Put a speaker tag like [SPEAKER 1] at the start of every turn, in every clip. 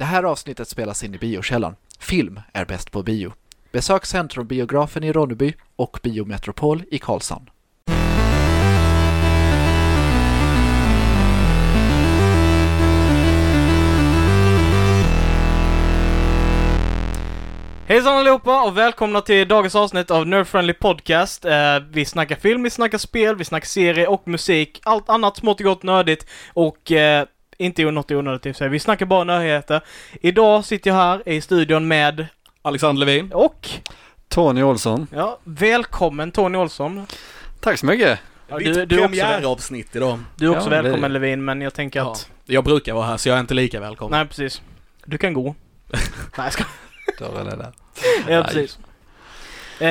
[SPEAKER 1] Det här avsnittet spelas in i biokällan. Film är bäst på bio. Besök Centrumbiografen i Ronneby och Biometropol i Karlshamn.
[SPEAKER 2] Hejsan allihopa och välkomna till dagens avsnitt av Nerd Friendly Podcast. Eh, vi snackar film, vi snackar spel, vi snackar serie och musik. Allt annat smått och gott nördigt och eh, inte något onödigt i och för sig. Vi snackar bara nördheter. Idag sitter jag här i studion med
[SPEAKER 3] Alexander Levin.
[SPEAKER 2] och
[SPEAKER 4] Tony Olsson.
[SPEAKER 2] ja, välkommen Tony Olsson.
[SPEAKER 4] Tack så mycket.
[SPEAKER 2] Ja, du, du, är också, väl-
[SPEAKER 3] premiäravsnitt idag.
[SPEAKER 2] du är också
[SPEAKER 4] Ja,
[SPEAKER 2] välkommen
[SPEAKER 4] det.
[SPEAKER 2] Levin, men jag tänker
[SPEAKER 3] Ja.
[SPEAKER 2] att...
[SPEAKER 3] Jag brukar vara här så jag är inte lika välkommen.
[SPEAKER 2] Nej, precis. Du kan gå. Nej, jag ska
[SPEAKER 4] Dörren är där.
[SPEAKER 2] Ja,
[SPEAKER 4] Nej.
[SPEAKER 2] precis. Eh,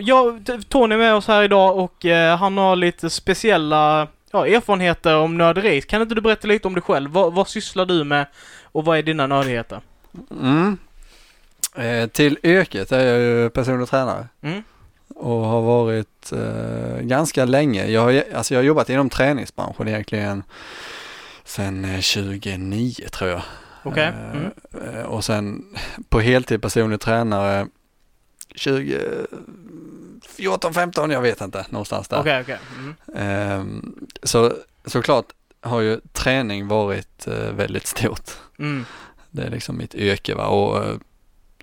[SPEAKER 2] ja, Tony är med oss här idag och eh, han har lite speciella ja, erfarenheter om nörderi. Kan inte du berätta lite om dig själv? Vad, vad sysslar du med och vad är dina nördigheter?
[SPEAKER 4] Mm. Eh, till yrket är jag ju personlig tränare
[SPEAKER 2] Mm.
[SPEAKER 4] och har varit eh, ganska länge. Jag har, alltså jag har jobbat inom träningsbranschen egentligen sedan eh, 2009 tror jag.
[SPEAKER 2] Okej?
[SPEAKER 4] Eh,
[SPEAKER 2] Mm.
[SPEAKER 4] eh, och sen på heltid personlig tränare 2014, 15, jag vet inte, någonstans där.
[SPEAKER 2] Okej, okej. Mm.
[SPEAKER 4] Ehm, så såklart har ju träning varit eh, väldigt stort.
[SPEAKER 2] Mm.
[SPEAKER 4] Det är liksom mitt yrke va och eh,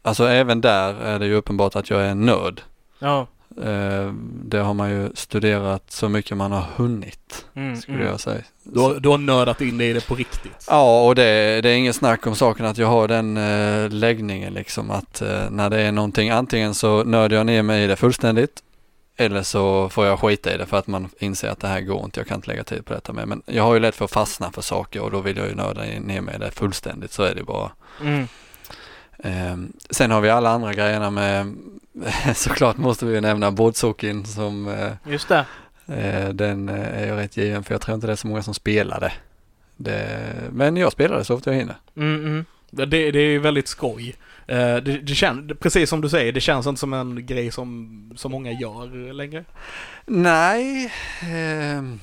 [SPEAKER 4] alltså även där är det ju uppenbart att jag är en nörd.
[SPEAKER 2] Ja.
[SPEAKER 4] Eh, det har man ju studerat så mycket man har hunnit
[SPEAKER 2] Mm.
[SPEAKER 4] skulle
[SPEAKER 2] mm.
[SPEAKER 4] jag säga.
[SPEAKER 3] Du, har- du har nördat in i det på riktigt.
[SPEAKER 4] Ja och det, det är ingen snack om saken att jag har den eh, läggningen liksom att eh, när det är någonting antingen så nördar jag ner mig i det fullständigt eller så får jag skita i det för att man inser att det här går inte, jag kan inte lägga tid på detta med. Men jag har ju lätt för att fastna för saker och då vill jag ju nörda ner mig i det fullständigt, så är det bara.
[SPEAKER 2] Mm.
[SPEAKER 4] Ehm, sen har vi alla andra grejerna med, såklart måste vi ju nämna bordsockin som eh,
[SPEAKER 2] Just det.
[SPEAKER 4] eh, den eh, är jag rätt given för jag tror inte det är så många som spelar det. men jag spelar det så ofta jag hinner.
[SPEAKER 2] Mm, mm.
[SPEAKER 3] Det, det är ju väldigt skoj. Eh, Det, det kän, precis som du säger, det känns inte som en grej som så många gör längre.
[SPEAKER 4] Nej, ehm,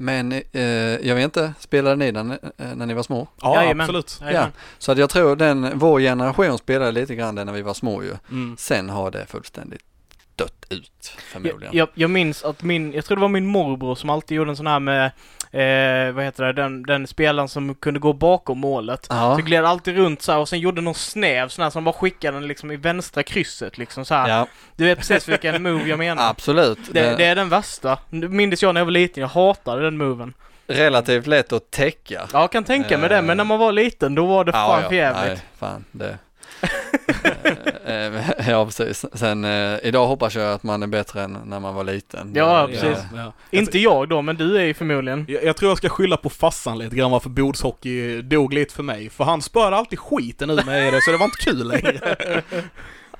[SPEAKER 4] men eh, jag vet inte, spelade ni den eh, när ni var små?
[SPEAKER 3] Ja,
[SPEAKER 2] Jajamän.
[SPEAKER 3] absolut.
[SPEAKER 2] Jajamän.
[SPEAKER 4] Så att jag tror den, vår generation spelade lite grann det när vi var små ju.
[SPEAKER 3] Mm.
[SPEAKER 4] Sen har det fullständigt dött ut förmodligen.
[SPEAKER 2] Jag, jag, minns att min, jag tror det var min morbror som alltid gjorde en sån här med, eh, vad heter det, den, den spelaren som kunde gå bakom målet.
[SPEAKER 4] Ja,
[SPEAKER 2] Så gled alltid runt så här och sen gjorde någon snäv sån här som bara skickade den liksom i vänstra krysset liksom så här.
[SPEAKER 4] ja
[SPEAKER 2] Du vet precis vilken move jag menar.
[SPEAKER 4] absolut.
[SPEAKER 2] Det, det är den värsta. Minns jag när jag var liten, jag hatade den moven.
[SPEAKER 4] relativt lätt att täcka.
[SPEAKER 2] Ja, jag kan tänka mig det, men när man var liten då var det fan för jävligt.
[SPEAKER 4] Nej, fan det. Eh, eh, ja, precis. Sen eh, idag hoppas jag att man är bättre än när man var liten.
[SPEAKER 2] Ja,
[SPEAKER 4] Det-
[SPEAKER 2] precis.
[SPEAKER 3] Ja, ja.
[SPEAKER 2] Inte jag då, men du är ju förmodligen.
[SPEAKER 3] Jag, jag tror jag ska skylla på farsan lite grann varför bordshockey dog lite för mig. För han spöade alltid skiten ur mig i det så det var inte kul längre.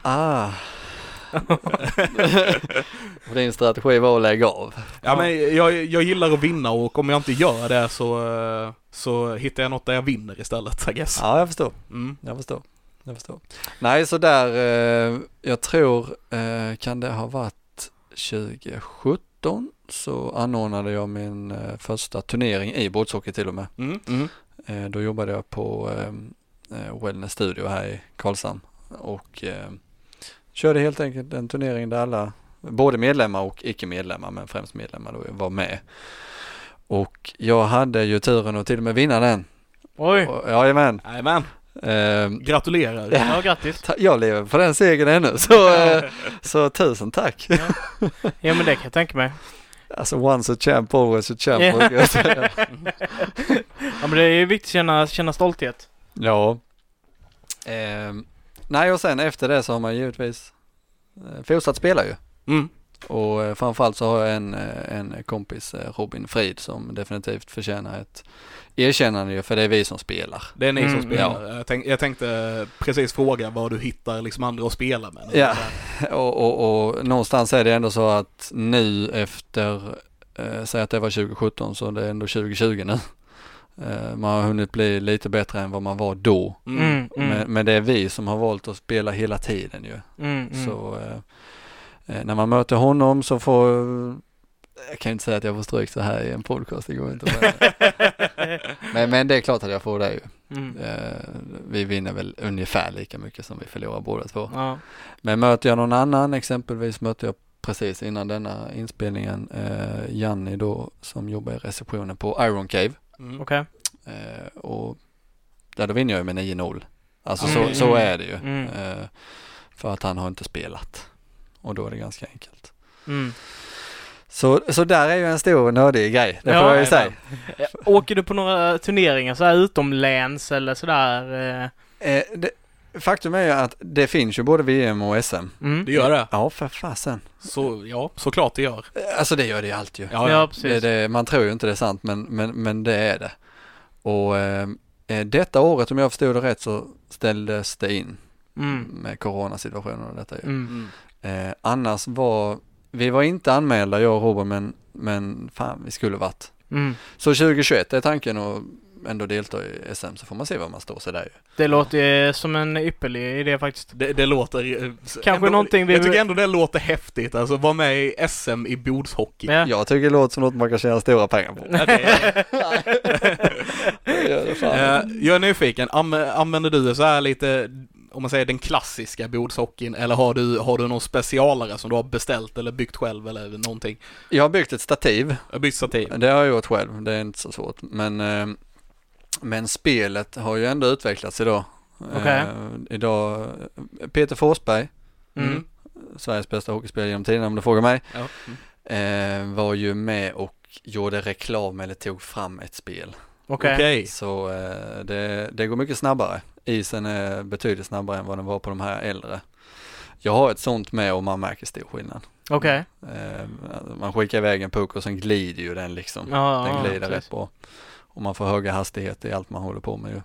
[SPEAKER 4] Ah. Och Din strategi var att lägga av.
[SPEAKER 3] Ja men jag, jag gillar att vinna och om jag inte gör det så, eh, så hittar jag något där jag vinner istället I guess.
[SPEAKER 4] Ja, jag förstår.
[SPEAKER 3] Mm.
[SPEAKER 4] Jag förstår. Jag förstår. Nej, så där, eh, jag tror, eh, kan det ha varit 2017 så anordnade jag min eh, första turnering i bordshockey till och med.
[SPEAKER 3] Mm. Mm.
[SPEAKER 4] Eh, då jobbade jag på eh, eh, Wellness Studio här i Karlshamn och eh, körde helt enkelt en turnering där alla, både medlemmar och icke-medlemmar, men främst medlemmar då, var med. Och jag hade ju turen att till och med vinna den.
[SPEAKER 2] Oj!
[SPEAKER 4] Jajamän.
[SPEAKER 3] Jajamän, gratulerar.
[SPEAKER 4] Ja.
[SPEAKER 2] Ja, grattis.
[SPEAKER 4] ta- jag lever på den segern ännu, så, eh, så tusen tack.
[SPEAKER 2] Ja, men det kan jag tänka mig.
[SPEAKER 4] Alltså once a champ, always a champ.
[SPEAKER 2] Ja. Ja, men det är ju viktigt att känna, känna stolthet.
[SPEAKER 4] Ja. Ehm, nej och sen efter det så har man givetvis eh, fortsatt spela ju.
[SPEAKER 3] Mm.
[SPEAKER 4] Och eh, framförallt så har jag en, eh, en kompis, eh, Robin Frid, som definitivt förtjänar ett erkännande ju, för det är vi som spelar.
[SPEAKER 3] Det är ni
[SPEAKER 2] Mm,
[SPEAKER 3] som spelar. Jag, tänk, jag tänkte precis fråga vad du hittar liksom andra att spela med.
[SPEAKER 4] Ja. Och, och, och någonstans är det ändå så att nu efter, eh, säg att det var 2017 så det är ändå 2020 nu. Man har hunnit bli lite bättre än vad man var då.
[SPEAKER 3] Mm.
[SPEAKER 2] Mm, mm,
[SPEAKER 4] Men, men det är vi som har valt att spela hela tiden ju.
[SPEAKER 2] mm, mm.
[SPEAKER 4] Så när man möter honom så får Jag kan inte säga att jag får stryk så här i en podcast, det går inte. Men, men, det är klart att jag får det ju.
[SPEAKER 2] Mm.
[SPEAKER 4] Eh, vi vinner väl ungefär lika mycket som vi förlorar båda två.
[SPEAKER 2] Ja.
[SPEAKER 4] Men möter jag någon annan, exempelvis mötte jag precis innan denna inspelningen eh, Janni då som jobbar i receptionen på Iron Cave.
[SPEAKER 3] Mm.
[SPEAKER 2] Okej.
[SPEAKER 4] Eh, och där då vinner jag ju med 9-0. Alltså
[SPEAKER 2] Mm.
[SPEAKER 4] så, så är det ju.
[SPEAKER 2] Mm.
[SPEAKER 4] Eh, för att han har inte spelat. Och då är det ganska enkelt.
[SPEAKER 2] Mm.
[SPEAKER 4] Så, så där är ju en stor nördig grej, det
[SPEAKER 2] Ja,
[SPEAKER 4] får jag ju säga.
[SPEAKER 2] Åker du på några turneringar så här utomläns eller sådär? eh?
[SPEAKER 4] Eh, det, faktum är ju att det finns ju både VM och SM.
[SPEAKER 2] Mm.
[SPEAKER 3] Det gör det.
[SPEAKER 4] Ja, för fasen.
[SPEAKER 3] Så, ja, såklart det gör.
[SPEAKER 4] Eh, Alltså det gör det ju alltid ju.
[SPEAKER 3] Ja,
[SPEAKER 2] Ja, precis.
[SPEAKER 4] Det, det, man tror ju inte det är sant men, men, men det är det. Och eh, eh, detta året om jag förstod det rätt så ställdes det in
[SPEAKER 2] Mm.
[SPEAKER 4] med coronasituationen och detta ju.
[SPEAKER 2] Mm.
[SPEAKER 4] Eh, annars var, vi var inte anmälda jag och Robin men, men fan vi skulle varit.
[SPEAKER 2] Mm.
[SPEAKER 4] Så 2021 är tanken att ändå delta i SM så får man se var man står sig där ju.
[SPEAKER 2] Det låter ju som en ypperlig idé faktiskt.
[SPEAKER 3] Det, det låter... eh,
[SPEAKER 2] Kanske
[SPEAKER 3] ändå,
[SPEAKER 2] någonting vi-
[SPEAKER 3] Jag tycker ändå det låter häftigt, alltså vara med i SM i bordshockey.
[SPEAKER 2] Ja.
[SPEAKER 4] Jag tycker det låter som något man kan tjäna stora pengar på.
[SPEAKER 3] Eh, jag är nyfiken, använder du så här lite, om man säger den klassiska bordshockeyn, eller har du, har du någon specialare som du har beställt eller byggt själv eller någonting?
[SPEAKER 4] Jag har byggt ett stativ
[SPEAKER 3] Jag har byggt stativ.
[SPEAKER 4] Det har jag gjort själv, det är inte så svårt. Men, eh, men spelet har ju ändå utvecklats idag.
[SPEAKER 2] Okej.
[SPEAKER 4] Eh, idag, Peter Forsberg,
[SPEAKER 2] Mm.
[SPEAKER 4] Sveriges bästa hockeyspelare genom tiderna om du frågar mig,
[SPEAKER 3] Ja. Mm.
[SPEAKER 4] eh, var ju med och gjorde reklam eller tog fram ett spel.
[SPEAKER 2] Okej.
[SPEAKER 3] Okej.
[SPEAKER 4] Så eh, det, det går mycket snabbare. Isen är betydligt snabbare än vad den var på de här äldre. Jag har ett sånt med och man märker stor skillnad.
[SPEAKER 2] Okej.
[SPEAKER 4] Eh, man skickar iväg en puck och sen glider ju den liksom.
[SPEAKER 2] Ja,
[SPEAKER 4] Den
[SPEAKER 2] ja,
[SPEAKER 4] glider
[SPEAKER 2] precis.
[SPEAKER 4] rätt bra. Och man får höga hastigheter i allt man håller på med ju.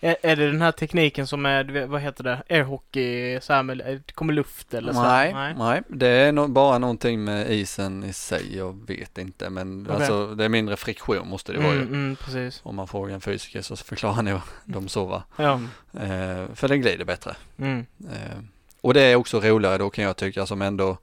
[SPEAKER 2] Är, är det den här tekniken som är, vad heter det, airhockey, så här med, det kommer luft eller så?
[SPEAKER 4] Nej, nej, det är no bara någonting med isen i sig, jag vet inte men
[SPEAKER 2] Okej.
[SPEAKER 4] alltså det är mindre friktion måste det vara
[SPEAKER 2] Mm,
[SPEAKER 4] ju.
[SPEAKER 2] mm, precis.
[SPEAKER 4] Om man frågar en fysiker så förklarar nog de så va.
[SPEAKER 2] Ja.
[SPEAKER 4] Eh, för den glider bättre.
[SPEAKER 2] Mm.
[SPEAKER 4] Eh, och det är också roligare då kan jag tycka som ändå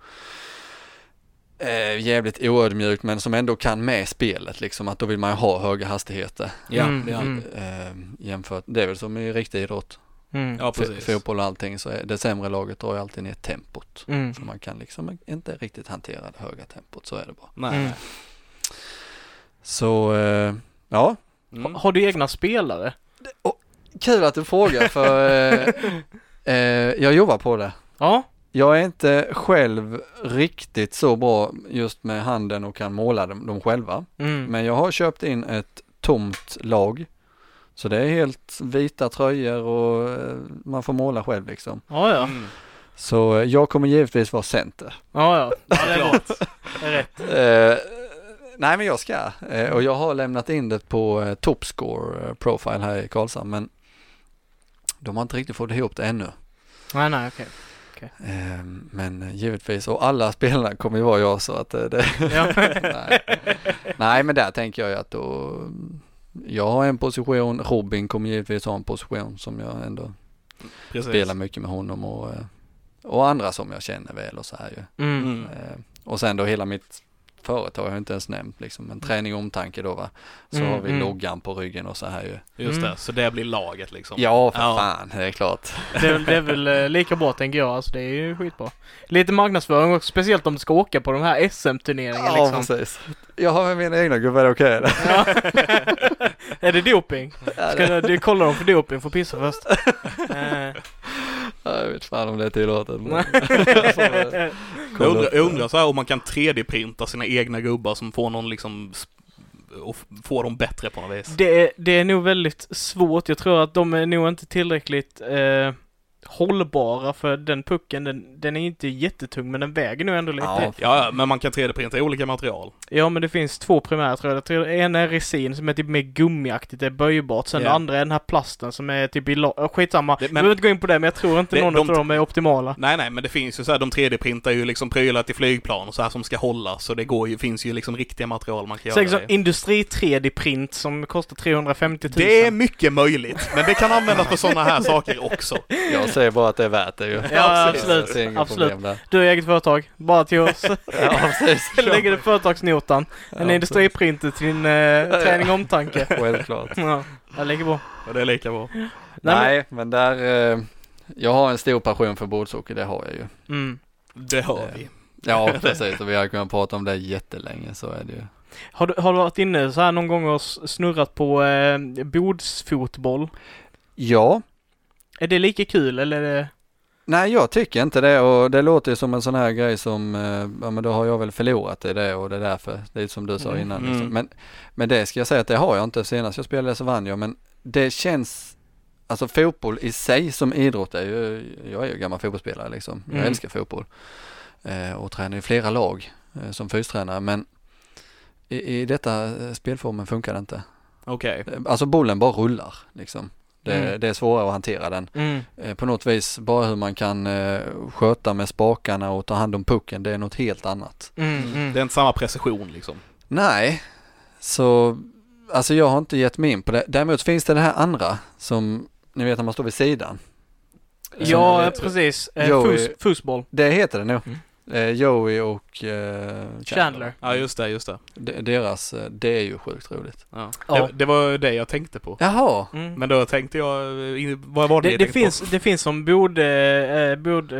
[SPEAKER 4] eh, jävligt oödmjukt men som ändå kan med spelet liksom att då vill man ju ha höga hastigheter.
[SPEAKER 3] Ja,
[SPEAKER 2] Mm,
[SPEAKER 3] ja.
[SPEAKER 2] mm.
[SPEAKER 4] Eh, jämfört, det är väl som i riktig idrott.
[SPEAKER 2] Mm.
[SPEAKER 3] ja, precis.
[SPEAKER 4] fotboll och allting så är det sämre laget drar ju alltid ner tempot.
[SPEAKER 2] Mm.
[SPEAKER 4] Så man kan liksom inte riktigt hantera det höga tempot, så är det bara.
[SPEAKER 3] Nej.
[SPEAKER 2] Mm.
[SPEAKER 4] Så, eh, ja.
[SPEAKER 3] Mm.
[SPEAKER 2] Har du egna spelare?
[SPEAKER 4] Kul att du frågar för eh, eh, jag jobbar på det.
[SPEAKER 2] Ja.
[SPEAKER 4] Jag är inte själv riktigt så bra just med handen och kan måla dem, dem själva.
[SPEAKER 2] Mm.
[SPEAKER 4] Men jag har köpt in ett tomt lag. Så det är helt vita tröjor och eh, man får måla själv liksom.
[SPEAKER 2] Ja, ja.
[SPEAKER 3] Mm.
[SPEAKER 4] Så eh, jag kommer givetvis vara center.
[SPEAKER 2] Ja, ja. ja det är
[SPEAKER 3] Klart.
[SPEAKER 2] rätt. Det är rätt.
[SPEAKER 4] Eh, nej men jag ska. Eh, och jag har lämnat in det på eh, Topscore Profile här i Karlshamn men de har inte riktigt fått ihop det ännu.
[SPEAKER 2] Nej, nej, okej.
[SPEAKER 4] Eh, men eh, givetvis, och alla spelarna kommer ju vara jag så att eh, det,
[SPEAKER 2] Ja.
[SPEAKER 4] nej. nej men där tänker jag ju att då, jag har en position, Robin kommer givetvis ha en position som jag ändå
[SPEAKER 3] Precis.
[SPEAKER 4] spelar mycket med honom och, eh, och andra som jag känner väl och så här ju.
[SPEAKER 2] Mm.
[SPEAKER 3] Mm.
[SPEAKER 4] Eh, och sen då hela mitt företag har jag inte ens nämnt liksom, men träning och omtanke då va. Så
[SPEAKER 2] Mm,
[SPEAKER 4] har vi
[SPEAKER 2] mm.
[SPEAKER 4] loggan på ryggen och så här ju.
[SPEAKER 3] Just
[SPEAKER 2] Mm.
[SPEAKER 3] det, så det blir laget liksom.
[SPEAKER 4] Ja för
[SPEAKER 3] Ja.
[SPEAKER 4] fan, det är klart.
[SPEAKER 2] Det, är- det är väl eh, lika bra tänker jag, alltså det är ju skitbra. Lite marknadsföring också, speciellt om du ska åka på de här SM-turneringarna
[SPEAKER 4] Ja
[SPEAKER 2] liksom.
[SPEAKER 4] precis. Jag har med mina egna gubbar, okej eller?
[SPEAKER 2] Ja. är det doping? Ska du, du kolla dem för doping, får pissa först.
[SPEAKER 4] Ja, jag vet fan om det är tillåtet. men-.
[SPEAKER 3] Jag undrar, jag undrar så här om man kan 3D-printa sina egna gubbar som får någon liksom och få dem bättre på något vis.
[SPEAKER 2] det, är, det är nog väldigt svårt. Jag tror att de är nog inte tillräckligt eh, hållbara för den pucken. Den, den är inte jättetung men den väger nog ändå lite.
[SPEAKER 4] Ja.
[SPEAKER 2] Ja.
[SPEAKER 3] Ja, ja, men man kan 3D-printa olika material.
[SPEAKER 2] men det finns två primära tror jag. jag tror, en är resin som är typ mer gummiaktigt, det är böjbart. Sen
[SPEAKER 3] Ja.
[SPEAKER 2] det andra är den här plasten som är typ i la- Skitsamma.
[SPEAKER 3] Det-
[SPEAKER 2] Vi
[SPEAKER 3] men-
[SPEAKER 2] behöver inte gå in på det men jag tror inte
[SPEAKER 3] Det-
[SPEAKER 2] någon
[SPEAKER 3] de-
[SPEAKER 2] av dem är optimala.
[SPEAKER 3] Nej, nej, men det finns ju så här, de 3D-printar ju liksom prylar till flygplan och så här som ska hålla, så det går ju, finns ju liksom riktiga material man kan
[SPEAKER 2] Så
[SPEAKER 3] göra.
[SPEAKER 2] liksom industri 3D-print som kostar 350 000.
[SPEAKER 3] Det är mycket möjligt, men det kan användas för sådana här saker också.
[SPEAKER 4] Jag säger bara att det är värt det ju.
[SPEAKER 2] Ja, absolut.
[SPEAKER 4] Inga
[SPEAKER 2] absolut. Du har eget företag, bara till oss.
[SPEAKER 4] Ja, precis.
[SPEAKER 2] Lägger du företagsnotan. En
[SPEAKER 4] Ja,
[SPEAKER 2] industriprinter till din eh, träning och omtanke.
[SPEAKER 4] Självklart.
[SPEAKER 2] Ja, jag lägger på.
[SPEAKER 3] Och det är lika bra.
[SPEAKER 2] Nej,
[SPEAKER 4] Nej, men där, eh, jag har en stor passion för bordshockey, det har jag ju.
[SPEAKER 2] Mm.
[SPEAKER 3] Det har vi.
[SPEAKER 4] Ja, precis. Och vi har kunnat prata om det jättelänge, så är det ju.
[SPEAKER 2] Har, du, har du varit inne så här någon gång och snurrat på eh, bordsfotboll?
[SPEAKER 4] Ja,
[SPEAKER 2] Är det lika kul eller? Är det...
[SPEAKER 4] nej jag tycker inte det och det låter ju som en sån här grej som, eh, ja men då har jag väl förlorat i det och det är därför, det är som du sa
[SPEAKER 2] Mm.
[SPEAKER 4] innan.
[SPEAKER 3] Mm.
[SPEAKER 4] Liksom. Men, men det ska jag säga att det har jag inte, senast jag spelade så vann jag, men det känns, alltså fotboll i sig som idrott är ju, jag är ju gammal fotbollsspelare liksom, jag
[SPEAKER 2] Mm.
[SPEAKER 4] älskar fotboll eh, och tränar i flera lag eh, som fystränare men i, i detta spelformen funkar det inte.
[SPEAKER 3] Okej.
[SPEAKER 4] Eh, Alltså bollen bara rullar liksom. Det,
[SPEAKER 2] Mm.
[SPEAKER 4] det är svårare att hantera den.
[SPEAKER 2] Mm.
[SPEAKER 4] Eh, på något vis, bara hur man kan eh, sköta med spakarna och ta hand om pucken, det är något helt annat.
[SPEAKER 2] Mm. Mm.
[SPEAKER 3] Det är inte samma precision liksom.
[SPEAKER 4] Nej, så alltså jag har inte gett mig in på det. Däremot finns det det här andra som, ni vet när man står vid sidan.
[SPEAKER 2] Ja, precis. Eh,
[SPEAKER 4] Joey-
[SPEAKER 2] fus, fusboll.
[SPEAKER 4] Det heter det nog.
[SPEAKER 2] Mm.
[SPEAKER 4] Eh, Joey och eh,
[SPEAKER 2] Chandler.
[SPEAKER 3] Ja just det, just det.
[SPEAKER 4] De, deras, eh, det är ju sjukt roligt.
[SPEAKER 3] Ja.
[SPEAKER 2] Ja.
[SPEAKER 3] Det, det var det jag tänkte på.
[SPEAKER 4] Jaha,
[SPEAKER 2] Mm.
[SPEAKER 3] Men då tänkte jag, vad var det,
[SPEAKER 2] Det,
[SPEAKER 3] ni
[SPEAKER 2] det, finns,
[SPEAKER 3] på?
[SPEAKER 2] det finns som bord, eh, bord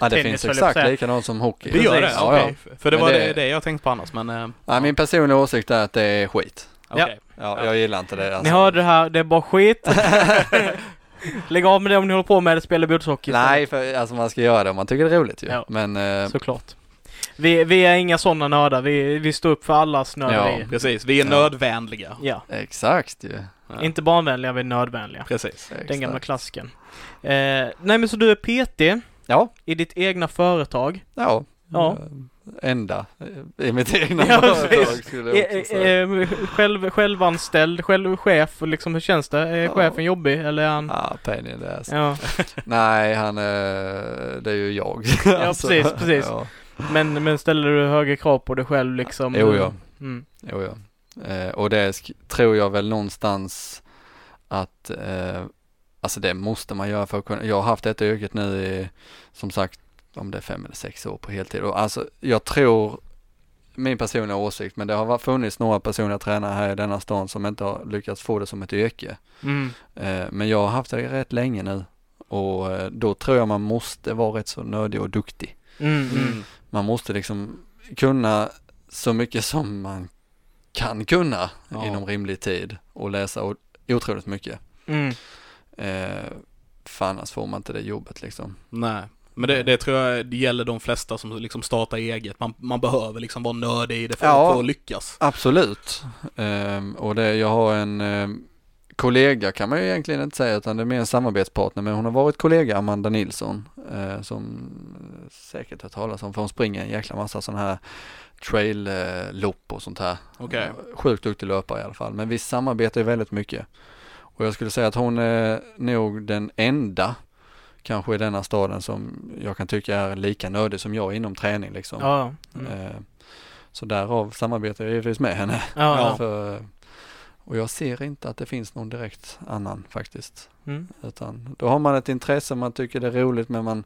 [SPEAKER 4] ja, det
[SPEAKER 2] Tennis,
[SPEAKER 4] finns
[SPEAKER 2] jag
[SPEAKER 4] exakt likadant som hockey.
[SPEAKER 3] Det gör det?
[SPEAKER 2] Precis.
[SPEAKER 3] Okej.
[SPEAKER 4] Ja, ja.
[SPEAKER 3] För det
[SPEAKER 4] Men
[SPEAKER 3] var
[SPEAKER 4] det-
[SPEAKER 3] det, jag tänkte på annars men... eh,
[SPEAKER 4] Ja, min personliga åsikt är att det är skit.
[SPEAKER 3] okej.
[SPEAKER 4] Ja, jag gillar inte det.
[SPEAKER 2] Ni
[SPEAKER 4] Alltså.
[SPEAKER 2] hörde det här, det är bara skit. Lägg av med det om ni håller på med det, spela bordshockey.
[SPEAKER 4] Nej, för alltså man ska göra det om man tycker det är roligt ju.
[SPEAKER 2] Ja.
[SPEAKER 4] Men eh,
[SPEAKER 2] Såklart. Vi, vi är inga sådana nördar, vi, vi står upp för allas nörderier.
[SPEAKER 3] Precis, vi är
[SPEAKER 4] Ja.
[SPEAKER 3] nödvänliga.
[SPEAKER 2] Ja.
[SPEAKER 4] exakt ju.
[SPEAKER 3] Ja.
[SPEAKER 2] Inte barnvänliga, vi är nödvänliga.
[SPEAKER 3] Precis.
[SPEAKER 2] Den
[SPEAKER 4] Exakt.
[SPEAKER 2] gamla klassiken. Eh, nej men så du är PT
[SPEAKER 4] Ja,
[SPEAKER 2] i ditt egna företag.
[SPEAKER 4] ja.
[SPEAKER 2] Ja.
[SPEAKER 4] Eh, Enda eh, i mitt egna
[SPEAKER 2] Ja,
[SPEAKER 4] företag skulle
[SPEAKER 2] Eh,
[SPEAKER 4] jag också säga.
[SPEAKER 2] eh, själv, självanställd, själv chef och liksom hur känns det? Är
[SPEAKER 4] Ja.
[SPEAKER 2] chefen jobbig eller är han?
[SPEAKER 4] Ja, pain in the ass.
[SPEAKER 2] Ja,
[SPEAKER 4] Nej, han är, det är ju jag.
[SPEAKER 2] Ja, precis, precis.
[SPEAKER 4] Ja,
[SPEAKER 2] men, men ställer du högre krav på dig själv liksom?
[SPEAKER 4] Jo, ja.
[SPEAKER 2] Mm.
[SPEAKER 4] jo, ja. Eh, och det tror jag väl någonstans att, eh, alltså det måste man göra för att kunna, jag har haft detta yrket nu i, som sagt, om det är fem eller sex år på heltid. Och alltså jag tror, min personliga åsikt, men det har funnits några personliga tränare här i denna stan som inte har lyckats få det som ett yrke.
[SPEAKER 2] Mm.
[SPEAKER 4] Eh, men jag har haft det rätt länge nu och eh, då tror jag man måste vara rätt så nördig och duktig.
[SPEAKER 2] Mm. Mm.
[SPEAKER 3] Mm.
[SPEAKER 4] Man måste liksom kunna så mycket som man kan kunna
[SPEAKER 3] Ja.
[SPEAKER 4] inom rimlig tid och läsa otroligt mycket.
[SPEAKER 2] Mm.
[SPEAKER 4] Eh, för annars får man inte det jobbet liksom.
[SPEAKER 3] Nej. Men det, det tror jag det gäller de flesta som liksom startar eget. Man, man behöver liksom vara nördig i det för,
[SPEAKER 4] Ja.
[SPEAKER 3] för att lyckas.
[SPEAKER 4] Absolut. Ehm, och det, jag har en ehm, kollega kan man ju egentligen inte säga utan det är mer en samarbetspartner men hon har varit kollega Amanda Nilsson eh, som säkert har talas om för hon springer en jäkla massa sådana här trail-lopp och sånt här. Eh, Sjukt duktig löpare i alla fall men vi samarbetar ju väldigt mycket. Och jag skulle säga att hon är nog den enda kanske i denna staden som jag kan tycka är lika nördig som jag inom träning liksom.
[SPEAKER 2] Ja. Mm.
[SPEAKER 4] Eh, Så därav samarbetar jag givetvis med henne.
[SPEAKER 2] Ja, ja.
[SPEAKER 4] För, och jag ser inte att det finns någon direkt annan faktiskt.
[SPEAKER 2] Mm.
[SPEAKER 4] Utan då har man ett intresse, man tycker det är roligt men man,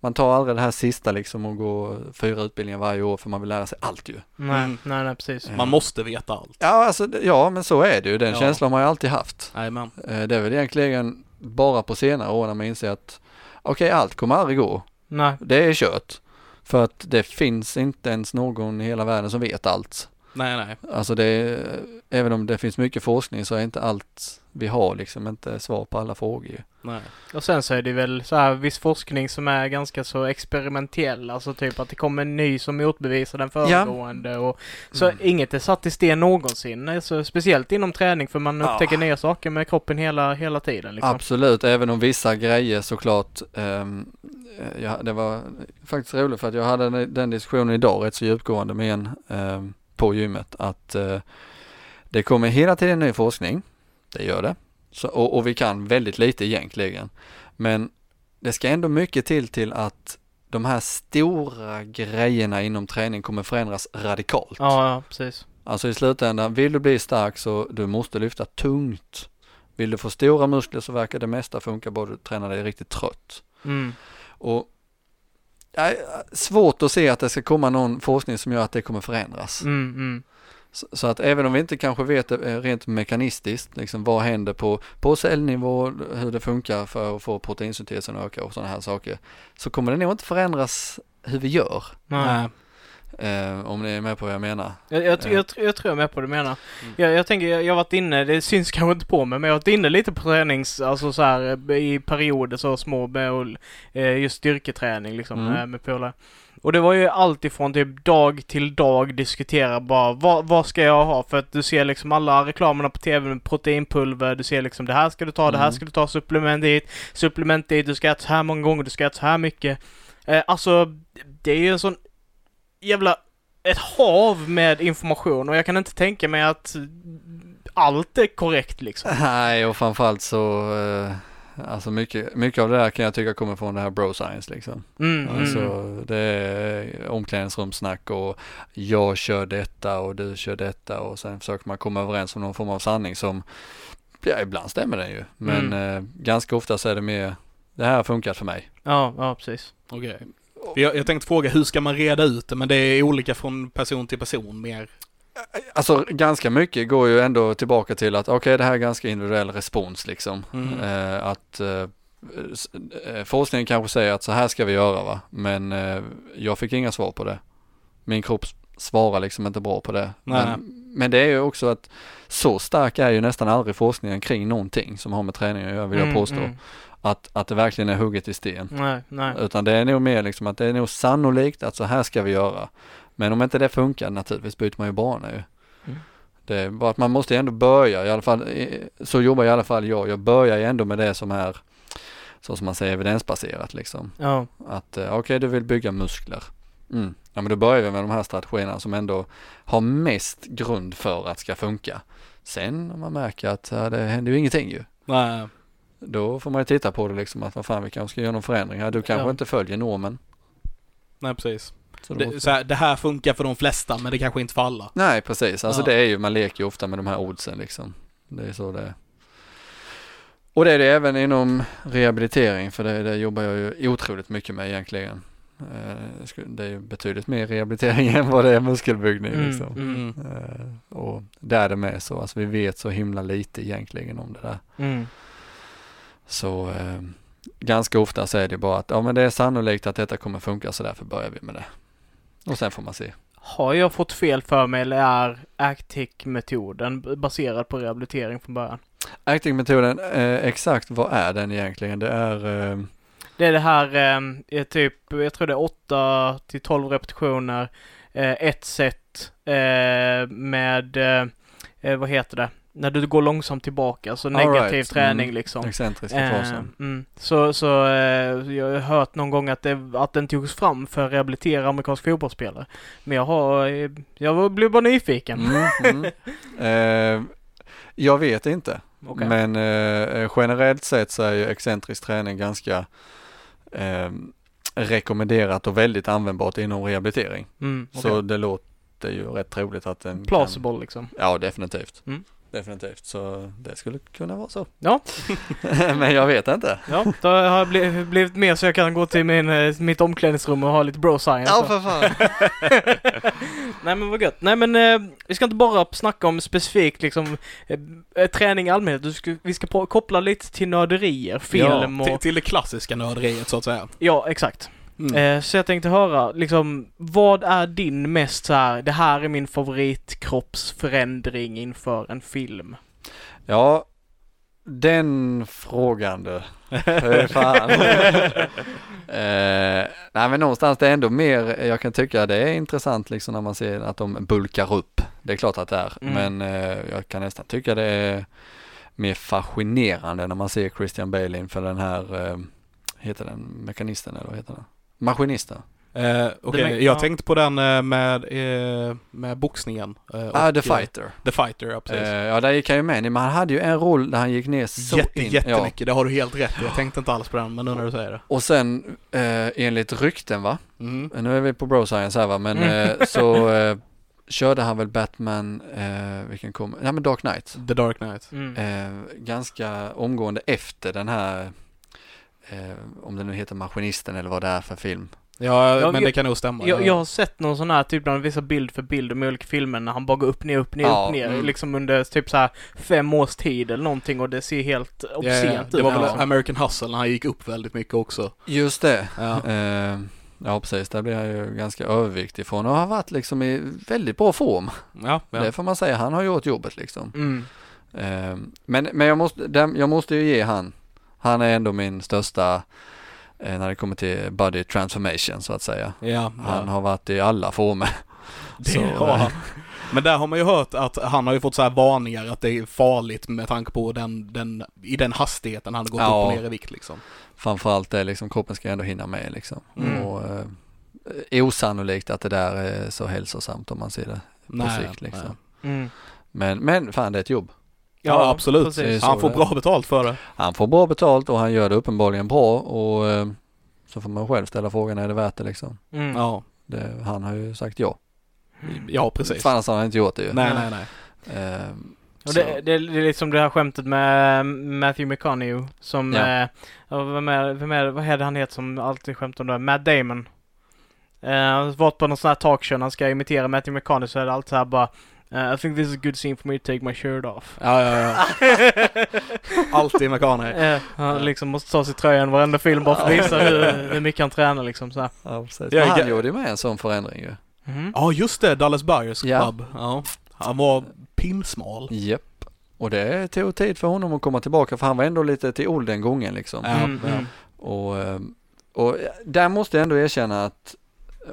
[SPEAKER 4] man tar aldrig det här sista liksom och går fyra utbildningar varje år för man vill lära sig allt ju.
[SPEAKER 2] Nej,
[SPEAKER 3] Mm.
[SPEAKER 2] nej, nej, precis.
[SPEAKER 3] Man måste veta allt.
[SPEAKER 4] Ja, alltså, ja men så är det ju. Den
[SPEAKER 3] Ja.
[SPEAKER 4] känslan har man ju alltid haft. Eh, Det är väl egentligen bara på senare år när man inser att okej, allt kommer aldrig gå.
[SPEAKER 2] Nej.
[SPEAKER 4] Det är kört. För att det finns inte ens någon i hela världen som vet allt.
[SPEAKER 3] Nej, nej.
[SPEAKER 4] Alltså det även om det finns mycket forskning så är inte allt vi har liksom inte svar på alla frågor.
[SPEAKER 3] Nej.
[SPEAKER 2] Och sen så är det väl så här viss forskning som är ganska så experimentell. Alltså typ att det kommer en ny som motbevisar den föregående. Och, så
[SPEAKER 3] Mm.
[SPEAKER 2] inget är satt i sten någonsin. Alltså, speciellt inom träning för man
[SPEAKER 4] Ja.
[SPEAKER 2] upptäcker nya saker med kroppen hela, hela tiden. Liksom.
[SPEAKER 4] Absolut, även om vissa grejer såklart, um, ja, det var faktiskt roligt för att jag hade den- diskussionen idag rätt så djupgående med en ehm, på gymmet att eh, det kommer hela tiden ny forskning, det gör det, så, och, och vi kan väldigt lite egentligen, men det ska ändå mycket till till att de här stora grejerna inom träning kommer förändras radikalt.
[SPEAKER 2] Ja, ja, precis.
[SPEAKER 4] Alltså i slutändan, vill du bli stark så du måste lyfta tungt. Vill du få stora muskler så verkar det mesta funka bara du tränar dig riktigt trött.
[SPEAKER 2] Mm.
[SPEAKER 4] Och ja, svårt att se att det ska komma någon forskning som gör att det kommer förändras.
[SPEAKER 2] Mm, mm.
[SPEAKER 4] Så, så att även om vi inte kanske vet det rent mekanistiskt, liksom vad händer på, på cellnivå, hur det funkar för att få proteinsyntesen att öka och sådana här saker, så kommer det nog inte förändras hur vi gör.
[SPEAKER 2] Nej.
[SPEAKER 4] Eh, om ni är med på vad jag menar.
[SPEAKER 2] Jag, jag, jag, jag, jag tror jag är med på vad du menar. Jag, jag tänker, jag, har varit inne, det syns kanske inte på mig, men jag har varit inne lite på tränings, alltså så här i perioder så små med och, eh, just styrketräning liksom
[SPEAKER 4] Mm.
[SPEAKER 2] eh, med polare. Och det var ju allt ifrån typ dag till dag diskutera bara vad, vad ska jag ha? För att du ser liksom alla reklamerna på tv med proteinpulver, du ser liksom det här ska du ta, det här
[SPEAKER 4] Mm.
[SPEAKER 2] ska du ta, supplement dit, supplement dit, du ska äta så här många gånger, du ska äta så här mycket. Eh, alltså, det är ju en sån jävla ett hav med information och jag kan inte tänka mig att allt är korrekt liksom.
[SPEAKER 4] Nej, och framförallt så, eh, alltså mycket, mycket av det där kan jag tycka kommer från det här bro science liksom.
[SPEAKER 2] Mm,
[SPEAKER 4] Alltså
[SPEAKER 2] mm.
[SPEAKER 4] det är omklädningsrumssnack och jag kör detta och du kör detta och sen försöker man komma överens om någon form av sanning som, ja ibland stämmer den ju, men eh, ganska ofta så är det mer, det här har funkat för mig.
[SPEAKER 2] Ja, ja precis.
[SPEAKER 3] Okej. För Jag, jag tänkte fråga, hur ska man reda ut det? Men det är olika från person till person mer.
[SPEAKER 4] Alltså ganska mycket går ju ändå tillbaka till att okej det här är ganska individuell respons liksom.
[SPEAKER 3] Mm.
[SPEAKER 4] Eh, att eh, eh, forskningen kanske säger att så här ska vi göra va, men eh, jag fick inga svar på det. Min kropp svarar liksom inte bra på det. Men, men det är ju också att så stark är ju nästan aldrig forskningen kring någonting som har med träning att göra vill jag
[SPEAKER 2] Mm,
[SPEAKER 4] påstå.
[SPEAKER 2] mm.
[SPEAKER 4] Att, att det verkligen är hugget i sten.
[SPEAKER 2] Nej, nej.
[SPEAKER 4] Utan det är nog mer liksom att det är nog sannolikt att så här ska vi göra. Men om inte det funkar naturligtvis byter man ju bana ju.
[SPEAKER 2] Mm.
[SPEAKER 4] Det är bara att man måste ändå börja i alla fall, så jobbar i alla fall jag. Jag börjar ju ändå med det som är, så som man säger, evidensbaserat liksom.
[SPEAKER 2] Ja.
[SPEAKER 4] Att eh, okej, du vill bygga muskler. Mm. Ja men då börjar vi med de här strategierna som ändå har mest grund för att ska funka. Sen om man märker att det händer ju ingenting ju.
[SPEAKER 3] Nej.
[SPEAKER 4] Då får man ju titta på det liksom att vad fan vi kanske ska göra någon förändring här. Du kanske
[SPEAKER 2] Ja.
[SPEAKER 4] inte följer normen.
[SPEAKER 3] Nej, precis.
[SPEAKER 4] Så
[SPEAKER 3] Det,
[SPEAKER 4] måste-
[SPEAKER 3] så här, det här funkar för de flesta, men det kanske inte för alla.
[SPEAKER 4] Nej precis, alltså
[SPEAKER 3] Ja.
[SPEAKER 4] det är ju, man leker ju ofta med de här oddsen liksom. Det är så det är. Och det är det även inom rehabilitering för det, det jobbar jag ju otroligt mycket med egentligen. Eh, det är ju betydligt mer rehabilitering än vad det är muskelbyggning
[SPEAKER 2] Mm,
[SPEAKER 4] liksom.
[SPEAKER 2] mm,
[SPEAKER 4] Eh, Och där är det med så, alltså vi vet så himla lite egentligen om det där.
[SPEAKER 2] mm.
[SPEAKER 4] Så eh, ganska ofta så är det bara att ja men det är sannolikt att detta kommer funka så därför börjar vi med det. Och sen får man se.
[SPEAKER 2] Har jag fått fel för mig eller är Actic-metoden baserad på rehabilitering från början?
[SPEAKER 4] Acting-metoden, eh, exakt vad är den egentligen? Det är eh,
[SPEAKER 2] Det är det här, eh, är typ, jag tror det är 8 till 12 repetitioner, eh, ett set eh, med, eh, eh, vad heter det, när du går långsamt tillbaka, så negativ
[SPEAKER 4] right.
[SPEAKER 2] träning
[SPEAKER 4] Mm.
[SPEAKER 2] liksom.
[SPEAKER 4] excentriska
[SPEAKER 2] Eh,
[SPEAKER 4] fasen.
[SPEAKER 2] mm. Så, så eh, jag har hört någon gång att, det, att den togs fram för att rehabilitera amerikansk fotbollsspelare. Men jag har, eh, jag blev bara nyfiken.
[SPEAKER 4] Mm. Eh, jag vet inte,
[SPEAKER 2] Okej.
[SPEAKER 4] men eh, generellt sett så är ju excentrisk träning ganska eh, rekommenderat och väldigt användbart inom rehabilitering.
[SPEAKER 2] Mm,
[SPEAKER 4] Så det låter ju rätt troligt att den kan...
[SPEAKER 2] Plausible liksom.
[SPEAKER 4] Ja, definitivt.
[SPEAKER 2] Mm.
[SPEAKER 4] Definitivt, så det skulle kunna vara så.
[SPEAKER 2] Ja.
[SPEAKER 4] men jag vet inte.
[SPEAKER 2] Ja, då har jag bli- blivit med så jag kan gå till min, eh, mitt omklädningsrum och ha lite bro science. då.
[SPEAKER 4] för fan.
[SPEAKER 2] Nej men vad gött. Nej men eh, vi ska inte bara snacka om specifikt liksom eh, eh, träning i allmänhet. Du ska, vi ska på, koppla lite till nörderier, film
[SPEAKER 3] Till,
[SPEAKER 2] och...
[SPEAKER 3] till det klassiska nörderiet så att säga.
[SPEAKER 2] Ja, exakt.
[SPEAKER 3] Mm.
[SPEAKER 2] Eh, så jag tänkte höra, liksom, vad är din mest så här, det här är min favoritkroppsförändring inför en film?
[SPEAKER 4] Ja, den frågan du. Fan. eh, nej men någonstans det är ändå mer, jag kan tycka det är intressant liksom när man ser att de bulkar upp. Det är klart att det är,
[SPEAKER 2] Mm.
[SPEAKER 4] men eh, jag kan nästan tycka det är mer fascinerande när man ser Christian Bale inför den här, eh, heter den mekanisten eller vad heter den? Maskinisten.
[SPEAKER 3] Eh, Okej,
[SPEAKER 2] men-
[SPEAKER 3] jag
[SPEAKER 2] ja.
[SPEAKER 3] tänkte på den eh, med, eh, med boxningen. eh,
[SPEAKER 4] Ah,
[SPEAKER 3] och,
[SPEAKER 4] The
[SPEAKER 3] eh,
[SPEAKER 4] Fighter.
[SPEAKER 3] The Fighter, ja precis.
[SPEAKER 4] Eh, ja, där gick han ju med, men han hade ju en roll där han gick ner så
[SPEAKER 3] Jätte,
[SPEAKER 4] in.
[SPEAKER 3] jättemycket, det har du helt rätt. Jag tänkte inte alls på den, men nu när du säger det.
[SPEAKER 4] Och sen eh, enligt rykten va,
[SPEAKER 3] Mm.
[SPEAKER 4] nu är vi på bro science här va, men
[SPEAKER 2] Mm.
[SPEAKER 4] eh, så eh, körde han väl Batman, eh, vilken kom, nej men Dark Knight.
[SPEAKER 3] The Dark Knight.
[SPEAKER 2] Mm.
[SPEAKER 4] Eh, ganska omgående efter den här eh, om det nu heter Maskinisten eller vad det är för film.
[SPEAKER 3] Ja,
[SPEAKER 2] Ja,
[SPEAKER 3] men
[SPEAKER 2] jag-
[SPEAKER 3] det kan nog stämma.
[SPEAKER 2] Jag, jag har sett någon sån här typ där de visar bild för bild med olika filmer när han bara går upp, ner, upp, ner,
[SPEAKER 4] Ja,
[SPEAKER 2] upp, ner.
[SPEAKER 3] mm.
[SPEAKER 2] Liksom under typ så här fem års tid eller någonting och det ser helt
[SPEAKER 3] Ja, ja,
[SPEAKER 2] obscent
[SPEAKER 3] det
[SPEAKER 2] ut.
[SPEAKER 3] var väl
[SPEAKER 2] liksom.
[SPEAKER 3] American Hustle när han gick upp väldigt mycket också.
[SPEAKER 4] Just det.
[SPEAKER 3] Ja.
[SPEAKER 4] Eh, ja precis, där blir han ju ganska överviktig från och har varit liksom i väldigt bra form.
[SPEAKER 3] Ja, ja.
[SPEAKER 4] Det får man säga, han har gjort jobbet liksom.
[SPEAKER 2] Mm.
[SPEAKER 4] Eh, men, men jag måste, jag måste ju ge han, han är ändå min största eh, när det kommer till body transformation så att säga.
[SPEAKER 3] ja,
[SPEAKER 4] Han
[SPEAKER 3] ja.
[SPEAKER 4] har varit i alla former.
[SPEAKER 3] Det
[SPEAKER 4] Så,
[SPEAKER 3] har
[SPEAKER 4] eh,
[SPEAKER 3] han. Men där har man ju hört att han har ju fått så här varningar att det är farligt med tanke på den, den i den hastigheten han har gått
[SPEAKER 4] Ja.
[SPEAKER 3] upp och ner i vikt liksom.
[SPEAKER 4] Framförallt det liksom, kroppen ska ändå hinna med liksom.
[SPEAKER 3] Mm.
[SPEAKER 4] Och, eh, osannolikt att det där är så hälsosamt om man ser det på sikt liksom.
[SPEAKER 2] Mm.
[SPEAKER 4] Men, men fan det är ett jobb.
[SPEAKER 3] Ja, absolut.
[SPEAKER 2] precis.
[SPEAKER 3] Han får bra betalt för det.
[SPEAKER 4] Han får bra betalt och han gör det uppenbarligen bra och eh, så får man själv ställa frågan, är det värt det liksom?
[SPEAKER 2] Mm.
[SPEAKER 3] Ja,
[SPEAKER 4] Det, han har ju sagt ja.
[SPEAKER 3] ja precis.
[SPEAKER 4] Fan så har han inte gjort det ju.
[SPEAKER 3] Nej, nej, nej.
[SPEAKER 4] Eh,
[SPEAKER 2] Och det, det, det är liksom det här skämtet med Matthew McConaughey som,
[SPEAKER 4] Ja.
[SPEAKER 2] eh, vem är, vem är, vad är det han heter som alltid skämtar om det? Matt Damon. Eh, han har varit på någon sån här talkshow, han ska imitera Matthew McConaughey så är det alltid så här bara eh, I think this is a good scene for me to take my shirt off.
[SPEAKER 3] Ja, ja, ja. Alltid McConaughey.
[SPEAKER 2] Eh, han liksom måste ta sig tröjan varenda film bara för att visa hur, hur mycket han tränar liksom så här.
[SPEAKER 4] ja, precis.
[SPEAKER 3] Ja,
[SPEAKER 4] han gjorde ju med en sån förändring ju.
[SPEAKER 2] Mhm.
[SPEAKER 3] Ja, just det. Dallas Buyers
[SPEAKER 4] Ja.
[SPEAKER 3] Club. Ja. Han var pinsmal.
[SPEAKER 4] Japp. Och det tog tid för honom att komma tillbaka för han var ändå lite till åldern gången liksom.
[SPEAKER 3] Ja,
[SPEAKER 2] Mm,
[SPEAKER 3] ja.
[SPEAKER 2] mm.
[SPEAKER 4] Och, eh, och där måste jag ändå erkänna att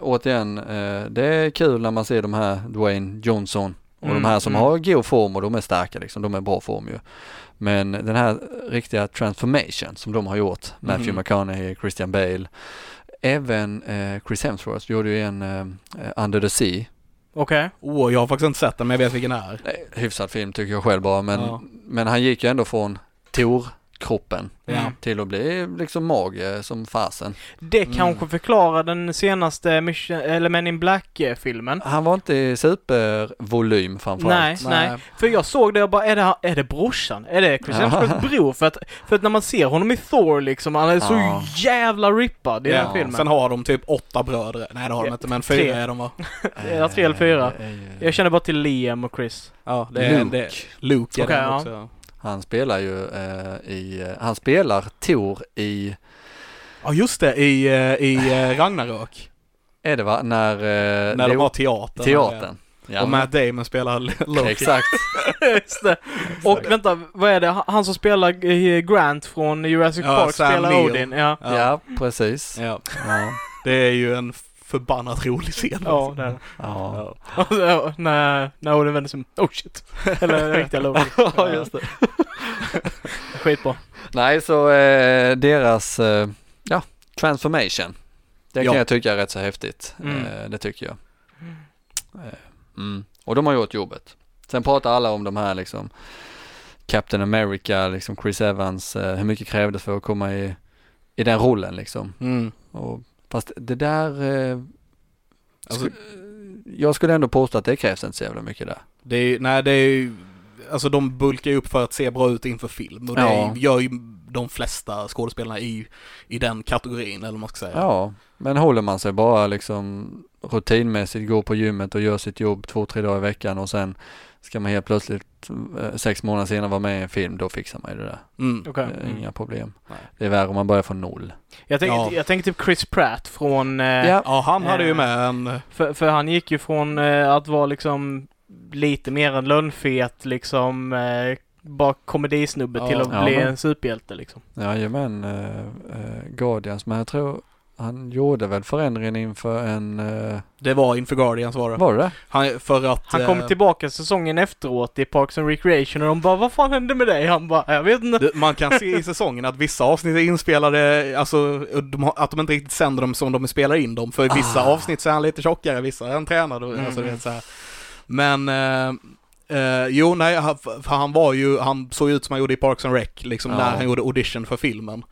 [SPEAKER 4] återigen, eh, det är kul när man ser de här Dwayne Johnson och
[SPEAKER 2] Mm,
[SPEAKER 4] de här som
[SPEAKER 2] mm.
[SPEAKER 4] har god form och de är starka liksom, de är bra form ju. Men den här riktiga transformation som de har gjort, Matthew
[SPEAKER 3] Mhm.
[SPEAKER 4] McConaughey, Christian Bale, även eh, Chris Hemsworth gjorde ju en eh, Under the Sea,
[SPEAKER 2] Okej.
[SPEAKER 3] Åh, jag har faktiskt inte sett den men jag vet vilken det är.
[SPEAKER 4] Eh, hyfsad film tycker jag själv bara, men,
[SPEAKER 3] Ja.
[SPEAKER 4] men han gick ju ändå från Tor-kroppen
[SPEAKER 3] Ja.
[SPEAKER 4] Till att bli liksom mage som fasen.
[SPEAKER 2] Det
[SPEAKER 3] Mm.
[SPEAKER 2] kanske förklarar den senaste Mission, eller Men in Black-filmen.
[SPEAKER 4] Han var inte i supervolym framförallt.
[SPEAKER 2] Nej, nej. För jag såg det och bara, är det, är det brorsan? Är det Chris
[SPEAKER 4] Ja.
[SPEAKER 2] Bror? För att, för att när man ser honom i Thor liksom, han är så
[SPEAKER 4] Ja.
[SPEAKER 2] jävla rippad i
[SPEAKER 3] Ja,
[SPEAKER 2] den filmen.
[SPEAKER 3] Sen har de typ åtta bröder. Nej det har de inte men
[SPEAKER 2] tre.
[SPEAKER 3] fyra är de va?
[SPEAKER 2] Ja, tre eller fyra. Jag känner bara till Liam och Chris.
[SPEAKER 3] Ja, det är
[SPEAKER 4] Luke.
[SPEAKER 3] Det, Luke är
[SPEAKER 2] Okej,
[SPEAKER 3] den
[SPEAKER 2] ja.
[SPEAKER 3] också.
[SPEAKER 4] Han spelar ju eh, i, eh, han spelar Tor i,
[SPEAKER 3] Ja just det, i, eh, i eh, Ragnarök.
[SPEAKER 4] är det va, när, eh,
[SPEAKER 3] när de har teatern.
[SPEAKER 4] teatern. Ja,
[SPEAKER 3] Och Matt Damon spelar Loki.
[SPEAKER 4] Exakt.
[SPEAKER 2] Just det. Och vänta, vad är det? Han som spelar Grant från Jurassic
[SPEAKER 3] Ja,
[SPEAKER 2] Park
[SPEAKER 3] Sam
[SPEAKER 2] spelar
[SPEAKER 3] Neill.
[SPEAKER 2] Odin. Ja.
[SPEAKER 4] Ja, precis.
[SPEAKER 3] Ja.
[SPEAKER 4] Ja.
[SPEAKER 3] Det är ju en förbannat rolig scen.
[SPEAKER 2] Ja, det är det.
[SPEAKER 4] Ja.
[SPEAKER 2] Och så, ja, när, när Odin vänder sig. Oh shit. Eller riktiga Loki.
[SPEAKER 4] ja, just det.
[SPEAKER 2] Skitbra.
[SPEAKER 4] Nej, så eh, deras, eh, ja, transformation. Det kan
[SPEAKER 3] Ja.
[SPEAKER 4] jag tycka är rätt så häftigt.
[SPEAKER 2] Mm.
[SPEAKER 4] Eh, det tycker jag. Eh, mm. Och de har gjort jobbet. Sen pratar alla om de här liksom Captain America, liksom Chris Evans, eh, hur mycket krävdes för att komma i, i den rollen liksom.
[SPEAKER 3] Mm.
[SPEAKER 4] Och, fast det där, eh,
[SPEAKER 3] Alltså,
[SPEAKER 4] sku- jag skulle ändå påstå att det krävs inte så jävla mycket där.
[SPEAKER 3] det är nej det är ju, alltså de bulkar ju upp för att se bra ut inför film och det
[SPEAKER 4] Ja.
[SPEAKER 3] gör ju de flesta skådespelarna i, i den kategorin eller vad man ska säga.
[SPEAKER 4] Ja, men håller man sig bara liksom rutinmässigt, går på gymmet och gör sitt jobb två, tre dagar i veckan och sen ska man helt plötsligt eh, sex månader senare vara med i en film, då fixar man ju det där.
[SPEAKER 3] Mm.
[SPEAKER 2] Okej.
[SPEAKER 4] Det är Inga problem.
[SPEAKER 3] Nej.
[SPEAKER 4] Det är värre om man börjar från noll.
[SPEAKER 2] Jag tänker,
[SPEAKER 3] Ja.
[SPEAKER 2] jag tänker typ Chris Pratt från... Eh,
[SPEAKER 4] Ja.
[SPEAKER 3] Ja, han hade ju
[SPEAKER 2] Eh.
[SPEAKER 3] med en,
[SPEAKER 2] för, för han gick ju från eh, att vara liksom lite mer en lönnfet liksom eh, bara komedisnubbe
[SPEAKER 3] Ja.
[SPEAKER 2] till att
[SPEAKER 4] Ja,
[SPEAKER 2] bli
[SPEAKER 4] men-
[SPEAKER 2] en superhjälte liksom.
[SPEAKER 4] Jajamän, uh, uh, Guardians, men jag tror han gjorde väl förändringen inför en, eh,
[SPEAKER 3] det var inför Guardians var det.
[SPEAKER 4] var det?
[SPEAKER 3] Han, för att...
[SPEAKER 2] Han kom
[SPEAKER 3] eh,
[SPEAKER 2] tillbaka säsongen efteråt i Parks and Recreation och de bara Vad fan hände med dig? Han bara Jag vet inte.
[SPEAKER 3] Man kan se i säsongen att vissa avsnitt är inspelade, alltså de har, att de inte riktigt sänder dem som de spelar in dem. För i vissa
[SPEAKER 4] Ah.
[SPEAKER 3] avsnitt så är han lite tjockare, vissa är han tränad och alltså,
[SPEAKER 2] Mm.
[SPEAKER 3] är så här. Men, eh, eh, jo nej, han- för han var ju, han såg ut som han gjorde i Parks and Rec, liksom
[SPEAKER 4] Ja.
[SPEAKER 3] när han gjorde audition för filmen.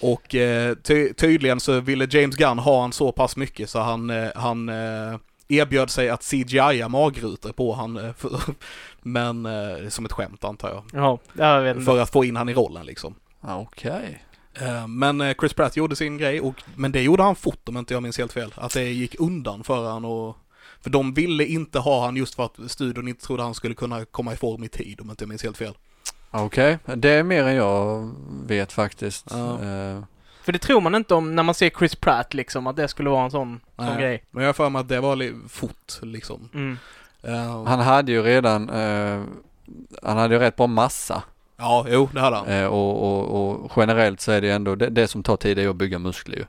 [SPEAKER 3] Och eh, ty tydligen så ville James Gunn ha han så pass mycket så han, eh, han eh, erbjöd sig att CGI-a magrutor på han, eh, för, men eh, som ett skämt antar jag.
[SPEAKER 2] Ja, jag vet inte.
[SPEAKER 3] För att få in han i rollen liksom.
[SPEAKER 4] Ah, Okej.
[SPEAKER 3] Eh, Men Chris Pratt gjorde sin grej, och, men det gjorde han fort om inte jag minns helt fel. Att det gick undan för han och... För de ville inte ha han just för att studion inte trodde han skulle kunna komma i form i tid om inte jag minns helt fel.
[SPEAKER 4] Okej, det är mer än jag vet faktiskt.
[SPEAKER 3] Ja.
[SPEAKER 4] Eh,
[SPEAKER 2] För det tror man inte om när man ser Chris Pratt liksom, att det skulle vara en sån, sån
[SPEAKER 3] Nej.
[SPEAKER 2] grej.
[SPEAKER 3] Men jag har för mig att det var fort liksom.
[SPEAKER 2] Mm.
[SPEAKER 3] Eh,
[SPEAKER 4] han hade ju redan, eh, han hade ju rätt bra massa.
[SPEAKER 3] Ja, jo det hade han.
[SPEAKER 4] Och, och, och generellt så är det ju ändå, det, det som tar tid är att bygga muskler ju.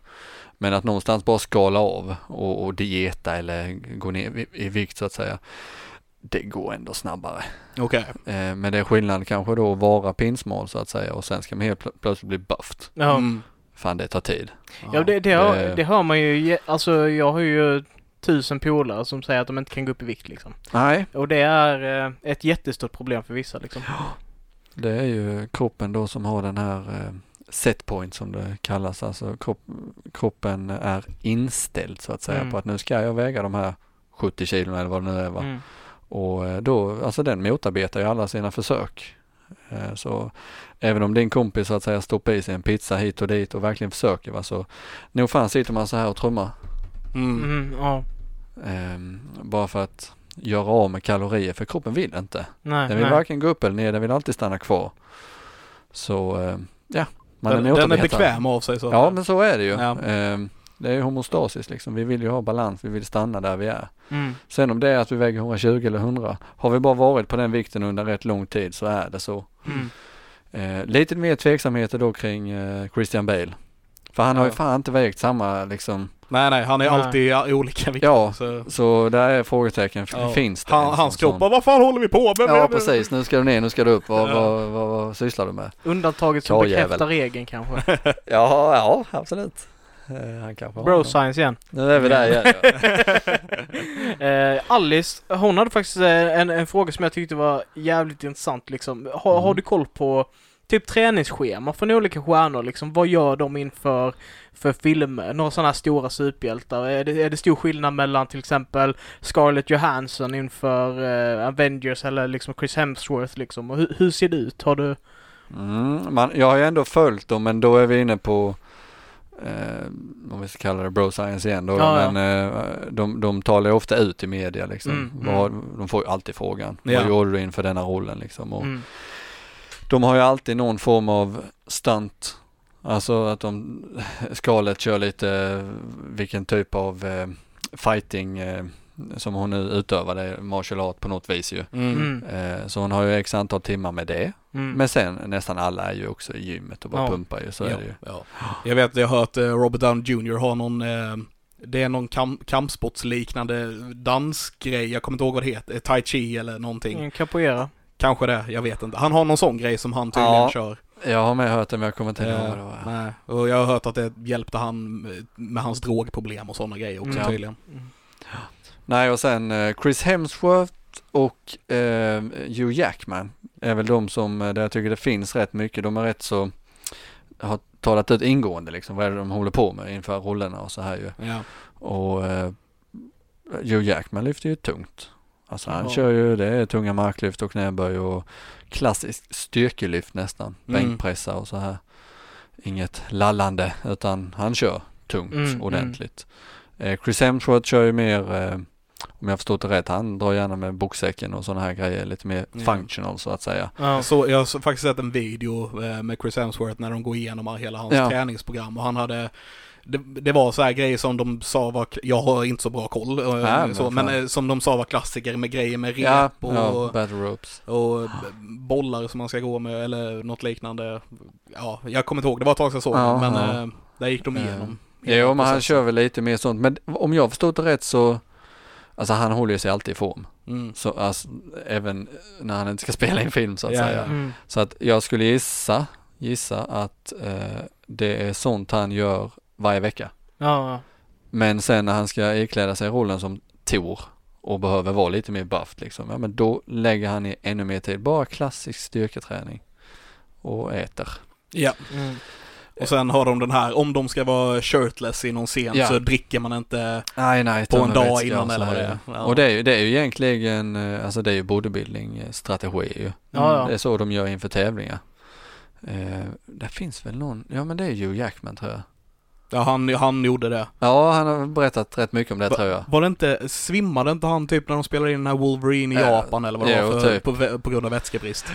[SPEAKER 4] Men att någonstans bara skala av och, och dieta eller gå ner i, i vikt så att säga. Det går ändå snabbare.
[SPEAKER 3] Okej.
[SPEAKER 4] Eh, men det är skillnad kanske då att vara pinsmal så att säga och sen ska man helt plö- plötsligt bli bufft.
[SPEAKER 2] Ja.
[SPEAKER 3] Mm.
[SPEAKER 4] Fan det tar tid.
[SPEAKER 2] Ja, det, det, hör,
[SPEAKER 4] Det-
[SPEAKER 2] det hör man ju. Alltså, jag har ju tusen polare som säger att de inte kan gå upp i vikt liksom.
[SPEAKER 4] Nej,
[SPEAKER 2] Och det är eh, ett jättestort problem för vissa liksom.
[SPEAKER 4] det är ju kroppen då som har den här eh, set point som det kallas. Alltså kropp, kroppen är inställd så att säga
[SPEAKER 2] Mm.
[SPEAKER 4] på att nu ska jag väga de här 70 kilo eller vad det nu är va.
[SPEAKER 2] Mm.
[SPEAKER 4] Och eh, då, alltså den motarbetar ju alla sina försök. Eh, Så även om din kompis så att säga stoppar i sig en pizza hit och dit och verkligen försöker va så nog fan sitter man så här och trummar.
[SPEAKER 3] Mm.
[SPEAKER 2] Mm, ja.
[SPEAKER 4] Ehm, bara för att göra av med kalorier för kroppen vill inte.
[SPEAKER 2] Nej,
[SPEAKER 4] Den vill
[SPEAKER 2] nej.
[SPEAKER 4] varken gå upp eller ner, den vill alltid stanna kvar. Så eh, ja, man
[SPEAKER 3] Den,
[SPEAKER 4] är
[SPEAKER 3] den är bekväm av sig så.
[SPEAKER 4] Ja men så är det ju.
[SPEAKER 3] Ja.
[SPEAKER 4] Ehm, det är ju homostasis liksom. Vi vill ju ha balans, vi vill stanna där vi är.
[SPEAKER 2] Mm.
[SPEAKER 4] Sen om det är att vi väger 120 eller 100, har vi bara varit på den vikten under rätt lång tid så är det så.
[SPEAKER 2] Mm.
[SPEAKER 4] Eh, lite mer tveksamheter då kring eh, Christian Bale. För han har ju
[SPEAKER 3] Ja.
[SPEAKER 4] fan inte vägt samma liksom.
[SPEAKER 3] Nej, nej, han är
[SPEAKER 2] Nej.
[SPEAKER 3] alltid i olika vikter.
[SPEAKER 4] Ja,
[SPEAKER 3] så.
[SPEAKER 4] Så där är frågetecken,
[SPEAKER 3] Ja.
[SPEAKER 4] finns det?
[SPEAKER 3] Han,
[SPEAKER 4] sån-
[SPEAKER 3] hans kropp vad fan håller vi på med?
[SPEAKER 4] Ja precis, nu ska du ner, nu ska du upp. Vad,
[SPEAKER 3] Ja.
[SPEAKER 4] vad, vad, vad sysslar du med?
[SPEAKER 2] Undantaget som bekräftar regeln kanske.
[SPEAKER 4] Ja, ja absolut. Eh, han kanske har
[SPEAKER 2] Bro
[SPEAKER 4] någon.
[SPEAKER 2] science igen.
[SPEAKER 4] Nu är vi där igen. Ja.
[SPEAKER 2] Eh, Alice, hon hade faktiskt eh, en, en fråga som jag tyckte var jävligt intressant liksom. Har,
[SPEAKER 4] Mm.
[SPEAKER 2] har du koll på typ träningsschema från olika stjärnor liksom? Vad gör de inför för filmer? Några sådana här stora superhjältar? Är det, är det stor skillnad mellan till exempel Scarlett Johansson inför eh, Avengers eller liksom Chris Hemsworth liksom? Och hur, hur ser det ut? Har du?
[SPEAKER 4] Mm, man, jag har ju ändå följt dem men då är vi inne på eh, om vi ska kalla det bro science igen då.
[SPEAKER 2] Ja,
[SPEAKER 4] men eh, de, de talar ju ofta ut i media liksom.
[SPEAKER 2] Mm,
[SPEAKER 4] Vad, de får ju alltid frågan.
[SPEAKER 3] Ja.
[SPEAKER 4] Vad gjorde du inför denna rollen liksom? Och
[SPEAKER 2] Mm.
[SPEAKER 4] De har ju alltid någon form av stunt. Alltså att de, Scarlett kör lite vilken typ av eh, fighting eh, som hon nu är martial art på något vis ju.
[SPEAKER 3] Mm.
[SPEAKER 2] Mm.
[SPEAKER 4] Eh, så hon har ju x antal timmar med det.
[SPEAKER 2] Mm.
[SPEAKER 4] Men sen nästan alla är ju också i gymmet och bara
[SPEAKER 2] Ja.
[SPEAKER 4] pumpar ju, så
[SPEAKER 3] ja,
[SPEAKER 4] är det ju.
[SPEAKER 3] ja. Jag vet, jag har hört eh, Robert Downey Jr. har någon, eh, det är någon kam kampsportsliknande dansgrej, jag kommer inte ihåg vad det heter, tai chi eller någonting.
[SPEAKER 2] Mm, Capoeira.
[SPEAKER 3] Kanske det, jag vet inte. Han har någon sån grej som han tydligen
[SPEAKER 4] Ja.
[SPEAKER 3] kör.
[SPEAKER 4] Jag har med hört det men jag kommer inte ihåg
[SPEAKER 3] Eh,
[SPEAKER 4] vad det var.
[SPEAKER 3] nej. Och jag har hört att det hjälpte han med- med hans drogproblem och sådana grejer också
[SPEAKER 2] Mm.
[SPEAKER 3] tydligen.
[SPEAKER 2] Mm.
[SPEAKER 4] Nej och sen eh, Chris Hemsworth och eh, Hugh Jackman är väl de som, eh, där jag tycker det finns rätt mycket. De är rätt så, har talat ut ingående liksom vad är det de håller på med inför rollerna och så här ju.
[SPEAKER 3] Ja.
[SPEAKER 4] Och eh, Hugh Jackman lyfter ju tungt. Alltså han
[SPEAKER 3] Ja.
[SPEAKER 4] kör ju, det är tunga marklyft och knäböj och klassiskt styrkelyft nästan.
[SPEAKER 3] Mm.
[SPEAKER 4] Bänkpressar och så här. Inget lallande utan han kör tungt
[SPEAKER 2] Mm,
[SPEAKER 4] ordentligt. Eh, Chris Hemsworth kör ju mer, om jag förstått det rätt, han drar gärna med boxsäcken och sådana här grejer, lite mer
[SPEAKER 3] Ja.
[SPEAKER 4] functional så att säga.
[SPEAKER 2] Ja.
[SPEAKER 3] Så jag har faktiskt sett en video eh, med Chris Hemsworth när de går igenom hela hans
[SPEAKER 4] Ja.
[SPEAKER 3] träningsprogram och han hade det, det var så här grejer som de sa var, jag har inte så bra koll, eh,
[SPEAKER 4] Nej, men
[SPEAKER 3] så, men eh, som de sa var klassiker med grejer med rep
[SPEAKER 4] Ja,
[SPEAKER 3] och,
[SPEAKER 4] ja, ropes.
[SPEAKER 3] och bollar som man ska gå med eller något liknande. Ja, jag kommer inte ihåg, det var ett tag sedan jag såg
[SPEAKER 4] Ja,
[SPEAKER 3] men
[SPEAKER 4] ja.
[SPEAKER 3] där gick de igenom.
[SPEAKER 4] Jo,
[SPEAKER 3] hela
[SPEAKER 4] men han kör väl lite mer sånt. Men om jag förstått det rätt så, alltså han håller ju sig alltid i form.
[SPEAKER 3] Mm.
[SPEAKER 4] Så alltså, även när han inte ska spela in film så att
[SPEAKER 3] Ja,
[SPEAKER 4] säga.
[SPEAKER 3] ja.
[SPEAKER 2] Mm.
[SPEAKER 4] Så att jag skulle gissa, gissa att eh, det är sånt han gör varje vecka.
[SPEAKER 2] Ja, ja.
[SPEAKER 4] Men sen när han ska ikläda sig rollen som Tor och behöver vara lite mer buffed liksom, ja men då lägger han i ännu mer tid. Bara klassisk styrketräning. Och äter.
[SPEAKER 3] Ja,
[SPEAKER 2] Mm.
[SPEAKER 3] Och sen har de den här, om de ska vara shirtless i någon scen
[SPEAKER 4] Ja.
[SPEAKER 3] så dricker man inte
[SPEAKER 4] Nej, nej.
[SPEAKER 3] på en dag innan eller vad det är.
[SPEAKER 4] ja. Och det är ju, det är ju egentligen, eh, alltså det är ju bodybuilding-strategi ju.
[SPEAKER 2] Ja, ja.
[SPEAKER 4] Det är så de gör inför tävlingar. Eh, det finns väl någon, ja men det är Hugh Jackman tror jag.
[SPEAKER 3] Ja, han, han gjorde det.
[SPEAKER 4] Ja, han har berättat rätt mycket om det
[SPEAKER 3] Va-
[SPEAKER 4] tror jag.
[SPEAKER 3] Var det inte, svimmade inte han typ när de spelade in den här Wolverine i
[SPEAKER 4] Ja,
[SPEAKER 3] Japan eller vad det
[SPEAKER 4] jo,
[SPEAKER 3] var för,
[SPEAKER 4] typ.
[SPEAKER 3] på, på grund av vätskebrist?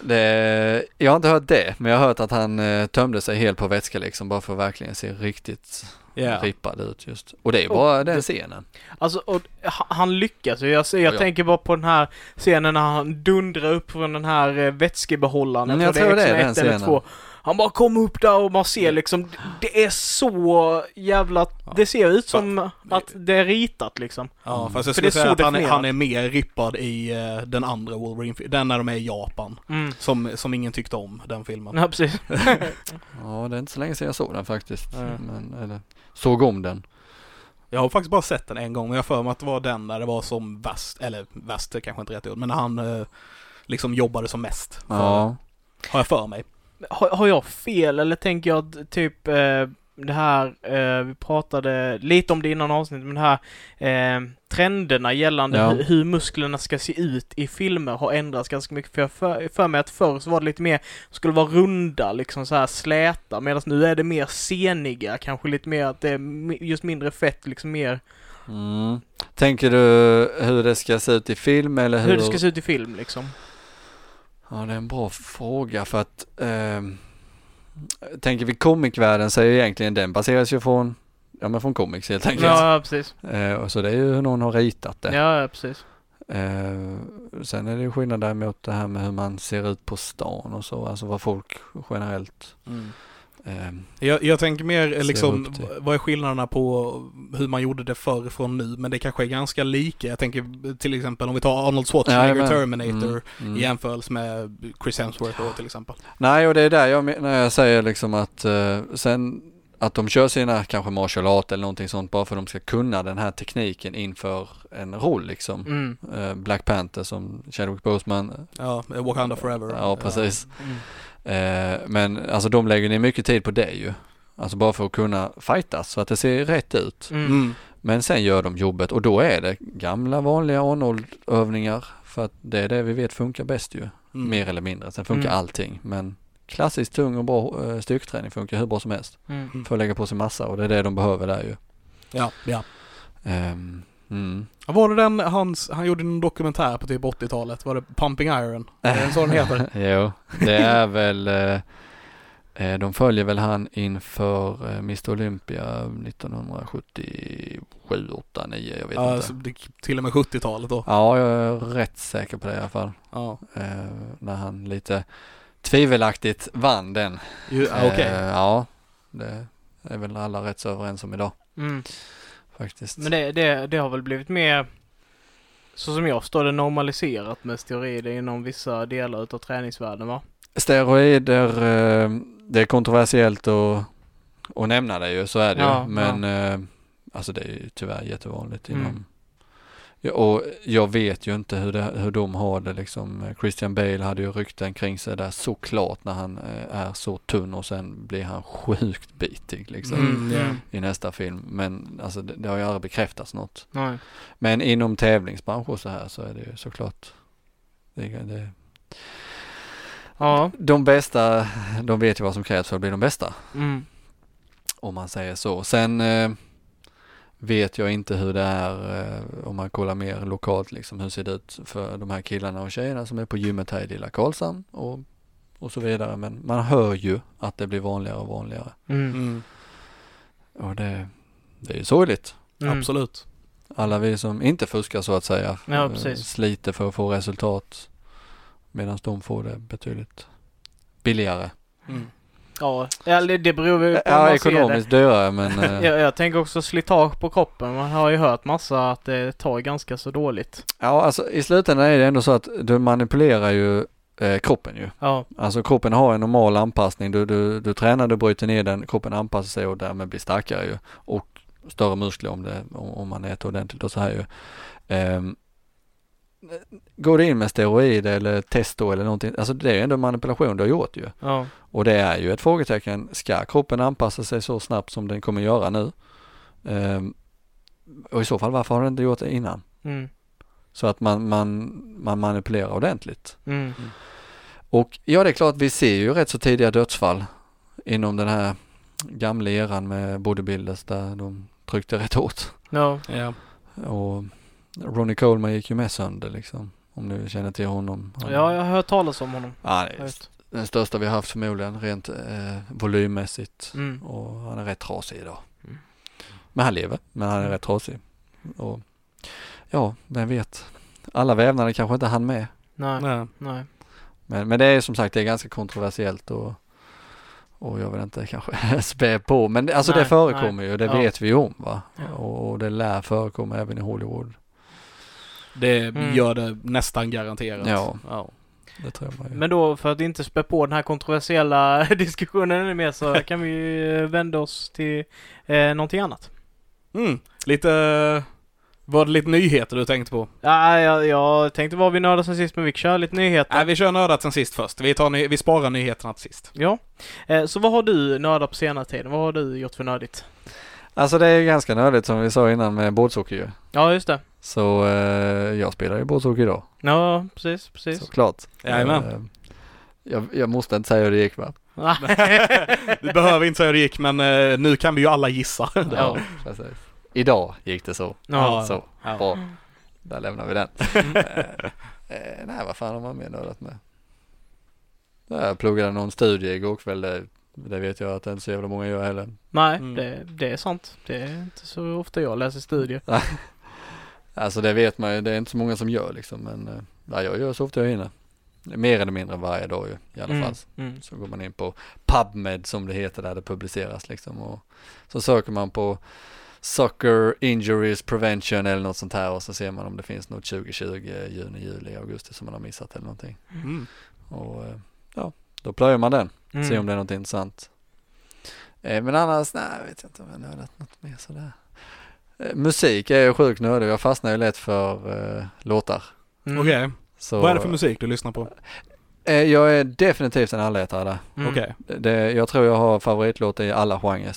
[SPEAKER 4] Det, jag har inte hört det, men jag har hört att han eh, tömde sig helt på vätska liksom bara för att verkligen se riktigt
[SPEAKER 3] Ja.
[SPEAKER 4] rippad ut just. Och det är
[SPEAKER 2] Och
[SPEAKER 4] bara den
[SPEAKER 2] det-
[SPEAKER 4] scenen.
[SPEAKER 2] Alltså, och, ha- han lyckas ju. Jag, jag
[SPEAKER 4] Ja.
[SPEAKER 2] tänker bara på den här scenen när han dundrar upp från den här eh, vätskebehållaren.
[SPEAKER 4] Mm, jag tror det är
[SPEAKER 2] X-Men
[SPEAKER 4] den
[SPEAKER 2] 1 eller
[SPEAKER 4] scenen.
[SPEAKER 2] 2. Han bara kommer upp där och man ser liksom, det är så jävla, det ser ut som att det är ritat liksom.
[SPEAKER 3] Ja,
[SPEAKER 4] Mm.
[SPEAKER 3] fast jag
[SPEAKER 2] För det
[SPEAKER 3] skulle
[SPEAKER 2] är
[SPEAKER 3] säga att han är, han är mer rippad i eh, den andra Wolverine, den när de är i Japan.
[SPEAKER 2] Mm.
[SPEAKER 3] Som, som ingen tyckte om, den filmen.
[SPEAKER 2] Ja, precis.
[SPEAKER 4] Ja, det är inte så länge sedan jag såg den faktiskt.
[SPEAKER 2] Ja.
[SPEAKER 4] Men, eller, såg om den.
[SPEAKER 3] Jag har faktiskt bara sett den en gång, men jag för mig att det var den där det var som värst, eller värst är kanske inte rätt ord, men när han eh, liksom jobbade som mest.
[SPEAKER 4] Ja.
[SPEAKER 3] Har jag för mig.
[SPEAKER 2] Har, har jag fel eller tänker jag att typ eh, det här, eh, vi pratade lite om det innan avsnittet, men det här eh, trenderna gällande
[SPEAKER 4] Ja.
[SPEAKER 2] hur, hur musklerna ska se ut i filmer har ändrats ganska mycket. För jag för, för mig att förr så var det lite mer, skulle vara runda, liksom så här släta, medan nu är det mer seniga, kanske lite mer att det är just mindre fett, liksom mer
[SPEAKER 4] Mm. Tänker du hur det ska se ut i film eller hur?
[SPEAKER 2] hur det ska se ut i film liksom.
[SPEAKER 4] Ja, det är en bra fråga för att ehm, tänker vi comicvärlden så är ju egentligen den baseras ju från Ja men från comics helt enkelt.
[SPEAKER 2] Ja, precis.
[SPEAKER 4] Eh, och så det är ju hur någon har ritat det.
[SPEAKER 2] Ja, ja, precis.
[SPEAKER 4] Eh, sen är det ju skillnad däremot det här med hur man ser ut på stan och så, alltså vad folk generellt eh,
[SPEAKER 3] Jag, jag tänker mer eh, liksom, vad är skillnaderna på hur man gjorde det förr från nu? Men det kanske är ganska lika. Jag tänker till exempel om vi tar Arnold Schwarzenegger
[SPEAKER 4] Jajamän.
[SPEAKER 3] Terminator
[SPEAKER 4] Mm, mm.
[SPEAKER 3] i jämförelse med Chris Hemsworth då till exempel.
[SPEAKER 4] Nej och det är där jag när jag säger liksom att eh, sen att de kör sina kanske martial art eller någonting sånt bara för att de ska kunna den här tekniken inför en roll liksom.
[SPEAKER 2] Mm.
[SPEAKER 4] Eh, Black Panther som Chadwick Boseman.
[SPEAKER 3] Ja, Wakanda Forever.
[SPEAKER 4] Ja precis.
[SPEAKER 2] Mm.
[SPEAKER 4] Eh, men alltså de lägger ner mycket tid på det ju. Alltså bara för att kunna fightas så att det ser rätt ut.
[SPEAKER 2] Mm.
[SPEAKER 3] Mm.
[SPEAKER 4] Men sen gör de jobbet och då är det gamla vanliga Arnold-övningar för att det är det vi vet funkar bäst ju.
[SPEAKER 3] Mm.
[SPEAKER 4] Mer eller mindre. Sen funkar
[SPEAKER 2] Mm.
[SPEAKER 4] allting men klassiskt tung och bra eh, styrketräning funkar hur bra som helst.
[SPEAKER 2] Mm.
[SPEAKER 4] För att lägga på sig massa och det är det de behöver där ju.
[SPEAKER 3] Ja, ja.
[SPEAKER 4] Ehm, mm.
[SPEAKER 3] Var det den, hans, han gjorde en dokumentär på typ 80-talet, var det Pumping Iron? Är det så den heter?
[SPEAKER 4] jo, det är väl eh, eh, de följer väl han inför eh, Mr Olympia 1977, 8, 9, jag vet
[SPEAKER 3] Ja,
[SPEAKER 4] inte.
[SPEAKER 3] så det, till och med 70-talet då.
[SPEAKER 4] Ja, jag är rätt säker på det i alla fall.
[SPEAKER 3] Ja,
[SPEAKER 4] Eh, när han lite tvivelaktigt vann den.
[SPEAKER 3] Ju, ja, okej.
[SPEAKER 4] Eh, ja, det är väl alla rätt så överens om idag
[SPEAKER 2] Mm.
[SPEAKER 4] Faktiskt.
[SPEAKER 2] Men det, det, det har väl blivit mer, så som jag förstår det, normaliserat med steroider inom vissa delar utav träningsvärlden va?
[SPEAKER 4] Steroider, eh, det är kontroversiellt att, att nämna det ju, så är det
[SPEAKER 2] Ja,
[SPEAKER 4] ju. Men eh, alltså det är ju tyvärr jättevanligt
[SPEAKER 2] Mm.
[SPEAKER 4] inom Ja, och jag vet ju inte hur, det, hur de har det liksom. Christian Bale hade ju rykten kring sig där såklart när han eh, är så tunn och sen blir han sjukt bitig liksom
[SPEAKER 3] Mm, ja.
[SPEAKER 4] i nästa film. Men alltså det, det har ju aldrig bekräftats något.
[SPEAKER 2] Nej.
[SPEAKER 4] Men inom tävlingsbransch och så här så är det ju såklart det, det,
[SPEAKER 2] Ja.
[SPEAKER 4] de bästa, de vet ju vad som krävs för att bli de bästa.
[SPEAKER 2] Mm.
[SPEAKER 4] Om man säger så. Sen eh, vet jag inte hur det är eh, om man kollar mer lokalt liksom. Hur ser det ut för de här killarna och tjejerna som är på gymmet här i lilla Karlshamn och, och så vidare. Men man hör ju att det blir vanligare och vanligare.
[SPEAKER 2] Mm.
[SPEAKER 3] Mm.
[SPEAKER 4] Och det, det är ju sorgligt.
[SPEAKER 2] Mm.
[SPEAKER 3] Absolut.
[SPEAKER 4] Alla vi som inte fuskar så att säga.
[SPEAKER 2] Ja,
[SPEAKER 4] eh. Sliter för att få resultat. Medan de får det betydligt billigare.
[SPEAKER 2] Ja, eller det beror väl på
[SPEAKER 4] Ja, ekonomiskt dyrare men eh,
[SPEAKER 2] Jag, jag tänker också slitage på kroppen. Man har ju hört massa att det tar ganska så dåligt.
[SPEAKER 4] Ja, alltså i slutändan är det ändå så att du manipulerar ju eh, kroppen ju.
[SPEAKER 2] Ja.
[SPEAKER 4] Alltså kroppen har en normal anpassning. Du, du, du tränar, du bryter ner den, kroppen anpassar sig och därmed blir starkare ju. Och större muskler om, det, om, man äter ordentligt och så här ju. Ehm, går du in med steroid eller testo eller någonting, alltså det är ju ändå manipulation du har gjort ju.
[SPEAKER 2] Ja.
[SPEAKER 4] Och det är ju ett frågetecken, ska kroppen anpassa sig så snabbt som den kommer göra nu? Ehm, och i så fall varför har den inte gjort det innan?
[SPEAKER 2] Mm.
[SPEAKER 4] Så att man, man, man manipulerar ordentligt.
[SPEAKER 2] Mm.
[SPEAKER 4] Och ja, det är klart vi ser ju rätt så tidiga dödsfall inom den här gamla eran med bodybuilders där de tryckte rätt hårt.
[SPEAKER 2] Ja.
[SPEAKER 3] Ja.
[SPEAKER 4] Och Ronnie Coleman gick ju med sönder liksom. Om du känner till honom. Han-
[SPEAKER 2] ja, jag har hört talas om honom.
[SPEAKER 4] Ja, det är den största vi har haft förmodligen rent eh, volymmässigt.
[SPEAKER 2] Mm.
[SPEAKER 4] Och han är rätt trasig idag.
[SPEAKER 2] Mm.
[SPEAKER 4] Men han lever, men han är rätt trasig. Och ja, vem vet. Alla vävnader kanske inte han med.
[SPEAKER 2] Nej,
[SPEAKER 3] Nej.
[SPEAKER 2] nej.
[SPEAKER 4] Men, men det är som sagt, det är ganska kontroversiellt och, och jag vill inte kanske spä på. Men det, alltså
[SPEAKER 2] Nej,
[SPEAKER 4] det förekommer ju, det
[SPEAKER 2] Ja.
[SPEAKER 4] vet vi om va.
[SPEAKER 2] Ja.
[SPEAKER 4] Och, och det lär förekomma även i Hollywood.
[SPEAKER 3] Det
[SPEAKER 2] Mm.
[SPEAKER 3] gör det nästan garanterat.
[SPEAKER 4] Ja.
[SPEAKER 3] ja.
[SPEAKER 4] Det tror jag man.
[SPEAKER 2] Men då för att inte spä på den här kontroversiella diskussionen ännu mer så kan vi ju vända oss till eh, någonting annat.
[SPEAKER 3] Mm. Lite... Var det lite nyheter du tänkte på?
[SPEAKER 2] Ja, jag, jag tänkte vad vi nördade sen sist men vi kör lite nyheter.
[SPEAKER 3] Nej, vi kör nördat sen sist först. Vi, tar ny- vi sparar nyheterna till sist.
[SPEAKER 2] Ja. Eh, så vad har du nördat på senare tid? Vad har du gjort för nördigt?
[SPEAKER 4] Alltså det är ju ganska nördigt som vi sa innan med båtsocker ju.
[SPEAKER 2] Ja, just det.
[SPEAKER 4] Så eh, jag spelar ju båtsocker idag.
[SPEAKER 2] Ja, precis, precis.
[SPEAKER 4] Såklart.
[SPEAKER 3] Jajamän.
[SPEAKER 4] Eh, jag, jag måste inte säga hur det gick va?
[SPEAKER 3] Du behöver inte säga hur det gick, men eh, nu kan vi ju alla gissa.
[SPEAKER 2] Ja.
[SPEAKER 4] precis. Idag gick det så.
[SPEAKER 2] Ja.
[SPEAKER 4] Så,
[SPEAKER 3] Ja.
[SPEAKER 4] bra. Där lämnar vi den. eh, eh, nej, vad fan har man mer nördat med? Jag pluggade någon studie igår kväll. Det, vet jag att det inte så jävla många gör heller.
[SPEAKER 2] Nej,
[SPEAKER 3] Mm.
[SPEAKER 2] det, det är sant. Det är inte så ofta jag läser studier.
[SPEAKER 4] Alltså det vet man ju. Det är inte så många som gör liksom. Men eh, ja, jag gör så ofta jag hinner. Mer eller mindre varje dag ju i alla
[SPEAKER 2] Mm,
[SPEAKER 4] fall.
[SPEAKER 2] mm.
[SPEAKER 4] Så går man in på PubMed som det heter där det publiceras liksom. Och så söker man på Soccer Injuries Prevention eller något sånt här och så ser man om det finns något 2020, juni, juli, augusti som man har missat eller någonting.
[SPEAKER 3] Mm.
[SPEAKER 4] Och eh, ja, då plöjer man den.
[SPEAKER 2] Mm.
[SPEAKER 4] Se om det är något intressant. Eh, men annars, nej, jag vet inte om jag nördat något mer sådär. Eh, musik är ju sjukt nördig. Jag fastnar ju lätt för eh, låtar.
[SPEAKER 2] Mm.
[SPEAKER 3] Okej.
[SPEAKER 4] Så,
[SPEAKER 3] Vad är det för musik du lyssnar på?
[SPEAKER 4] Eh, jag är definitivt en allätare där.
[SPEAKER 2] Mm.
[SPEAKER 3] Okej.
[SPEAKER 4] Det, jag tror jag har favoritlåtar i alla genrer.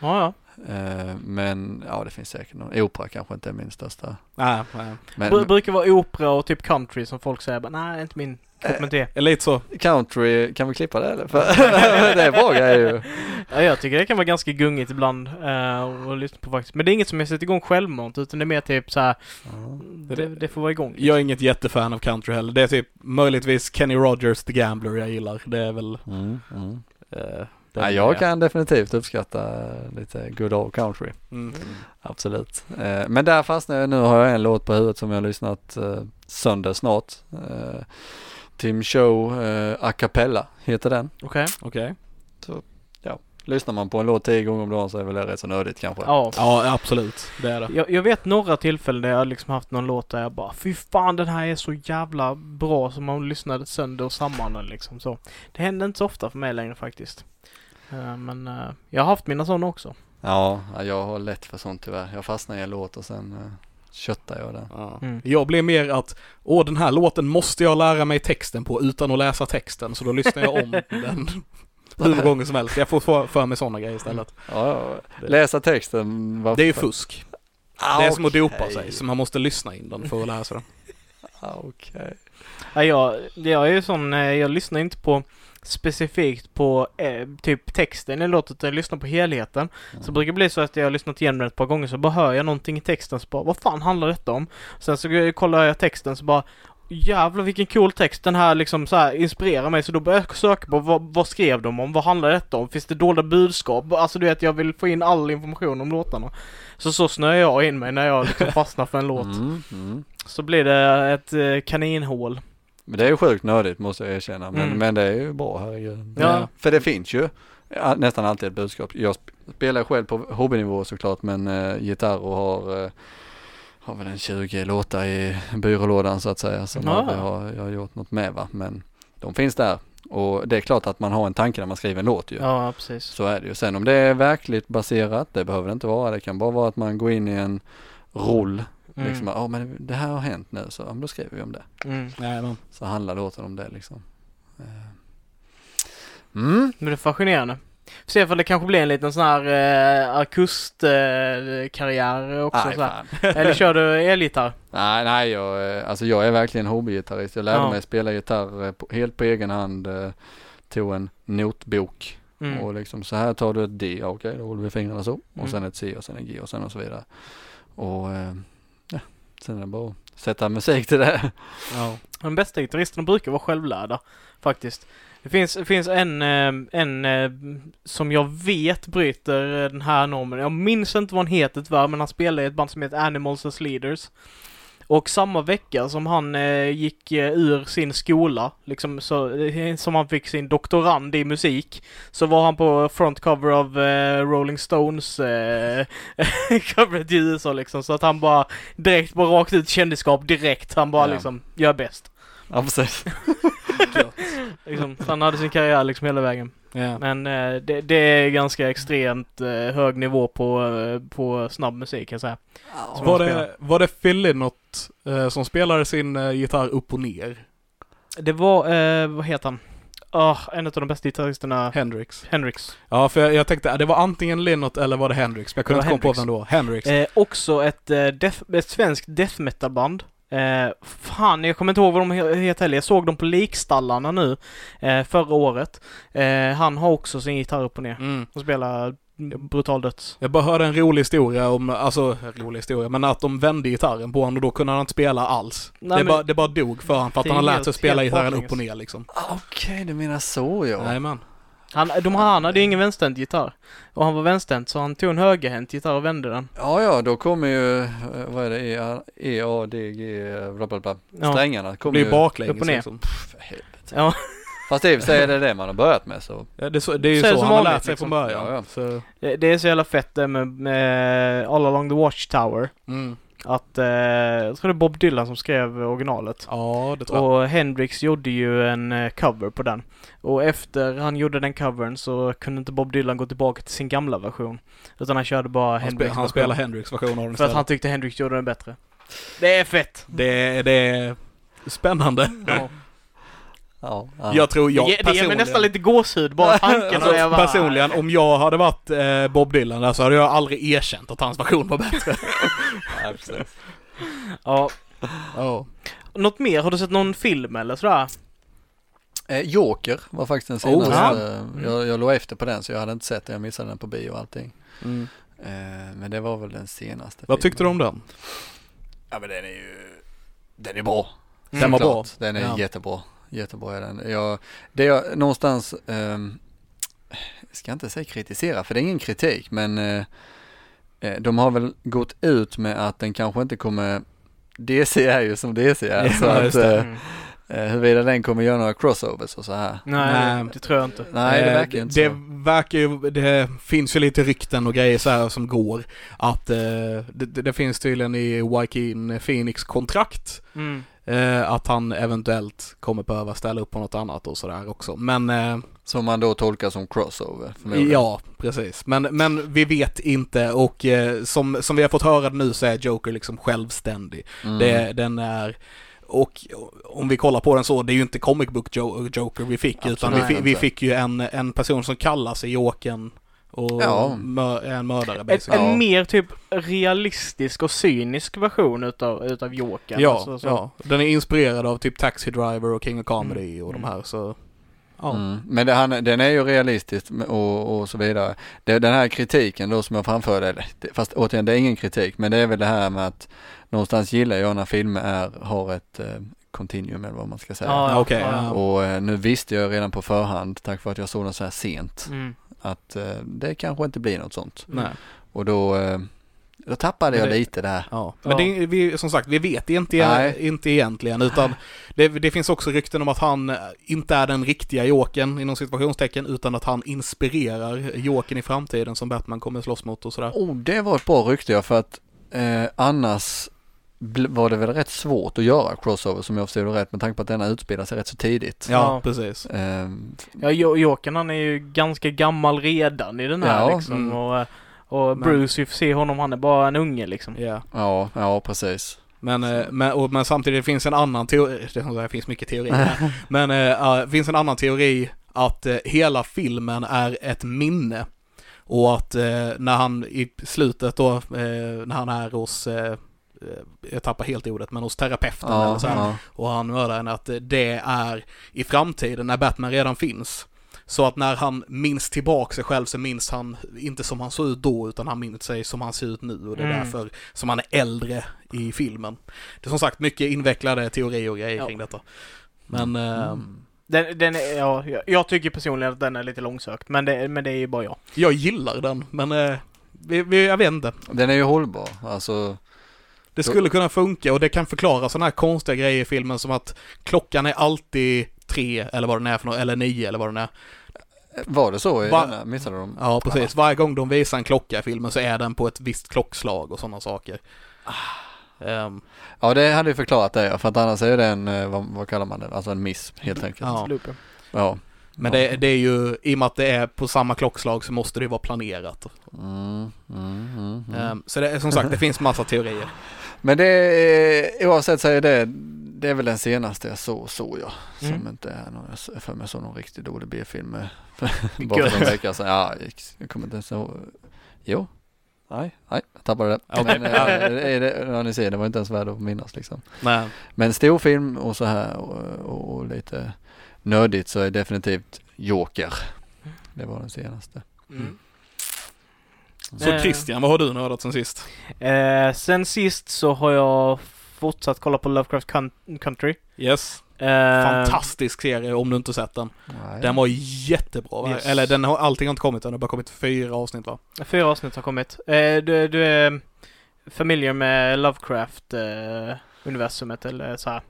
[SPEAKER 2] Ja, ja.
[SPEAKER 4] Eh, men ja, det finns säkert någon. Opera kanske inte är min största.
[SPEAKER 3] Nej, nej.
[SPEAKER 4] Men
[SPEAKER 2] Bru- brukar vara opera och typ country som folk säger. Nej, inte min kopp med te.
[SPEAKER 3] Lite så.
[SPEAKER 4] country, kan vi klippa det eller? För det är bra grejer ju.
[SPEAKER 2] Ja, jag tycker det kan vara ganska gungigt ibland eh, att lyssna på faktiskt. Men det är inget som jag sätter igång självmant utan det är mer typ så här. Det, det får vara igång.
[SPEAKER 3] Jag är inget jättefan av country heller. Det är typ möjligtvis Kenny Rogers, The Gambler jag gillar. Det är väl...
[SPEAKER 4] Mm, mm.
[SPEAKER 3] eh, det
[SPEAKER 4] Ja,
[SPEAKER 3] är-
[SPEAKER 4] jag kan definitivt uppskatta lite good old country.
[SPEAKER 3] Mm.
[SPEAKER 4] Absolut. Eh, men där fastnade jag. Nu har jag en låt på huvudet som jag har lyssnat eh, sönder snart. Eh, Tim Show eh, A Cappella heter den.
[SPEAKER 2] Okej.
[SPEAKER 3] Okej.
[SPEAKER 4] Lyssnar man på en låt tio gånger om dagen så är väl det rätt så nördigt kanske.
[SPEAKER 2] Ja.
[SPEAKER 3] Ja, absolut. Det är det.
[SPEAKER 2] Jag, jag vet några tillfällen där jag liksom haft någon låt där jag bara Fy fan den här är så jävla bra som man lyssnade sönder och samman den liksom så. Det händer inte så ofta för mig längre faktiskt. Eh, men eh, jag har haft mina sådana också.
[SPEAKER 4] Ja, ja, jag har lätt för sånt tyvärr. Jag fastnar i en låt och sen uh, köttar jag den.
[SPEAKER 3] Ja.
[SPEAKER 2] Mm.
[SPEAKER 3] Jag blir mer att, åh den här låten måste jag lära mig texten på utan att läsa texten, så då lyssnar jag om den hur gånger som helst. Jag får för, för mig sådana grejer istället.
[SPEAKER 4] Ja, ja. läsa texten. varför-
[SPEAKER 3] Det är ju fusk.
[SPEAKER 4] Ah,
[SPEAKER 3] Det är som att dopa sig, så man måste lyssna in den för att läsa den.
[SPEAKER 4] Ah, Okej.
[SPEAKER 2] Ja, jag, jag är ju sån, eh, jag lyssnar inte på specifikt på eh, typ texten i låten utan jag lyssnar på helheten. Så det brukar bli så att jag har lyssnat igenom den ett par gånger så bara hör jag någonting i texten så bara vad fan handlar detta om? Sen så kollar jag texten så bara Jävlar vilken cool text den här liksom så här inspirerar mig så då börjar jag söka på vad, vad skrev de om? Vad handlar detta om? Finns det dolda budskap? Alltså du vet jag vill få in all information om låtarna. Så så snöar jag in mig när jag liksom fastnar för en låt.
[SPEAKER 4] Mm, mm.
[SPEAKER 2] Så blir det ett eh, kaninhål.
[SPEAKER 4] Men det är ju sjukt nördigt måste jag erkänna. Men,
[SPEAKER 2] Mm.
[SPEAKER 4] men det är ju bra herregud.
[SPEAKER 2] Ja.
[SPEAKER 4] För det finns ju nästan alltid ett budskap. Jag sp- spelar själv på hobbynivå såklart men uh, gitarr och har, uh, har väl en 20 låtar i byrålådan så att säga. Som
[SPEAKER 2] Ja.
[SPEAKER 4] aldrig har, jag har gjort något med va. Men de finns där. Och det är klart att man har en tanke när man skriver en låt ju.
[SPEAKER 2] Ja, precis.
[SPEAKER 4] Så är det ju. Sen om det är verkligt baserat, det behöver det inte vara. Det kan bara vara att man går in i en roll.
[SPEAKER 2] Mm.
[SPEAKER 4] Liksom, ja men det här har hänt nu så ja, men då skriver vi om det.
[SPEAKER 2] Mm.
[SPEAKER 3] Nej, men.
[SPEAKER 4] Så handlar låten om det liksom. Eh. Mm.
[SPEAKER 2] Men det är fascinerande. Se ifall det kanske blir en liten sån här uh, akustkarriär också.
[SPEAKER 4] Nej,
[SPEAKER 2] så här.
[SPEAKER 4] fan.
[SPEAKER 2] Eller kör du elgitarr?
[SPEAKER 4] nej, nej jag, eh, alltså jag är verkligen hobbygitarrist. Jag lärde
[SPEAKER 2] Ja.
[SPEAKER 4] mig spela gitarr eh, på, helt på egen hand. eh, Tog en notbok
[SPEAKER 2] Mm.
[SPEAKER 4] och liksom så här tar du ett D, Ja, okej då håller vi fingrarna så.
[SPEAKER 2] Mm.
[SPEAKER 4] Och sen ett C och sen en G och sen och så vidare. Och eh, ja, sen är det bara att sätta musik till det.
[SPEAKER 3] Ja.
[SPEAKER 2] De bästa gitarristerna brukar vara självlärda, faktiskt. Det finns, det finns en, eh, en eh, som jag vet bryter eh, den här normen. Jag minns inte vad han heter tyvärr, men han spelar i ett band som heter Animals as Leaders. Och samma vecka som han eh, gick eh, ur sin skola, liksom så, eh, som han fick sin doktorand i musik, så var han på front cover av eh, Rolling Stones coveret i USA liksom. Så att han bara direkt, bara rakt ut kändisskap direkt. Han bara
[SPEAKER 4] Ja.
[SPEAKER 2] liksom, gör bäst.
[SPEAKER 4] Ja precis.
[SPEAKER 2] Liksom, han hade sin karriär liksom hela vägen.
[SPEAKER 3] Ja.
[SPEAKER 2] Men eh, det, det är ganska extremt eh, hög nivå på, eh, på snabb musik kan jag säga. Som
[SPEAKER 3] Var det, var det Phil Lynott eh, som spelade sin eh, gitarr upp och ner?
[SPEAKER 2] Det var, eh, vad heter han? Ah, en av de bästa gitarristerna,
[SPEAKER 3] Hendrix.
[SPEAKER 2] Hendrix.
[SPEAKER 3] Ja, för jag, jag tänkte, det var antingen Lynott eller var det Hendrix? Men jag kunde inte komma på vem det var. Hendrix.
[SPEAKER 2] Eh, också ett, eh, death, ett svenskt death metal band. Eh, fan, jag kommer inte ihåg vad de he- heter heller. Jag såg dem på Likstallarna nu eh, förra året. Eh, han har också sin gitarr upp och ner
[SPEAKER 3] Mm.
[SPEAKER 2] och spelar brutal döds.
[SPEAKER 3] Jag bara hörde en rolig historia om, alltså rolig historia, men att de vände gitarren på honom och då kunde han inte spela alls.
[SPEAKER 2] Nej,
[SPEAKER 3] det,
[SPEAKER 2] men-
[SPEAKER 3] bara, det bara dog för honom för att han har lärt sig spela gitarren upp och ner liksom.
[SPEAKER 4] Okej, du menar så ja.
[SPEAKER 3] Jajamän.
[SPEAKER 2] Han, de, han hade ju ingen vänsterhänt gitarr. Och han var vänsterhänt så han tog en högerhänt gitarr och vände den.
[SPEAKER 4] Ja, ja, då kommer ju, eh, vad är det, E, A, e, A D, G, bla bla bla.
[SPEAKER 2] Ja.
[SPEAKER 4] Strängarna
[SPEAKER 3] Det
[SPEAKER 4] kommer
[SPEAKER 3] blir
[SPEAKER 4] ju.
[SPEAKER 3] baklänges
[SPEAKER 2] upp och ner.
[SPEAKER 3] liksom.
[SPEAKER 4] För helvete.
[SPEAKER 2] Ja,
[SPEAKER 4] Fast i och för sig är det det man har börjat med så.
[SPEAKER 3] Ja, det, är så, det är ju
[SPEAKER 2] Så
[SPEAKER 3] så,
[SPEAKER 2] det som
[SPEAKER 3] han har lärt sig
[SPEAKER 2] liksom.
[SPEAKER 3] från början.
[SPEAKER 4] Ja, ja.
[SPEAKER 3] Så,
[SPEAKER 2] det, det är så jävla fett det med, med All along the Watchtower.
[SPEAKER 3] mm.
[SPEAKER 2] Att, eh, jag tror det är Bob Dylan som skrev originalet.
[SPEAKER 3] Ja, det tror jag.
[SPEAKER 2] Och Hendrix gjorde ju en eh, cover på den. Och efter han gjorde den covern så kunde inte Bob Dylan gå tillbaka till sin gamla version. Utan han körde bara
[SPEAKER 3] Han,
[SPEAKER 2] Hendrix
[SPEAKER 3] han spelar Hendrix version av den
[SPEAKER 2] För att han tyckte Hendrix gjorde den bättre. Det är fett!
[SPEAKER 3] Det, det är spännande.
[SPEAKER 2] Ja.
[SPEAKER 4] Ja. ja.
[SPEAKER 3] Jag tror jag
[SPEAKER 2] det, det ger mig nästan lite gåshud bara tanken
[SPEAKER 3] Alltså,
[SPEAKER 2] jag bara,
[SPEAKER 3] personligen, om jag hade varit eh, Bob Dylan där så hade jag aldrig erkänt att hans version var bättre.
[SPEAKER 4] ja, precis.
[SPEAKER 2] Ja.
[SPEAKER 3] Ja.
[SPEAKER 2] Något mer? Har du sett någon film eller sådär?
[SPEAKER 4] Eh, Joker var faktiskt den
[SPEAKER 3] Oh,
[SPEAKER 4] senaste.
[SPEAKER 2] ja.
[SPEAKER 4] jag, jag låg efter på den så jag hade inte sett den. Jag missade den på bio och allting.
[SPEAKER 3] Mm.
[SPEAKER 4] Eh, men det var väl den senaste.
[SPEAKER 3] Vad tyckte du
[SPEAKER 4] filmen.
[SPEAKER 3] om den?
[SPEAKER 4] Ja men den är ju, den är bra.
[SPEAKER 3] Den var bra.
[SPEAKER 4] Den är
[SPEAKER 3] Ja.
[SPEAKER 4] jättebra. Jättebra är den. Jag, det jag någonstans, jag ska inte säga kritisera för det är ingen kritik men eh, eh, de har väl gått ut med att den kanske inte kommer, DC är ju som DC är.
[SPEAKER 3] Ja,
[SPEAKER 4] så att,
[SPEAKER 3] det.
[SPEAKER 4] eh,
[SPEAKER 2] Mm.
[SPEAKER 4] eh, huruvida den kommer göra några crossovers och så här.
[SPEAKER 2] Nej,
[SPEAKER 3] Nej.
[SPEAKER 2] det tror jag inte.
[SPEAKER 4] Nej det
[SPEAKER 3] Eh,
[SPEAKER 4] verkar inte
[SPEAKER 3] det
[SPEAKER 4] så.
[SPEAKER 3] verkar ju, det finns ju lite rykten och grejer så här som går. Att eh, det, det det finns tydligen i Joaquin Phoenix kontrakt
[SPEAKER 2] Mm.
[SPEAKER 3] Eh, att han eventuellt kommer behöva ställa upp på något annat och sådär också. Men eh,
[SPEAKER 4] Som man då tolkar som crossover.
[SPEAKER 3] ja, precis. Men, men vi vet inte och eh, som, som vi har fått höra nu så är Joker liksom självständig.
[SPEAKER 4] Mm.
[SPEAKER 3] Det, den är och om vi kollar på den så, det är ju inte comic book jo- Joker vi fick utan vi,
[SPEAKER 4] Absolut
[SPEAKER 3] fi- vi
[SPEAKER 4] inte.
[SPEAKER 3] fick ju en, en person som kallar sig Jokern och
[SPEAKER 4] Ja.
[SPEAKER 3] är en mördare
[SPEAKER 2] En,
[SPEAKER 3] basically.
[SPEAKER 2] en mer typ realistisk och cynisk version utav, utav Jokern.
[SPEAKER 3] Ja,
[SPEAKER 2] Alltså, så.
[SPEAKER 3] ja, den är inspirerad av typ Taxi Driver och King of Comedy och de här så ja.
[SPEAKER 4] Mm. Men det, han, den är ju realistisk och, och så vidare. Det, den här kritiken då som jag framförde, fast återigen det är ingen kritik, men det är väl det här med att någonstans gillar jag när filmer är, har ett eh, continuum eller vad man ska säga.
[SPEAKER 3] Okej,
[SPEAKER 2] ja.
[SPEAKER 3] ja.
[SPEAKER 4] Och eh, nu visste jag redan på förhand, tack vare att jag såg den så här sent,
[SPEAKER 2] Mm.
[SPEAKER 4] att eh, det kanske inte blir något sånt.
[SPEAKER 3] Nej.
[SPEAKER 4] Och då, eh, då tappade jag
[SPEAKER 3] det-
[SPEAKER 4] lite där.
[SPEAKER 3] Ja, men det, är- vi, som sagt, vi vet inte,
[SPEAKER 4] Nej.
[SPEAKER 3] inte egentligen utan det, det finns också rykten om att han inte är den riktiga Jokern inom situationstecken utan att han inspirerar Jokern i framtiden som Batman kommer slåss mot och sådär.
[SPEAKER 4] Oh, det var ett bra rykte för att eh, annars var det väl rätt svårt att göra crossover som jag förstod det rätt med tanke på att denna utspelar sig rätt så tidigt.
[SPEAKER 3] Ja,
[SPEAKER 2] Ja.
[SPEAKER 3] precis.
[SPEAKER 4] Ehm,
[SPEAKER 2] Ja, Jo- Jokern han är ju ganska gammal redan i den här
[SPEAKER 4] Ja,
[SPEAKER 2] liksom.
[SPEAKER 3] mm.
[SPEAKER 2] Och, och Bruce, vi får se honom, han är bara en unge liksom.
[SPEAKER 3] Ja.
[SPEAKER 4] ja, ja precis.
[SPEAKER 3] Men, eh, men, och, men samtidigt finns en annan teori, det, finns mycket teorier här. men ja, finns en annan teori att eh, hela filmen är ett minne. Och att eh, när han i slutet då, när han är hos, jag tappar helt ordet, men hos terapeuten eller
[SPEAKER 4] Ja,
[SPEAKER 3] så här,
[SPEAKER 4] ja.
[SPEAKER 3] och han mördar henne, att det är i framtiden när Batman redan finns. Så att när han minns tillbaka sig själv så minns han inte som han såg ut då utan han minns sig som han ser ut nu och det är
[SPEAKER 2] Mm.
[SPEAKER 3] därför som han är äldre i filmen. Det är som sagt mycket invecklade teorier och grejer
[SPEAKER 2] Ja.
[SPEAKER 3] kring detta. Men eh,
[SPEAKER 4] Mm.
[SPEAKER 2] Den, den är, ja, jag- jag tycker personligen att den är lite långsökt, men det, men det är ju bara jag.
[SPEAKER 3] jag gillar den, men eh, vi, vi, jag vet inte.
[SPEAKER 4] Den är ju hållbar, alltså.
[SPEAKER 3] Det skulle kunna funka och det kan förklara sådana här konstiga grejer i filmen som att klockan är alltid tre eller vad den är för något, eller nio eller vad den är.
[SPEAKER 4] Var det så i
[SPEAKER 3] Va-
[SPEAKER 4] denna? Missade de?
[SPEAKER 3] Ja, precis. Varje gång de visar en klocka i filmen så är den på ett visst klockslag och sådana saker. Ehm,
[SPEAKER 4] Ja, det hade ju förklarat det, för att annars är det en, eh, vad, vad kallar man det? Alltså en miss, helt enkelt.
[SPEAKER 3] Ja.
[SPEAKER 4] Ja.
[SPEAKER 3] men det, det är ju, i och med att det är på samma klockslag så måste det ju vara planerat.
[SPEAKER 4] Mm, mm, mm, mm.
[SPEAKER 3] Ehm, så det är som sagt, det finns massa teorier.
[SPEAKER 4] Men det är, oavsett så är det, det är väl den senaste jag såg, såg jag. Som
[SPEAKER 2] Mm.
[SPEAKER 4] inte är någon, jag för mig såg någon riktigt dålig B-film med, bara för någon vecka sedan. Ja, jag, kommer inte ens ihåg. Jo. Nej, nej, jag tappade det.
[SPEAKER 3] Okej.
[SPEAKER 4] Men, är det, ja, ni ser, det var inte ens värd att minnas liksom.
[SPEAKER 3] Nej.
[SPEAKER 4] Men storfilm och så här och, och, och lite nördigt så är definitivt Joker. Det var den senaste.
[SPEAKER 2] Mm.
[SPEAKER 3] Så
[SPEAKER 2] Eh.
[SPEAKER 3] Christian, vad har du nördat sen sist?
[SPEAKER 2] Eh, sen sist så har jag fortsatt kolla på Lovecraft Coun- Country.
[SPEAKER 3] Yes.
[SPEAKER 2] Eh,
[SPEAKER 3] Fantastisk serie om du inte sett den.
[SPEAKER 4] Nej.
[SPEAKER 3] Den var jättebra.
[SPEAKER 2] Yes.
[SPEAKER 3] Eller den har, allting har inte kommit än, det har bara kommit fyra avsnitt va?
[SPEAKER 2] Fyra avsnitt har kommit. Eh, du, du är familiar med Lovecraft-universumet eller så här.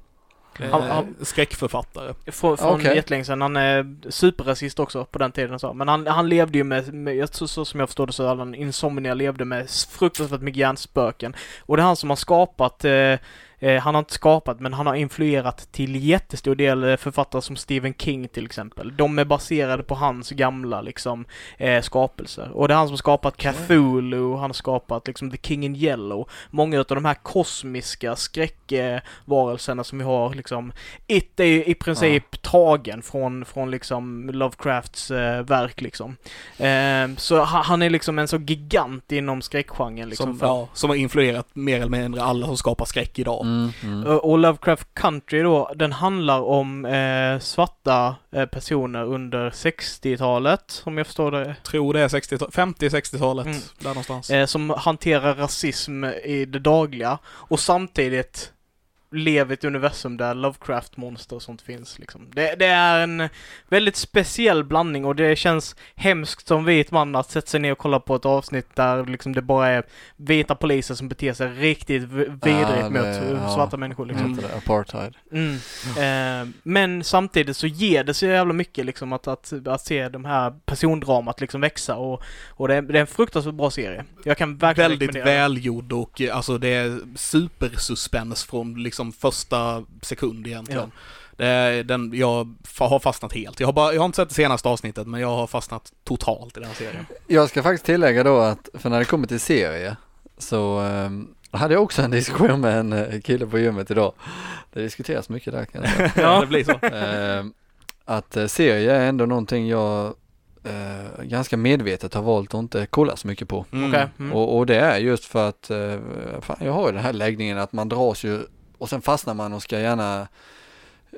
[SPEAKER 2] Han-
[SPEAKER 3] Eh,
[SPEAKER 2] han-
[SPEAKER 3] Skräckförfattare.
[SPEAKER 2] Från, från
[SPEAKER 4] Okej.
[SPEAKER 2] jättelänge sedan. Han är superrasist också på den tiden så. Men han, han levde ju med, med jag tror så som jag förstår det så han insomnia, levde med fruktansvärt mycket hjärnspöken. Och det är han som har skapat eh, Eh, han har inte skapat, men han har influerat till jättestor del eh, författare som Stephen King till exempel. De är baserade på hans gamla liksom eh, skapelser. Och det är han som har skapat Cthulhu, han har skapat liksom The King in Yellow. Många av de här kosmiska skräckvarelserna som vi har liksom. It är ju i princip tagen från, från liksom Lovecrafts eh, verk liksom. Eh, så ha- han är liksom en så gigant inom skräckgenren liksom.
[SPEAKER 3] som, ja, som har influerat mer eller mindre alla som skapar skräck idag.
[SPEAKER 4] Mm, mm.
[SPEAKER 2] Och Lovecraft Country då, den handlar om eh, svarta eh, personer under 60-talet, om jag förstår det.
[SPEAKER 3] Tror det är 60 50-60-talet,
[SPEAKER 2] Mm.
[SPEAKER 3] där någonstans.
[SPEAKER 2] Eh, som hanterar rasism i det dagliga och samtidigt lever i ett universum där Lovecraft-monster och sånt finns liksom. Det, det är en väldigt speciell blandning och det känns hemskt som vit man att sätta sig ner och kolla på ett avsnitt där liksom det bara är vita poliser som beter sig riktigt vidrigt
[SPEAKER 4] det-
[SPEAKER 2] mot eh,
[SPEAKER 4] ja.
[SPEAKER 2] svarta människor liksom.
[SPEAKER 4] Heter det apartheid?
[SPEAKER 2] Mm. Eh, men samtidigt så ger det så jävla mycket liksom att, att, att se de här persondramat liksom växa och, och det, är, det är en fruktansvärt bra serie. Jag kan verkligen
[SPEAKER 3] Väldigt välgjord och eh, alltså det är supersuspens från liksom första sekund egentligen. Är den, jag har fastnat helt. Jag har, bara, jag har inte sett det senaste avsnittet men jag har fastnat totalt i den serien.
[SPEAKER 4] Jag ska faktiskt tillägga då att, för när det kommer till serie, så ehm, hade jag också en diskussion med en eh, kille på gymmet idag. Det diskuteras mycket där kan jag säga.
[SPEAKER 3] Ja, det blir så.
[SPEAKER 4] Ehm, att eh, serie är ändå någonting jag eh, ganska medvetet har valt att inte kolla så mycket på.
[SPEAKER 3] Mm.
[SPEAKER 2] Mm.
[SPEAKER 4] Och, och det är just för att, eh, fan, jag har ju den här läggningen att man dras ju och sen fastnar man och ska gärna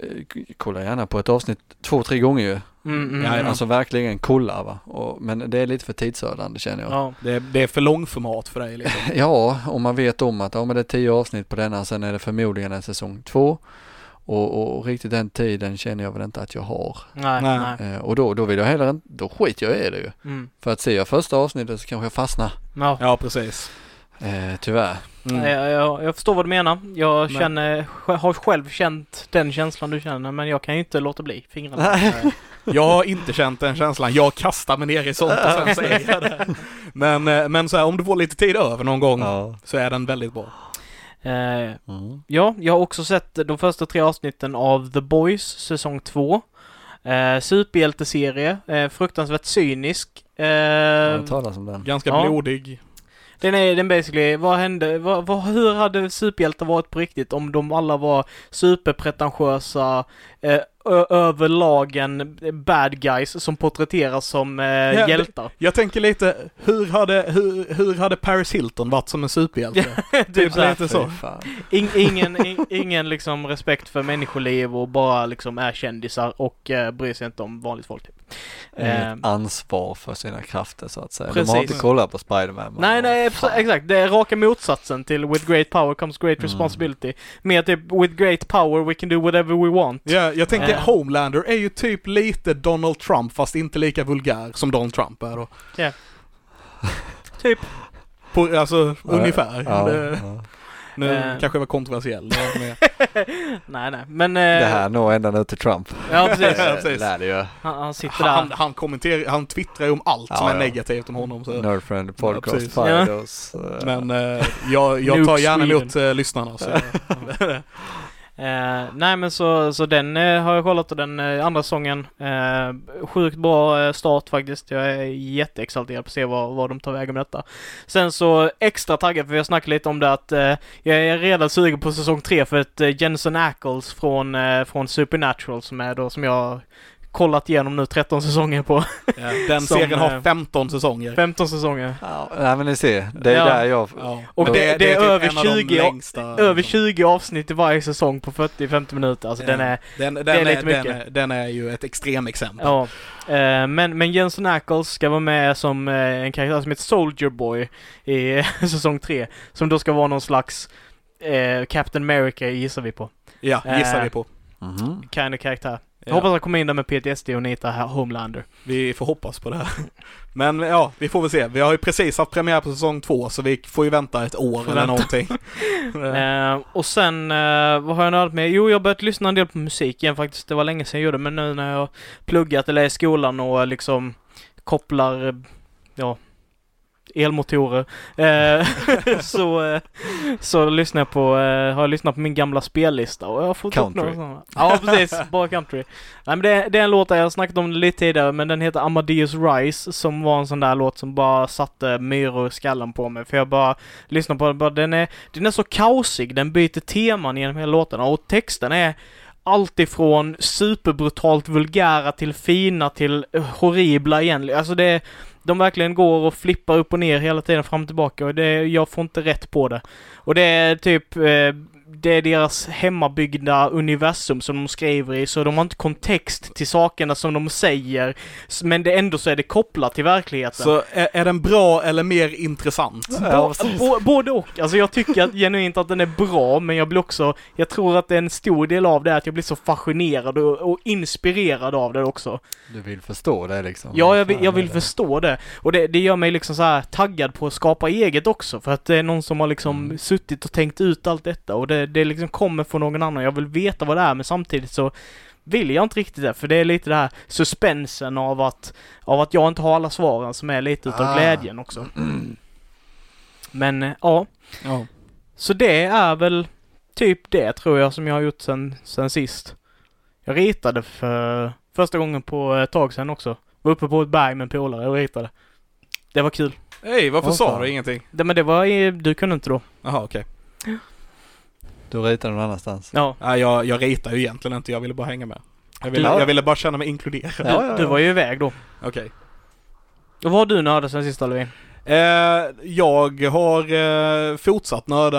[SPEAKER 4] eh, kolla gärna på ett avsnitt två, tre gånger ju.
[SPEAKER 2] Mm, mm,
[SPEAKER 3] Ja,
[SPEAKER 2] mm.
[SPEAKER 4] Alltså verkligen kolla va. Och, men det är lite för tidsödande känner jag.
[SPEAKER 2] ja.
[SPEAKER 3] Det, är- det är för långformat för dig liksom.
[SPEAKER 4] Ja, om man vet om att ja, men det är tio avsnitt på denna, sen är det förmodligen en säsong två. Och, och, och riktigt den tiden känner jag väl inte att jag har.
[SPEAKER 2] Nej,
[SPEAKER 3] Nej.
[SPEAKER 2] nej.
[SPEAKER 4] Eh, och då, då vill jag heller inte, då skiter jag i det ju.
[SPEAKER 2] Mm.
[SPEAKER 4] För att ser jag första avsnittet så kanske jag fastnar.
[SPEAKER 2] Ja.
[SPEAKER 3] Ja, precis.
[SPEAKER 4] Eh, tyvärr.
[SPEAKER 3] Mm.
[SPEAKER 2] Jag, jag, jag förstår vad du menar. Jag
[SPEAKER 3] Men-
[SPEAKER 2] känner, har själv känt den känslan du känner, men jag kan ju inte låta bli fingrarna.
[SPEAKER 3] Jag har inte känt den känslan. Jag kastar mig ner i sånt och sen säger jag det. Men, eh, men så här, om du får lite tid över någon gång
[SPEAKER 4] Ja.
[SPEAKER 3] så är den väldigt bra.
[SPEAKER 2] Eh,
[SPEAKER 4] Mm.
[SPEAKER 2] ja, jag har också sett de första tre avsnitten av The Boys, säsong två. Eh, superhjälteserie, eh, fruktansvärt cynisk. Eh,
[SPEAKER 4] Jag talas om den.
[SPEAKER 3] Ganska
[SPEAKER 2] Ja.
[SPEAKER 3] blodig.
[SPEAKER 2] Den är den basically, vad hände, vad, vad, hur hade superhjältar varit på riktigt om de alla var superpretentiösa, eh, ö- överlag en bad guys som porträtteras som eh,
[SPEAKER 3] det-
[SPEAKER 2] hjältar.
[SPEAKER 3] Jag tänker lite, hur hade, hur, hur hade Paris Hilton varit som en superhjälte?
[SPEAKER 2] typ
[SPEAKER 3] lite så.
[SPEAKER 4] Fy fan.
[SPEAKER 2] in, ingen, in, ingen liksom respekt för människoliv och bara liksom är kändisar och eh, bryr sig inte om vanligt folk. Typ. Eh,
[SPEAKER 4] ansvar för sina krafter så att säga. De
[SPEAKER 2] Precis.
[SPEAKER 4] har inte kollat på Spiderman.
[SPEAKER 2] Nej, nej,
[SPEAKER 4] Fan.
[SPEAKER 2] exa- exakt. Det är raka motsatsen till with great power comes great
[SPEAKER 4] Mm.
[SPEAKER 2] responsibility. Mer typ with great power we can do whatever we want.
[SPEAKER 3] Ja, jag tänker
[SPEAKER 2] Eh.
[SPEAKER 3] Homelander är ju typ lite Donald Trump fast inte lika vulgär som Donald Trump är då.
[SPEAKER 2] Typ.
[SPEAKER 3] På, alltså
[SPEAKER 4] Ja,
[SPEAKER 3] ungefär.
[SPEAKER 4] Ja,
[SPEAKER 3] det,
[SPEAKER 4] ja.
[SPEAKER 3] nu
[SPEAKER 2] Eh.
[SPEAKER 3] kanske jag var kontroversiell. men-
[SPEAKER 2] nej, nej. Men... Eh,
[SPEAKER 4] Det här når ända nu till Trump.
[SPEAKER 2] Ja, precis.
[SPEAKER 3] Ja, precis.
[SPEAKER 4] Lär det ju.
[SPEAKER 2] Han, han sitter där.
[SPEAKER 3] han, han kommenterar, han twittrar ju om allt som
[SPEAKER 4] Ja,
[SPEAKER 3] är
[SPEAKER 4] ja.
[SPEAKER 3] negativt om honom. Så.
[SPEAKER 4] Nerdfriend podcast.
[SPEAKER 2] Ja.
[SPEAKER 4] Fidos. eh,
[SPEAKER 3] Men eh, jag, jag tar gärna emot uh, lyssnarna. Så.
[SPEAKER 2] Eh, nej men så, så den eh, har jag kollat och den eh, andra säsongen. Eh, sjukt bra eh, start faktiskt. Jag är jätteexalterad på att se vad, vad de tar vägen med detta. Sen så extra taggad för vi har snackat lite om det att eh, jag är redan sugen på säsong tre för att eh, Jensen Ackles från, eh, från Supernatural som är då som jag kollat igenom nu 13 säsonger på.
[SPEAKER 3] Ja, den
[SPEAKER 2] Som,
[SPEAKER 3] serien har
[SPEAKER 2] eh,
[SPEAKER 3] 15 säsonger.
[SPEAKER 2] 15 säsonger.
[SPEAKER 4] Ja, nej men ni ser, det är
[SPEAKER 2] Ja.
[SPEAKER 4] där jag...
[SPEAKER 3] Ja.
[SPEAKER 2] Och
[SPEAKER 3] Men
[SPEAKER 2] det- det är
[SPEAKER 3] typ
[SPEAKER 2] över
[SPEAKER 3] en av de
[SPEAKER 2] 20
[SPEAKER 3] längsta,
[SPEAKER 2] Över
[SPEAKER 3] liksom.
[SPEAKER 2] 20 avsnitt i varje säsong på 40-50 minuter. Alltså den är
[SPEAKER 3] Den, den,
[SPEAKER 2] är
[SPEAKER 3] är,
[SPEAKER 2] lite
[SPEAKER 3] den,
[SPEAKER 2] mycket.
[SPEAKER 3] är, den är ju ett extremexempel.
[SPEAKER 2] Ja, eh, men, men Jensen Ackles ska vara med som eh, en karaktär som heter Soldier Boy i säsong 3. Som då ska vara någon slags eh, Captain America gissar vi på.
[SPEAKER 3] Ja, gissar
[SPEAKER 2] Eh.
[SPEAKER 3] vi på.
[SPEAKER 4] Mhm.
[SPEAKER 2] Kind of karaktär. Jag
[SPEAKER 3] Ja.
[SPEAKER 2] hoppas han kommer in där med PTSD och nitar här Homelander.
[SPEAKER 3] Vi får hoppas på det här. Men ja, vi får väl se. Vi har ju precis haft premiär på säsong två så vi får ju vänta ett år eller
[SPEAKER 2] vänta.
[SPEAKER 3] någonting.
[SPEAKER 2] Eh, och sen, eh, vad har jag nördat med? Jo, jag har börjat lyssna en del på musik igen faktiskt. Det var länge sedan jag gjorde men nu när jag pluggat eller är i skolan och liksom kopplar, eh, ja, elmotorer. Eh, så, eh, så lyssnar jag på, eh, har jag lyssnat på min gamla spellista och jag har fått upp
[SPEAKER 4] Country.
[SPEAKER 2] några sådana. Ja, precis. Bara country. Nej men det, det är en låt jag har snackat om det lite tidigare, men den heter Amadeus Rise som var en sån där låt som bara satte myror i skallen på mig. För jag bara lyssnar på den, bara, den är, den är så kaosig, den byter teman genom hela låten och texten är alltifrån superbrutalt vulgära till fina till horribla egentligen. Alltså det de verkligen går och flippar upp och ner hela tiden fram och tillbaka och det, jag får inte rätt på det. Och det är typ, eh, det är deras hemmabyggda universum som de skriver i, så de har inte kontext till sakerna som de säger. Men det ändå så är det kopplat till verkligheten.
[SPEAKER 3] Så är, är den bra eller mer intressant?
[SPEAKER 2] Bo- bo- både och. Alltså jag tycker att, genuint att den är bra, men jag blir också, jag tror att det är en stor del av det är att jag blir så fascinerad och, och inspirerad av det också.
[SPEAKER 4] Du vill förstå det liksom?
[SPEAKER 2] Ja, jag vill, jag vill förstå det. Och det, det gör mig liksom så här taggad på att skapa eget också. För att det är någon som har liksom
[SPEAKER 4] Mm.
[SPEAKER 2] suttit och tänkt ut allt detta. Och det, det liksom kommer från någon annan. Jag vill veta vad det är, men samtidigt så vill jag inte riktigt det. För det är lite det här suspensen av att, av att jag inte har alla svaren som är lite utav
[SPEAKER 4] Ah.
[SPEAKER 2] glädjen också. Men eh, ja,
[SPEAKER 3] Ja.
[SPEAKER 2] så det är väl typ det tror jag som jag har gjort sen, sen sist. Jag ritade för första gången på ett tag sedan också. Var uppe på ett berg med en polare och ritade. Det var kul.
[SPEAKER 3] Hej, varför
[SPEAKER 4] Åh,
[SPEAKER 3] sa du ingenting?
[SPEAKER 2] Det, men det var, du kunde inte då.
[SPEAKER 3] Jaha, okej.
[SPEAKER 4] Du ritar någon annanstans?
[SPEAKER 2] Ja.
[SPEAKER 3] Nej, jag, jag ritar ju egentligen inte, jag ville bara hänga med. Jag ville,
[SPEAKER 2] Du-
[SPEAKER 3] jag ville bara känna mig inkluderad.
[SPEAKER 2] Du,
[SPEAKER 4] Ja, ja,
[SPEAKER 2] du
[SPEAKER 4] ja.
[SPEAKER 2] var ju iväg då.
[SPEAKER 3] Okej.
[SPEAKER 2] Och vad har du nördat sen sist Levin?
[SPEAKER 3] Eh, jag har eh, fortsatt nörda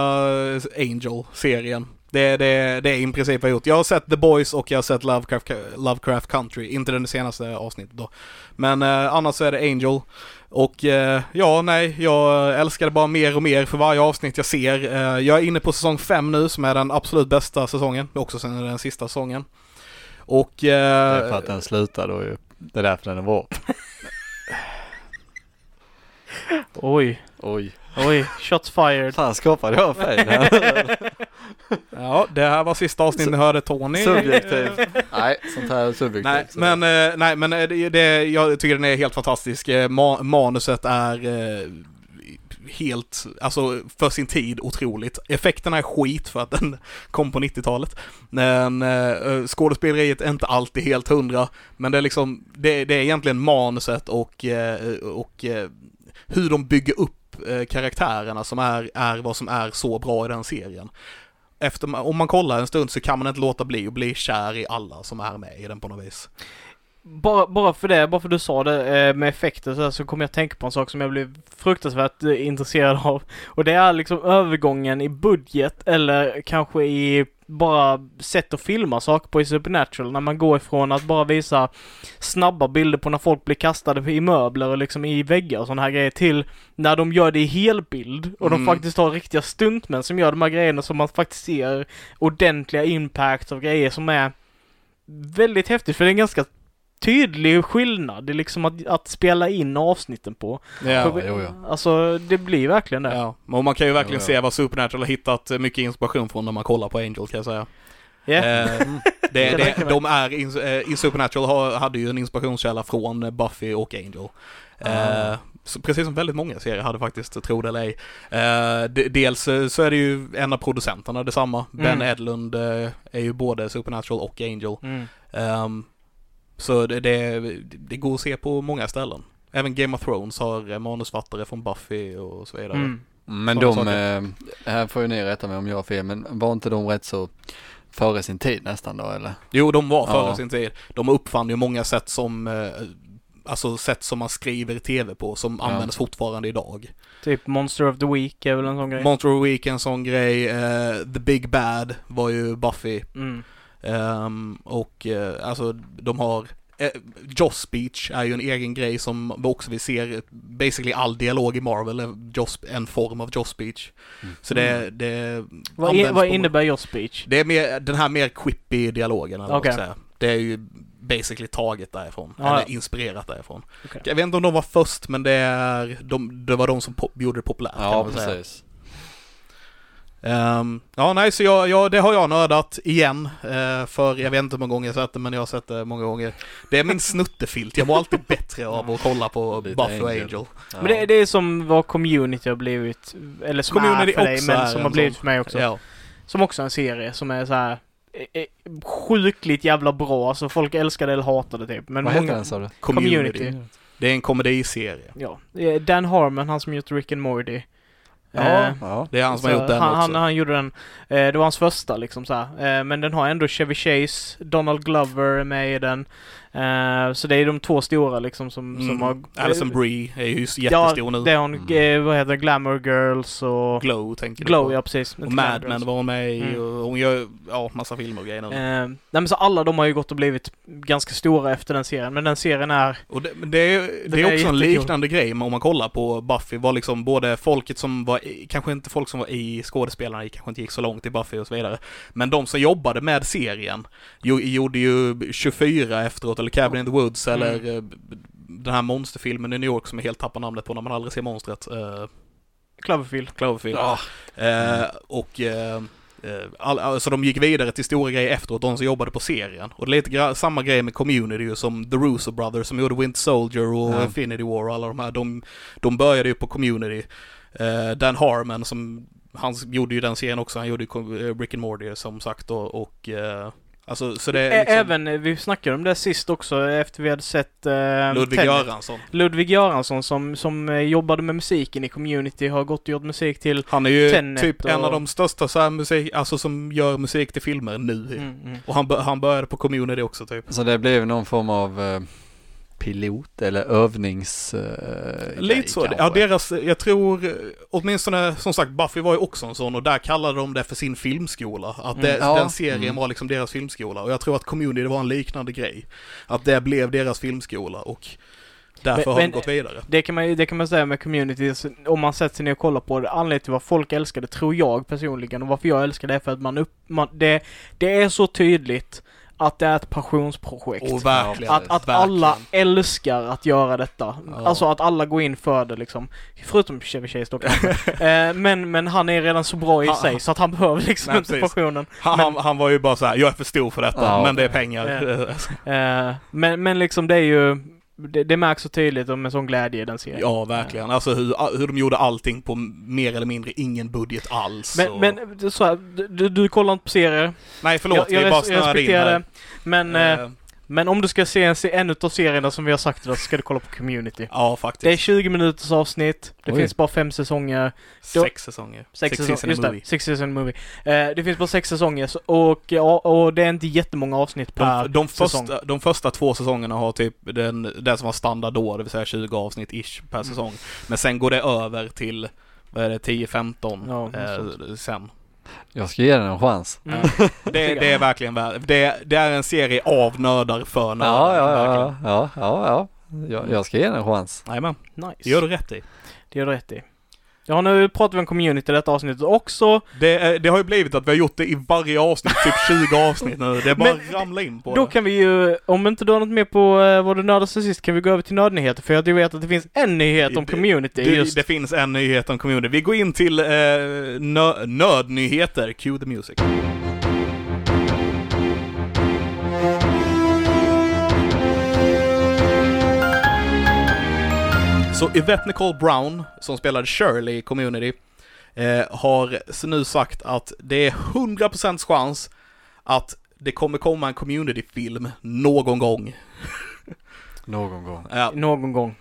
[SPEAKER 3] Angel-serien. Det, det, det är i princip vad jag gjort. Jag har sett The Boys och jag har sett Lovecraft, Lovecraft Country. Inte den senaste avsnittet då. Men eh, annars så är det Angel. Och eh, ja, nej, jag älskar det bara mer och mer för varje avsnitt jag ser. Eh, jag är inne på säsong 5 nu som är den absolut bästa säsongen. Också sen den sista säsongen. Och...
[SPEAKER 4] Det är
[SPEAKER 3] Eh,
[SPEAKER 4] för att den slutar då ju. Det är därför den är bra.
[SPEAKER 2] Oj,
[SPEAKER 4] Oj.
[SPEAKER 2] Oj, shots fired.
[SPEAKER 4] Fan skapade jag fel
[SPEAKER 3] ja, det här var sista avsnittet ni hörde Tony.
[SPEAKER 4] Subjektiv. Nej, sånt här är subjektivt.
[SPEAKER 3] Nej,
[SPEAKER 4] så-
[SPEAKER 3] men, eh, nej, men eh, det, det, jag tycker den är helt fantastisk. Eh, Ma manuset är eh, helt, alltså för sin tid otroligt. Effekterna är skit för att den kom på 90-talet. Men eh, skådespeleriet är inte alltid helt hundra. Men det är liksom, det, det är egentligen manuset och, eh, och eh, hur de bygger upp Eh, karaktärerna som är, är vad som är så bra i den serien. efter, om man kollar en stund så kan man inte låta bli att bli kär i alla som är med i den på något vis.
[SPEAKER 2] Bara, bara för det, bara för du sa det eh, med effekter så, så kommer jag tänka på en sak som jag blev fruktansvärt eh, intresserad av. Och det är liksom övergången i budget eller kanske i bara sätt att filma saker på i Supernatural. När man går ifrån att bara visa snabba bilder på när folk blir kastade i möbler och liksom i väggar och sådana här grejer till när de gör det i helbild och
[SPEAKER 3] Mm.
[SPEAKER 2] de faktiskt har riktiga stuntmän som gör de här grejerna som man faktiskt ser ordentliga impacts av grejer som är väldigt häftigt för det är en ganska tydlig skillnad. Det är liksom att, att spela in avsnitten på.
[SPEAKER 3] Ja,
[SPEAKER 2] För-
[SPEAKER 4] jo, ja.
[SPEAKER 2] Alltså det blir verkligen det.
[SPEAKER 3] ja. Och man kan ju verkligen
[SPEAKER 4] Jo, ja.
[SPEAKER 3] se vad Supernatural har hittat mycket inspiration från när man kollar på Angel kan jag säga.
[SPEAKER 2] Ja.
[SPEAKER 3] Eh, det,
[SPEAKER 2] Det
[SPEAKER 3] det, de är, in, eh, i Supernatural har, hade ju en inspirationskälla från Buffy och Angel. Eh, så precis som väldigt många serier hade faktiskt, tro det eller ej. Eh, de, dels eh, så är det ju en av producenterna detsamma. Ben
[SPEAKER 2] Mm.
[SPEAKER 3] Edlund eh, är ju både Supernatural och Angel.
[SPEAKER 2] Mm.
[SPEAKER 3] Så det, det, det går att se på många ställen. Även Game of Thrones har eh, manusfattare från Buffy och så vidare.
[SPEAKER 2] Mm.
[SPEAKER 4] Men de, eh, här får ju ni rätta mig om jag har fel, men var inte de rätt så före sin tid nästan då eller?
[SPEAKER 3] Jo, de var före
[SPEAKER 4] Ja.
[SPEAKER 3] sin tid. De uppfann ju många sätt som, eh, alltså sätt som man skriver tv på som
[SPEAKER 4] Ja.
[SPEAKER 3] används fortfarande idag.
[SPEAKER 2] Typ Monster of the Week är väl en sån grej.
[SPEAKER 3] Monster of the Week är en sån grej, eh, The Big Bad var ju Buffy.
[SPEAKER 2] mm.
[SPEAKER 3] Ehm, och eh, alltså de har eh, Joss speech är ju en egen grej som vi också vi ser, basically all dialog i Marvel är Joss, en form av Joss speech.
[SPEAKER 4] Mm.
[SPEAKER 3] Så det, det
[SPEAKER 2] Vad, in, vad innebär your speech?
[SPEAKER 3] Det är mer, den här mer quippy dialogen eller ska säga. Det är ju basically taget därifrån,
[SPEAKER 2] Ja,
[SPEAKER 3] eller
[SPEAKER 2] ja.
[SPEAKER 3] inspirerat därifrån.
[SPEAKER 2] Okej.
[SPEAKER 3] Jag vet inte om de var först, men det är, de, det var de som pop, gjorde det populärt
[SPEAKER 4] Ja,
[SPEAKER 3] man säga. Ehm, ja, nej, så jag, jag, det har jag nördat igen. eh, för jag vet inte hur många gånger jag sett det, men jag har sett det många gånger. Det är min snuttefilt. Jag mår alltid bättre av att kolla på Buffy och
[SPEAKER 4] Angel.
[SPEAKER 3] Angel.
[SPEAKER 2] Men det, det är som vad Community har blivit, eller som
[SPEAKER 3] Community
[SPEAKER 2] är för dig, men som har blivit för mig också.
[SPEAKER 3] Ja.
[SPEAKER 2] Som också är en serie som är så här eh, eh, sjukligt jävla bra, alltså folk älskar det eller hatar det typ. Men
[SPEAKER 4] Vad
[SPEAKER 2] många,
[SPEAKER 4] heter den sa du?
[SPEAKER 3] Community.
[SPEAKER 2] Community.
[SPEAKER 3] Det är en komediserie.
[SPEAKER 2] Ja. Dan Harmon, han som gjort Rick and Morty.
[SPEAKER 3] Ja,
[SPEAKER 2] Eh,
[SPEAKER 4] Ja.
[SPEAKER 3] Det är han som
[SPEAKER 2] så
[SPEAKER 3] har gjort den
[SPEAKER 2] han,
[SPEAKER 3] också.
[SPEAKER 2] han, han gjorde den, eh, det var hans första liksom så här. Eh, men den har ändå Chevy Chase, Donald Glover är med i den. Eh, så det är de två stora liksom som, som
[SPEAKER 3] Mm.
[SPEAKER 2] har...
[SPEAKER 3] Alison Brie är ju jättestor nu.
[SPEAKER 2] Ja, det är hon,
[SPEAKER 4] Mm.
[SPEAKER 2] eh, vad heter det, Glamour Girls och...
[SPEAKER 3] Glow tänker du
[SPEAKER 2] Glow,
[SPEAKER 3] på.
[SPEAKER 2] ja precis.
[SPEAKER 3] Och Mad Men var hon med
[SPEAKER 2] Mm.
[SPEAKER 3] och hon gör ja, massa filmer och grejer nu.
[SPEAKER 2] Eh, nej men så alla de har ju gått och blivit ganska stora efter den serien, men den serien är...
[SPEAKER 3] Och det, det är, det
[SPEAKER 2] är
[SPEAKER 3] är också en
[SPEAKER 2] jättekul.
[SPEAKER 3] liknande grej om man kollar på Buffy var liksom både folket som var i, kanske inte folk som var i skådespelarna kanske inte gick så långt i Buffy och så vidare. Men de som jobbade med serien jo, gjorde ju 24 efteråt eller Cabin in the Woods
[SPEAKER 2] Mm.
[SPEAKER 3] eller eh, den här monsterfilmen i New York som jag helt tappar namnet på när man aldrig ser monstret. Uh,
[SPEAKER 2] Cloverfield.
[SPEAKER 3] Cloverfield.
[SPEAKER 4] Ja.
[SPEAKER 3] Eh, och eh, eh, all, alltså de gick vidare till stora grejer efteråt, de som jobbade på serien. Och det är lite gra- samma grej med Community ju, som The Russo Brothers som gjorde Winter Soldier och
[SPEAKER 4] Ja.
[SPEAKER 3] Infinity War och alla de här. De, de började ju på Community. Eh, Dan Harmon som, han gjorde ju den serien också, han gjorde ju eh, Rick and Morty som sagt och, och eh, Alltså så det är liksom
[SPEAKER 2] Även, eh, vi snackade om det sist också efter vi hade sett eh,
[SPEAKER 3] Ludvig
[SPEAKER 2] Tenet.
[SPEAKER 3] Göransson.
[SPEAKER 2] Ludvig Göransson som, som eh, jobbade med musiken i Community har gått och gjort musik till...
[SPEAKER 3] Han är ju
[SPEAKER 2] Tenet
[SPEAKER 3] typ en
[SPEAKER 2] och-
[SPEAKER 3] av de största så här musik, alltså som gör musik till filmer nu.
[SPEAKER 2] Mm, mm.
[SPEAKER 3] Och han, han började på Community också typ.
[SPEAKER 4] Så det blev någon form av eh, pilot eller övnings... Eh,
[SPEAKER 3] Lite så.
[SPEAKER 4] kanske.
[SPEAKER 3] Ja, deras, jag tror, åtminstone som sagt, Buffy var ju också en sån och där kallade de det för sin filmskola. Att det,
[SPEAKER 4] Mm. Ja.
[SPEAKER 3] den serien
[SPEAKER 4] Mm.
[SPEAKER 3] var liksom deras filmskola. Och jag tror att Community var en liknande grej. Att det blev deras filmskola och därför
[SPEAKER 2] Men-
[SPEAKER 3] har de gått vidare.
[SPEAKER 2] Det kan, man, det kan man säga med community, så om man sätter sig ner och kollar på det. Anledningen till vad folk älskar det, tror jag personligen, och varför jag älskar det är för att man upp... Man, det, det är så tydligt att det är ett passionsprojekt.
[SPEAKER 3] Och verkligen.
[SPEAKER 2] Att, att
[SPEAKER 3] verkligen.
[SPEAKER 2] alla älskar att göra detta.
[SPEAKER 3] Ja.
[SPEAKER 2] Alltså att alla går in för det liksom. Förutom Chevy Chase kanske. eh, men, men han är redan så bra i
[SPEAKER 3] Han-
[SPEAKER 2] sig så att han behöver liksom
[SPEAKER 3] Nej,
[SPEAKER 2] inte
[SPEAKER 3] precis.
[SPEAKER 2] passionen.
[SPEAKER 3] Han, han, han var ju bara så här: jag är för stor för detta,
[SPEAKER 4] Ja.
[SPEAKER 3] men det är pengar.
[SPEAKER 2] Eh, men, men liksom det är ju... Det, det märks så tydligt och med sån glädje i den serien.
[SPEAKER 3] Ja, verkligen. Alltså hur, hur de gjorde allting på mer eller mindre ingen budget alls.
[SPEAKER 2] Men,
[SPEAKER 3] och...
[SPEAKER 2] men så här, du, du kollar inte på serier.
[SPEAKER 3] Nej, förlåt,
[SPEAKER 2] jag, jag,
[SPEAKER 3] vi bara
[SPEAKER 2] jag
[SPEAKER 3] snöade in
[SPEAKER 2] respekterar
[SPEAKER 3] här.
[SPEAKER 2] det. Men, Eh, Men om du ska se en, en utav serierna som vi har sagt idag så ska du kolla på Community.
[SPEAKER 3] Ja, faktiskt.
[SPEAKER 2] Det är 20 minuters avsnitt. Det
[SPEAKER 4] Oj.
[SPEAKER 2] finns bara fem säsonger.
[SPEAKER 3] Sex säsonger.
[SPEAKER 2] Sex,
[SPEAKER 3] seasons
[SPEAKER 2] säsonger. Just det, sex season movie. Eh, det finns bara sex säsonger och, ja, och det är inte jättemånga avsnitt per
[SPEAKER 3] De, de,
[SPEAKER 2] säsong.
[SPEAKER 3] första, de första två säsongerna har typ den, den som var standard då, det vill säga 20 avsnitt ish per
[SPEAKER 2] Mm.
[SPEAKER 3] säsong. Men sen går det över till, vad är det, 10-15
[SPEAKER 2] Ja,
[SPEAKER 3] eh, sen.
[SPEAKER 4] Jag ska ge den en chans.
[SPEAKER 2] Mm.
[SPEAKER 3] Det, det är verkligen värt det, det är en serie av nördar för nördar.
[SPEAKER 4] Ja, ja, ja, ja, ja, ja. Jag, jag ska ge den en chans.
[SPEAKER 3] Jajamän,
[SPEAKER 2] Nice.
[SPEAKER 3] det gör du rätt i.
[SPEAKER 2] Det gör du rätt i. Ja, nu pratar vi om community i detta avsnittet också.
[SPEAKER 3] Det, det har ju blivit att vi har gjort det i varje avsnitt, typ 20 avsnitt nu. Det är bara
[SPEAKER 2] Men-
[SPEAKER 3] ramla in på
[SPEAKER 2] Då
[SPEAKER 3] det.
[SPEAKER 2] kan vi ju, om inte du har något mer på uh, vad du nördade sen sist, kan vi gå över till nördnyheter. För jag vet att det finns en nyhet om community
[SPEAKER 3] Det,
[SPEAKER 2] just.
[SPEAKER 3] det finns en nyhet om community. Vi går in till eh, nö, nödnyheter. Cue the music. Så Yvette Nicole Brown, som spelade Shirley i Community, eh, har nu sagt att det är 100% chans att det kommer komma en Community-film någon gång.
[SPEAKER 4] Någon gång.
[SPEAKER 3] Ja,
[SPEAKER 2] Någon gång.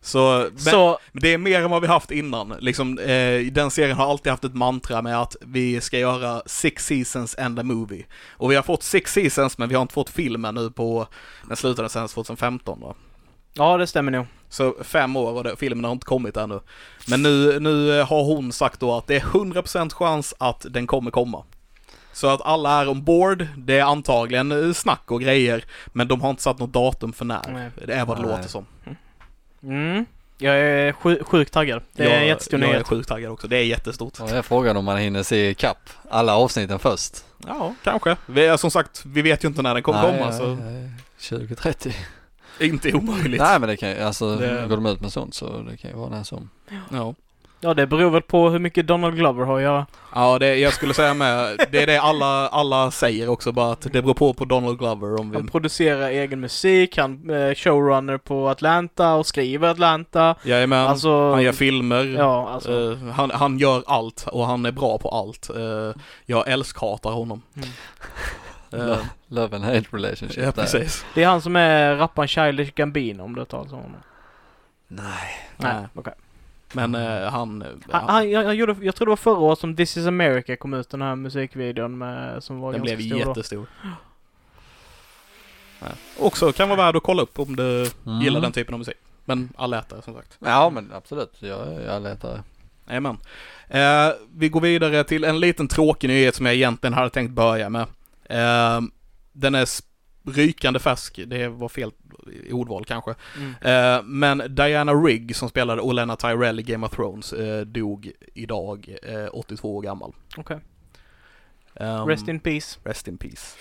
[SPEAKER 3] så, men,
[SPEAKER 2] Så,
[SPEAKER 3] det är mer än vad vi haft innan. Liksom, eh, den serien har alltid haft ett mantra med att vi ska göra six seasons and a movie. Och vi har fått six seasons, men vi har inte fått filmen nu på, den slutade sen 2015 va?
[SPEAKER 2] Ja det stämmer nog.
[SPEAKER 3] Så fem år och det, filmen har inte kommit ännu. Men nu, nu har hon sagt då att det är 100% chans att den kommer komma. Så att alla är ombord, det är antagligen eh, snack och grejer, men de har inte satt något datum för när.
[SPEAKER 2] Nej.
[SPEAKER 3] Det är vad det
[SPEAKER 4] Nej.
[SPEAKER 3] låter som.
[SPEAKER 2] Mm. Jag är sju, sjukt taggad. Det är
[SPEAKER 3] jag,
[SPEAKER 2] en jättestor
[SPEAKER 3] jag är
[SPEAKER 2] nyhet.
[SPEAKER 3] sjukt taggad också, det är jättestort.
[SPEAKER 4] Och det är frågan om man hinner se kapp alla avsnitten först.
[SPEAKER 3] Ja, kanske. Vi, är- som sagt, vi vet ju inte när den kommer komma, så
[SPEAKER 4] nej. 2030.
[SPEAKER 3] inte omöjligt.
[SPEAKER 4] Nej men det kan ju, alltså
[SPEAKER 3] Det-
[SPEAKER 4] går de ut med sånt så det kan ju vara när som.
[SPEAKER 3] Ja,
[SPEAKER 2] Ja, det beror väl på hur mycket Donald Glover har att göra.
[SPEAKER 3] ja det, jag skulle säga med, det är det alla, alla säger också, bara att det beror på på Donald Glover om vi...
[SPEAKER 2] Han producerar egen musik, han är showrunner på Atlanta och skriver Atlanta.
[SPEAKER 3] Jajamän,
[SPEAKER 2] Alltså,
[SPEAKER 3] han gör filmer.
[SPEAKER 2] ja, alltså.
[SPEAKER 3] Eh, han, han gör allt och han är bra på allt. Uh, jag älskhatar honom.
[SPEAKER 2] Mm.
[SPEAKER 3] Eh,
[SPEAKER 4] Love and hate relationship
[SPEAKER 3] ja,
[SPEAKER 4] där.
[SPEAKER 3] precis.
[SPEAKER 2] Det är han som är rapparen Childish Gambino om du har talat om honom.
[SPEAKER 4] Nej.
[SPEAKER 2] Nej, okej.
[SPEAKER 3] Men eh, han...
[SPEAKER 2] Han, han, jag, jag, gjorde, jag tror det var förra året som This is America kom ut, den här musikvideon med, som var
[SPEAKER 3] den
[SPEAKER 2] ganska
[SPEAKER 3] blev
[SPEAKER 2] stor då.
[SPEAKER 3] jättestor. Nej. Också kan vara värd att kolla upp om du
[SPEAKER 4] Mm.
[SPEAKER 3] gillar den typen av musik. Men alla äter som sagt.
[SPEAKER 4] Ja men absolut, jag, jag letar.
[SPEAKER 3] Jajamän. Eh, vi går vidare till en liten tråkig nyhet som jag egentligen hade tänkt börja med. Eh, den är rykande färsk, det var fel ordval kanske.
[SPEAKER 2] Mm.
[SPEAKER 3] Eh, men Diana Rigg som spelade Olenna Tyrell i Game of Thrones eh, dog idag, eh, 82 år gammal.
[SPEAKER 2] Okej.
[SPEAKER 3] Ehm,
[SPEAKER 2] Rest in peace.
[SPEAKER 3] Rest in peace.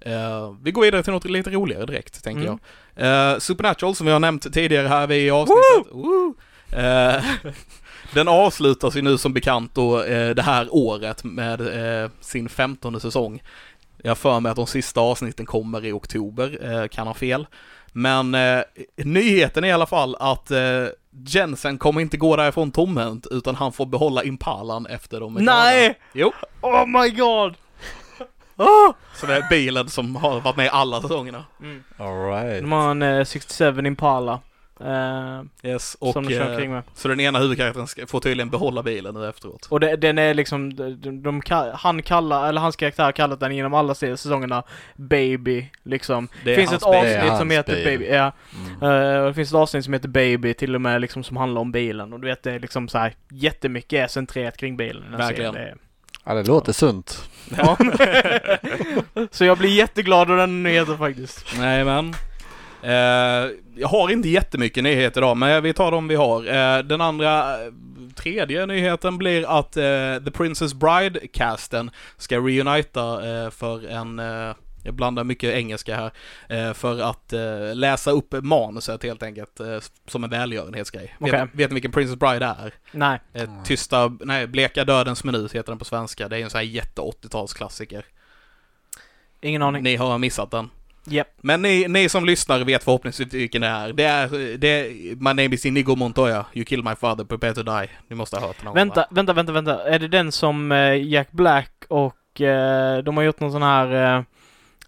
[SPEAKER 3] Eh, vi går vidare till något lite roligare direkt, tänker
[SPEAKER 2] Mm.
[SPEAKER 3] jag. Eh, Supernatural, som vi har nämnt tidigare här vid avsnittet. Woo! Eh, den avslutas ju nu som bekant då eh, det här året med eh, sin femtonde säsong. Jag för mig att de sista avsnitten kommer i oktober, eh, kan ha fel. Men eh, nyheten är i alla fall att eh, Jensen kommer inte gå därifrån tomhänt, utan han får behålla Impalan efter de är klara.
[SPEAKER 2] Nej!
[SPEAKER 3] Jo.
[SPEAKER 2] Oh my god!
[SPEAKER 3] Så det är bilen som har varit med i alla säsongerna.
[SPEAKER 2] Mm.
[SPEAKER 4] Alright.
[SPEAKER 2] De har en eh, 67 Impala. Eh,
[SPEAKER 3] Yes, och
[SPEAKER 2] som de kör
[SPEAKER 3] eh,
[SPEAKER 2] omkring med.
[SPEAKER 3] så den ena huvudkaraktären ska, får tydligen behålla bilen nu efteråt.
[SPEAKER 2] Och det, den är liksom, de, de, de, han kallar, eller hans karaktär har kallat den genom alla säsongerna Baby, liksom.
[SPEAKER 3] Det
[SPEAKER 2] finns
[SPEAKER 3] hans
[SPEAKER 2] ett avsnitt som heter
[SPEAKER 4] bil.
[SPEAKER 2] Baby, ja.
[SPEAKER 4] Mm.
[SPEAKER 2] Eh, och det finns ett avsnitt som heter Baby till och med liksom som handlar om bilen. Och du vet det är liksom så här jättemycket är centrerat kring bilen.
[SPEAKER 3] Verkligen.
[SPEAKER 2] serien.
[SPEAKER 4] Ja det låter sunt.
[SPEAKER 2] Ja. så jag blir jätteglad av den nyheten faktiskt.
[SPEAKER 3] Nej men. Eh, jag har inte jättemycket nyheter idag, men vi tar dem vi har. Eh, den andra, eh, tredje nyheten blir att The Princess Bride-casten ska reunita för en, jag blandar mycket engelska här, för att läsa upp manuset helt enkelt, som en välgörenhetsgrej.
[SPEAKER 2] Okej.
[SPEAKER 3] Vet, vet ni vilken Princess Bride är?
[SPEAKER 2] Nej.
[SPEAKER 3] Tysta, nej, Bleka dödens minut heter den på svenska. Det är en sån här jätte 80-talsklassiker.
[SPEAKER 2] Ingen aning.
[SPEAKER 3] Ni har missat den.
[SPEAKER 2] Japp.
[SPEAKER 3] Men ni, ni som lyssnar vet förhoppningsvis vilken det är. Det är, det är My name is Inigo Montoya. You kill my father, prepare to die. Ni måste ha hört den.
[SPEAKER 2] Vänta,
[SPEAKER 3] va?
[SPEAKER 2] vänta, vänta, vänta. Är det den som eh, Jack Black och eh, de har gjort någon sån här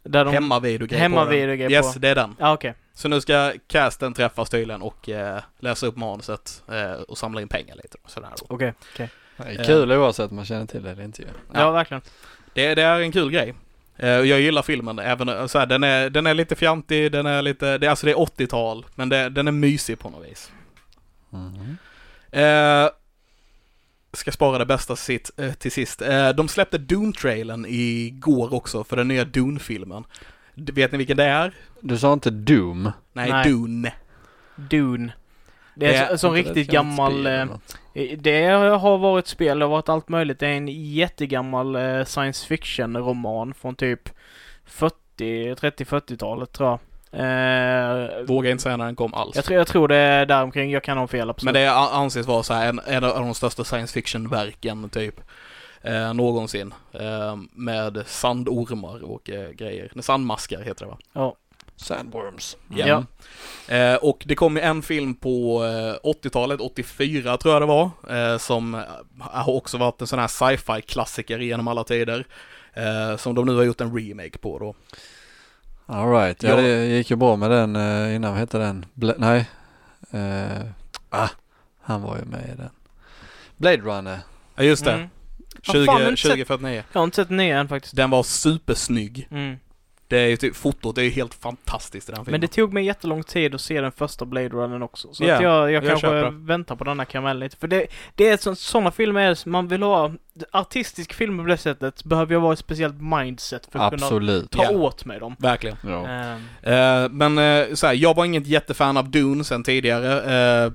[SPEAKER 2] Där de...
[SPEAKER 3] Hemmavideogrej
[SPEAKER 2] Hemmavideogrej
[SPEAKER 3] på den. Yes,
[SPEAKER 2] på-
[SPEAKER 3] det är den.
[SPEAKER 2] Ja, okej.
[SPEAKER 3] Så nu ska casten träffas tydligen och eh, läsa upp manuset eh, och samla in pengar lite. och Sådär.
[SPEAKER 2] Okej, okej.
[SPEAKER 4] Det är kul oavsett om man känner till det eller inte ju.
[SPEAKER 2] Ja,
[SPEAKER 3] Ja.
[SPEAKER 2] verkligen.
[SPEAKER 3] Det, det är en kul grej. Eh, jag gillar filmen, även eh, så här, den, är, den är lite fjantig, den är lite, det, alltså det är 80-tal, men det, den är mysig på något vis.
[SPEAKER 4] Mhm.
[SPEAKER 3] Eh, ska spara det bästa sitt, eh, till sist. Eh, de släppte Dune-trailern igår också för den nya Dune-filmen. Vet ni vilken det är?
[SPEAKER 4] Du sa inte Doom?
[SPEAKER 3] Nej,
[SPEAKER 2] Nej.
[SPEAKER 3] Dune.
[SPEAKER 2] Dune. Det är
[SPEAKER 3] Det är
[SPEAKER 2] en sån riktigt gammal...
[SPEAKER 4] spel
[SPEAKER 2] eh. Det har varit spel, det har varit allt möjligt. Det är en jättegammal eh, science fiction-roman från typ 40, 30-40-talet tror jag. Eh,
[SPEAKER 3] Vågar inte säga när den kom alls.
[SPEAKER 2] jag, tror, jag tror det är däromkring, jag kan ha fel absolut.
[SPEAKER 3] Men det anses vara så här en, en av de största science fiction-verken typ. Eh, någonsin. Eh, med sandormar och eh, grejer. Sandmaskar heter det va?
[SPEAKER 2] Ja.
[SPEAKER 4] Sandworms.
[SPEAKER 3] Ja.
[SPEAKER 2] Ja.
[SPEAKER 3] Eh, och det kom ju en film på eh, 80-talet, 84 tror jag det var, eh, som eh, har också varit en sån här sci-fi klassiker genom alla tider. Eh, som de nu har gjort en remake på då.
[SPEAKER 4] Alright, ja,
[SPEAKER 3] Ja.
[SPEAKER 4] det gick ju bra med den eh, innan, vad hette den? Bla- nej. Eh, ah, han var ju med i den. Blade Runner.
[SPEAKER 3] Ja just det,
[SPEAKER 2] Mm. Ja, fan, men
[SPEAKER 3] 20,
[SPEAKER 2] inte
[SPEAKER 3] 2049.
[SPEAKER 2] Jag har inte sett den nya än faktiskt.
[SPEAKER 3] Den var supersnygg.
[SPEAKER 2] Mm.
[SPEAKER 3] Det är ju typ, fotot är ju helt fantastiskt i den filmen.
[SPEAKER 2] Men det tog mig jättelång tid att se den första Blade Runnern också. Så
[SPEAKER 3] Ja,
[SPEAKER 2] att jag, jag,
[SPEAKER 3] jag
[SPEAKER 2] kanske väntar på denna karamellen lite. För det, det är så, sådana filmer man vill ha. Artistisk film på det sättet behöver jag vara i ett speciellt mindset för att kunna
[SPEAKER 4] Absolut.
[SPEAKER 2] ta
[SPEAKER 3] Ja.
[SPEAKER 2] åt mig dem.
[SPEAKER 3] Verkligen.
[SPEAKER 4] Ja.
[SPEAKER 3] Eh, men uh, så här, jag var inget jättefan av Dune sen tidigare.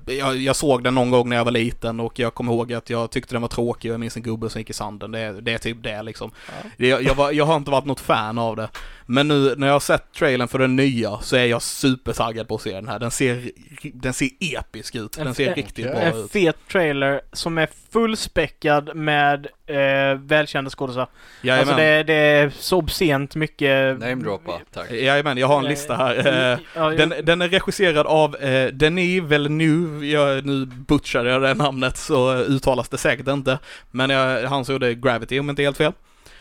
[SPEAKER 3] Eh, jag, jag såg den någon gång när jag var liten och jag kommer ihåg att jag tyckte den var tråkig och jag minns en gubbe som gick i sanden. Det, det är typ det liksom. Det, jag, jag, var, jag har inte varit något fan av det. Men nu när jag har sett trailern för den nya så är jag supertaggad på att se den här. Den ser, den ser episk ut. Den ser
[SPEAKER 2] En-
[SPEAKER 3] riktigt
[SPEAKER 4] en-
[SPEAKER 3] bra
[SPEAKER 2] en
[SPEAKER 3] ut.
[SPEAKER 2] fet trailer som är fullspäckad med eh, välkända skådisar. Alltså det, det är så obscent mycket...
[SPEAKER 4] Namedroppa, tack.
[SPEAKER 3] Jajamän, jag har en lista här. Eh,
[SPEAKER 2] Ja,
[SPEAKER 3] Den, den är regisserad av eh, Denis Villeneuve, jag, nu butchade jag det namnet så uttalas det säkert inte. Men jag, han som gjorde Gravity om inte helt fel.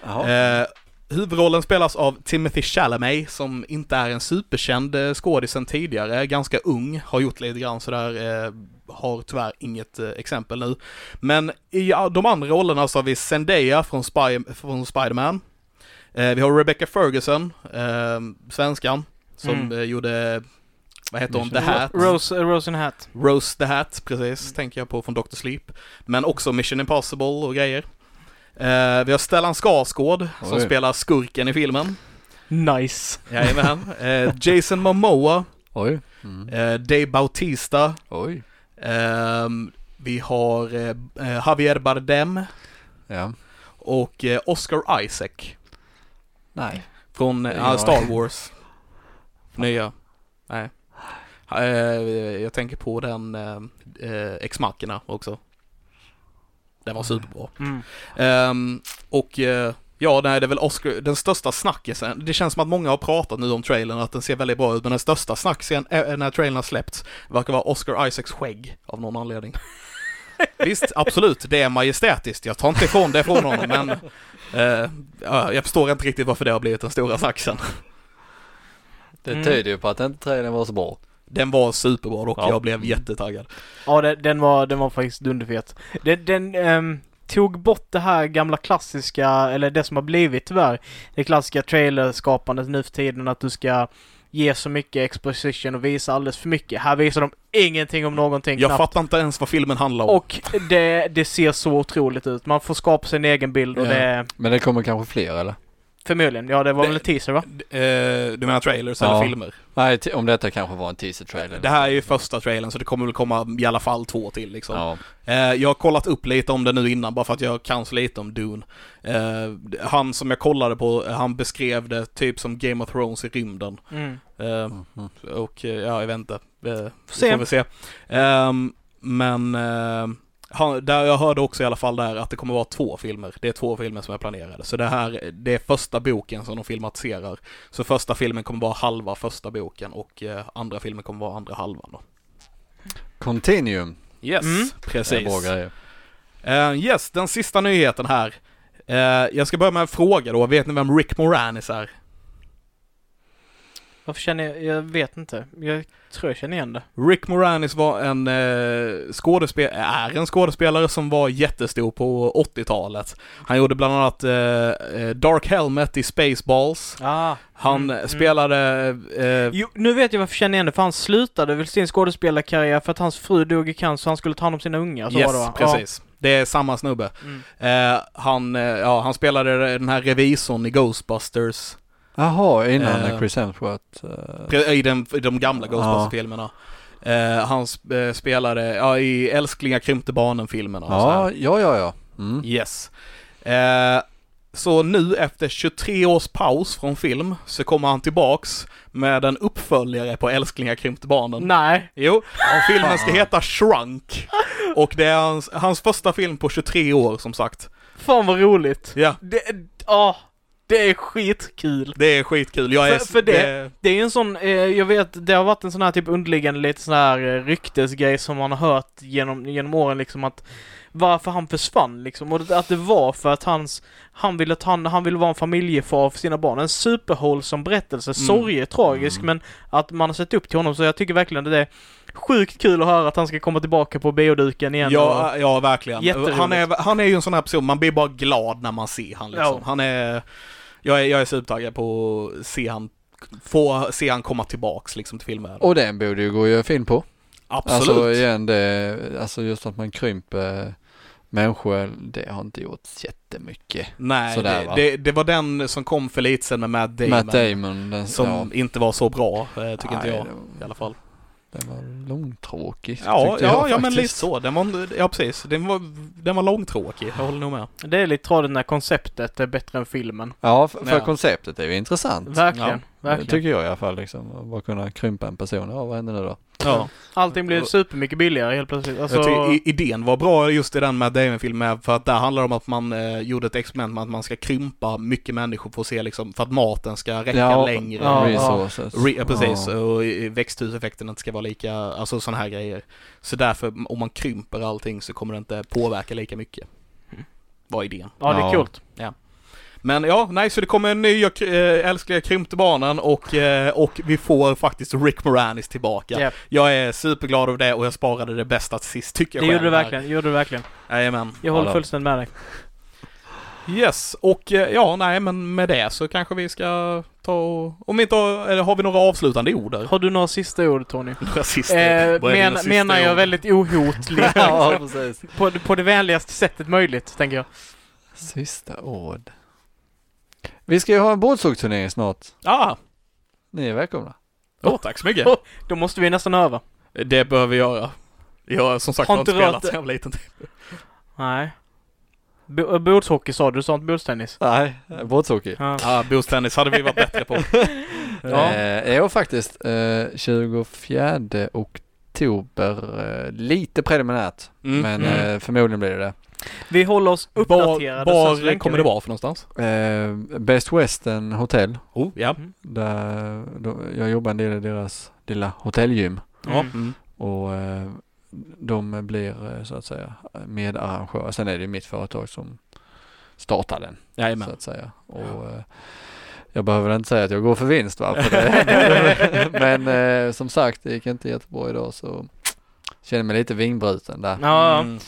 [SPEAKER 3] Eh, huvudrollen spelas av Timothy Chalamet som inte är en superkänd eh, skådis sen tidigare, ganska ung, har gjort lite grann sådär, eh, har tyvärr inget eh, exempel nu. Men i de andra rollerna så har vi Zendaya från, Spy, från Spiderman. Eh, vi har Rebecca Ferguson, eh, svenskan, som
[SPEAKER 2] Mm.
[SPEAKER 3] gjorde, vad heter hon, The Hat?
[SPEAKER 2] Rose, Rose in Hat.
[SPEAKER 3] Rose the Hat, precis, tänker jag på från Dr. Sleep. Men också Mission Impossible och grejer. Eh, vi har Stellan Skarsgård som
[SPEAKER 4] Oj.
[SPEAKER 3] spelar skurken i filmen.
[SPEAKER 2] Nice.
[SPEAKER 3] Jajamän. Eh, Jason Momoa,
[SPEAKER 4] Oj. Mm.
[SPEAKER 3] eh, Dave Bautista.
[SPEAKER 4] Oj.
[SPEAKER 3] ehm, vi har eh, eh, Javier Bardem
[SPEAKER 4] Ja.
[SPEAKER 3] och eh, Oscar Isaac
[SPEAKER 4] Nej.
[SPEAKER 3] från eh,
[SPEAKER 4] Ja.
[SPEAKER 3] Star Wars. Nya. Nej. Eh, jag tänker på den eh, eh, Ex-Machina också. Den var superbra.
[SPEAKER 2] Mm.
[SPEAKER 3] Ehm, och eh, ja, nej, det är väl Oscar, den största snackisen. Det känns som att många har pratat nu om trailern, att den ser väldigt bra ut, men den största snackisen äh, när trailern har släppts verkar vara Oscar Isaacs skägg av någon anledning. Visst, absolut, det är majestätiskt. Jag tar inte ifrån det från honom, men eh, ja, jag förstår inte riktigt varför det har blivit den stora snackisen.
[SPEAKER 4] Det tyder ju på att inte trailern var så bra.
[SPEAKER 3] Den var superbra dock,
[SPEAKER 4] Ja.
[SPEAKER 3] jag blev jättetaggad.
[SPEAKER 2] Ja, det, den, var, den var faktiskt dunderfet. Den, den ehm, tog bort det här gamla klassiska, eller det som har blivit tyvärr, det klassiska trailerskapandet nu för tiden att du ska ge så mycket exposition och visa alldeles för mycket. Här visar de ingenting om någonting
[SPEAKER 3] Jag
[SPEAKER 2] knappt.
[SPEAKER 3] fattar inte ens vad filmen handlar om.
[SPEAKER 2] Och det, det ser så otroligt ut. Man får skapa sin egen bild och
[SPEAKER 3] Ja.
[SPEAKER 2] det...
[SPEAKER 4] Men det kommer kanske fler eller?
[SPEAKER 2] Förmodligen. Ja, det var
[SPEAKER 3] Det-
[SPEAKER 2] väl en teaser va?
[SPEAKER 3] Eh, du menar trailers
[SPEAKER 4] Ja.
[SPEAKER 3] eller filmer?
[SPEAKER 4] Nej, om detta kanske var en teaser-trailer.
[SPEAKER 3] Det här är ju första trailern så det kommer väl komma i alla fall två till liksom.
[SPEAKER 4] Ja.
[SPEAKER 3] Eh, jag har kollat upp lite om det nu innan bara för att jag kan så lite om Dune. Eh, han som jag kollade på, han beskrev det typ som Game of Thrones i rymden.
[SPEAKER 2] Mm.
[SPEAKER 4] Mhm.
[SPEAKER 3] och ja, jag vet inte. Eh,
[SPEAKER 2] se.
[SPEAKER 3] Får vi se. Ehm, men han, där jag hörde också i alla fall där att det kommer vara två filmer. Det är två filmer som är planerade. Så det här, det är första boken som de filmatiserar. Så första filmen kommer vara halva första boken och eh, andra filmen kommer vara andra halvan då.
[SPEAKER 4] Continuum.
[SPEAKER 3] Yes,
[SPEAKER 2] Mm.
[SPEAKER 3] Precis. Eh, yes, den sista nyheten här. Eh, jag ska börja med en fråga då. Vet ni vem Rick Moranis är?
[SPEAKER 2] Varför känner jag, jag vet inte. Jag tror jag känner igen det.
[SPEAKER 3] Rick Moranis var en eh, skådespelare, är en skådespelare som var jättestor på 80-talet. Han gjorde bland annat eh, eh, Dark Helmet i Spaceballs.
[SPEAKER 2] Ah.
[SPEAKER 3] Han
[SPEAKER 2] Mm, mm.
[SPEAKER 3] spelade... Eh,
[SPEAKER 2] Jo, nu vet jag varför jag känner igen det, för han slutade väl sin skådespelarkarriär för att hans fru dog i cancer så han skulle ta hand om sina ungar. Så
[SPEAKER 3] yes,
[SPEAKER 2] var det va?
[SPEAKER 3] precis. Det är samma snubbe.
[SPEAKER 2] Ja. Mm.
[SPEAKER 3] Eh, han, eh, ja, han spelade den här revisorn i Ghostbusters.
[SPEAKER 4] Jaha, innan
[SPEAKER 3] Eh,
[SPEAKER 4] Chris Hemsworth. eh,
[SPEAKER 3] I, den, I de gamla
[SPEAKER 4] Ja.
[SPEAKER 3] Ghostbusters-filmerna. Eh, han eh, spelade, ja, i Älsklingar krympte barnen-filmerna
[SPEAKER 4] ja, ja, ja, ja. Mm.
[SPEAKER 3] Yes. Eh, så nu efter 23 års paus från film så kommer han tillbaks med en uppföljare på Älsklingar krympte barnen.
[SPEAKER 2] Nej.
[SPEAKER 3] Jo, och filmen ska heta Shrunk. Och det är hans, hans första film på 23 år som sagt.
[SPEAKER 2] Fan vad roligt.
[SPEAKER 3] Ja,
[SPEAKER 2] Det, ja, det är skitkul.
[SPEAKER 3] det är skitkul. Jag är...
[SPEAKER 2] För- för det- Det är ju en sån, eh, jag vet, det har varit en sån här typ underliggande lite sån här eh, ryktesgrej som man har hört genom, genom åren liksom att varför han försvann liksom och det- att det var för att hans, han ville ta han, han ville vara en familjefar för sina barn. En superwholesome berättelse, sorgetragisk men att man har sett upp till honom så jag tycker verkligen att det är sjukt kul att höra att han ska komma tillbaka på bioduken igen.
[SPEAKER 3] Ja, ja, verkligen. Han är, han är ju en sån här person, man blir bara glad när man ser han liksom.
[SPEAKER 2] Ja.
[SPEAKER 3] Han är... Jag är, jag är supertaggad på att se han, få se han komma tillbaks liksom till filmvärlden.
[SPEAKER 4] Och den borde ju gå att göra film på.
[SPEAKER 3] Absolut.
[SPEAKER 4] Alltså igen det, alltså just att man krymper människor, det har inte gjort jättemycket.
[SPEAKER 3] Nej,
[SPEAKER 4] Sådär,
[SPEAKER 3] det, det, det var den som kom för lite sen med Matt Damon.
[SPEAKER 4] Matt Damon, den,
[SPEAKER 3] Som
[SPEAKER 4] ja,
[SPEAKER 3] inte var så bra, eh, tycker inte
[SPEAKER 4] nej,
[SPEAKER 3] jag.
[SPEAKER 4] det-
[SPEAKER 3] I alla fall.
[SPEAKER 4] Den var långtråkig.
[SPEAKER 3] Ja, ja,
[SPEAKER 4] jag
[SPEAKER 3] ja men lite så. Den var, ja precis. Den var, den var långtråkig, jag håller nog med.
[SPEAKER 2] Det är lite tradigt när konceptet är bättre än filmen.
[SPEAKER 4] Ja, för, för
[SPEAKER 3] Ja.
[SPEAKER 4] konceptet är ju intressant.
[SPEAKER 2] Verkligen,
[SPEAKER 4] Det
[SPEAKER 2] verkligen.
[SPEAKER 4] tycker jag i alla fall liksom. Att bara kunna krympa en person. Ja, vad händer nu då?
[SPEAKER 3] Ja.
[SPEAKER 2] Allting blev supermycket billigare helt plötsligt. Alltså,
[SPEAKER 3] Jag tycker idén var bra just i den Matt Damon-filmen för att där handlar det om att man eh, gjorde ett experiment med att man ska krympa mycket människor för att se liksom, för att maten ska räcka
[SPEAKER 4] Ja,
[SPEAKER 3] längre.
[SPEAKER 2] ja.
[SPEAKER 4] resources.
[SPEAKER 3] Re, ja, precis,
[SPEAKER 4] Ja.
[SPEAKER 3] och växthuseffekten inte ska vara lika, alltså sådana här grejer. Så därför, om man krymper allting så kommer det inte påverka lika mycket. Var idén.
[SPEAKER 2] ja, det är
[SPEAKER 4] Ja.
[SPEAKER 3] Men ja, nej, så det kommer en ny äh, älskliga krympte barnen och, eh, och vi får faktiskt Rick Moranis tillbaka.
[SPEAKER 2] Japp.
[SPEAKER 3] Jag är superglad över det och jag sparade det bästa till sist tycker jag
[SPEAKER 2] Det gjorde du verkligen, det gjorde du verkligen.
[SPEAKER 3] Jajamän.
[SPEAKER 2] Jag håller fullständigt med dig.
[SPEAKER 3] Yes, och eh, ja, nej men med det så kanske vi ska ta och, om inte, eller har vi några avslutande ord där?
[SPEAKER 2] Har du några sista ord Tony?
[SPEAKER 3] Några sista,
[SPEAKER 2] Eh, men,
[SPEAKER 3] sista
[SPEAKER 2] menar jag
[SPEAKER 3] ord?
[SPEAKER 2] väldigt ohotligt.
[SPEAKER 4] ja, precis.
[SPEAKER 2] på, på det vänligaste sättet möjligt, tänker jag.
[SPEAKER 4] Sista ord. Vi ska ju ha en båtsågsturnering snart.
[SPEAKER 3] Ah,
[SPEAKER 4] Ni är välkomna.
[SPEAKER 3] oh, tack så mycket.
[SPEAKER 2] Då måste vi nästan öva.
[SPEAKER 3] Det behöver vi göra. Jag som sagt
[SPEAKER 2] Har
[SPEAKER 3] har inte
[SPEAKER 2] inte
[SPEAKER 3] spelat sen jag var liten.
[SPEAKER 2] Nej. Bo- eh, Bordshockey sa du, du sa inte bordstennis?
[SPEAKER 4] Nej, båtshockey.
[SPEAKER 2] Ja.
[SPEAKER 3] Ja, bordstennis hade vi varit bättre på.
[SPEAKER 2] Ja.
[SPEAKER 4] Eh, jag faktiskt eh, 24 oktober, eh, lite preliminärt.
[SPEAKER 3] Mm.
[SPEAKER 4] Men
[SPEAKER 2] Mm.
[SPEAKER 4] eh, förmodligen blir det det.
[SPEAKER 2] Vi håller oss
[SPEAKER 3] Var,
[SPEAKER 2] uppdaterade. så
[SPEAKER 3] var
[SPEAKER 2] länkar
[SPEAKER 3] kommer
[SPEAKER 2] vi.
[SPEAKER 3] det vara för någonstans?
[SPEAKER 4] Eh, Best Western Hotell,
[SPEAKER 3] Oh, ja.
[SPEAKER 4] där då, jag jobbar en del i deras lilla hotellgym.
[SPEAKER 2] Mm.
[SPEAKER 3] Mm.
[SPEAKER 4] Och eh, de blir eh, så att säga medarrangörer. Sen är det ju mitt företag som startar den så
[SPEAKER 3] Jajamän.
[SPEAKER 4] att säga. Och eh, jag behöver inte säga att jag går för vinst va? För det, men eh, som sagt, det gick inte jättebra idag så känner mig lite vingbruten där.
[SPEAKER 2] Ja,
[SPEAKER 3] Mm.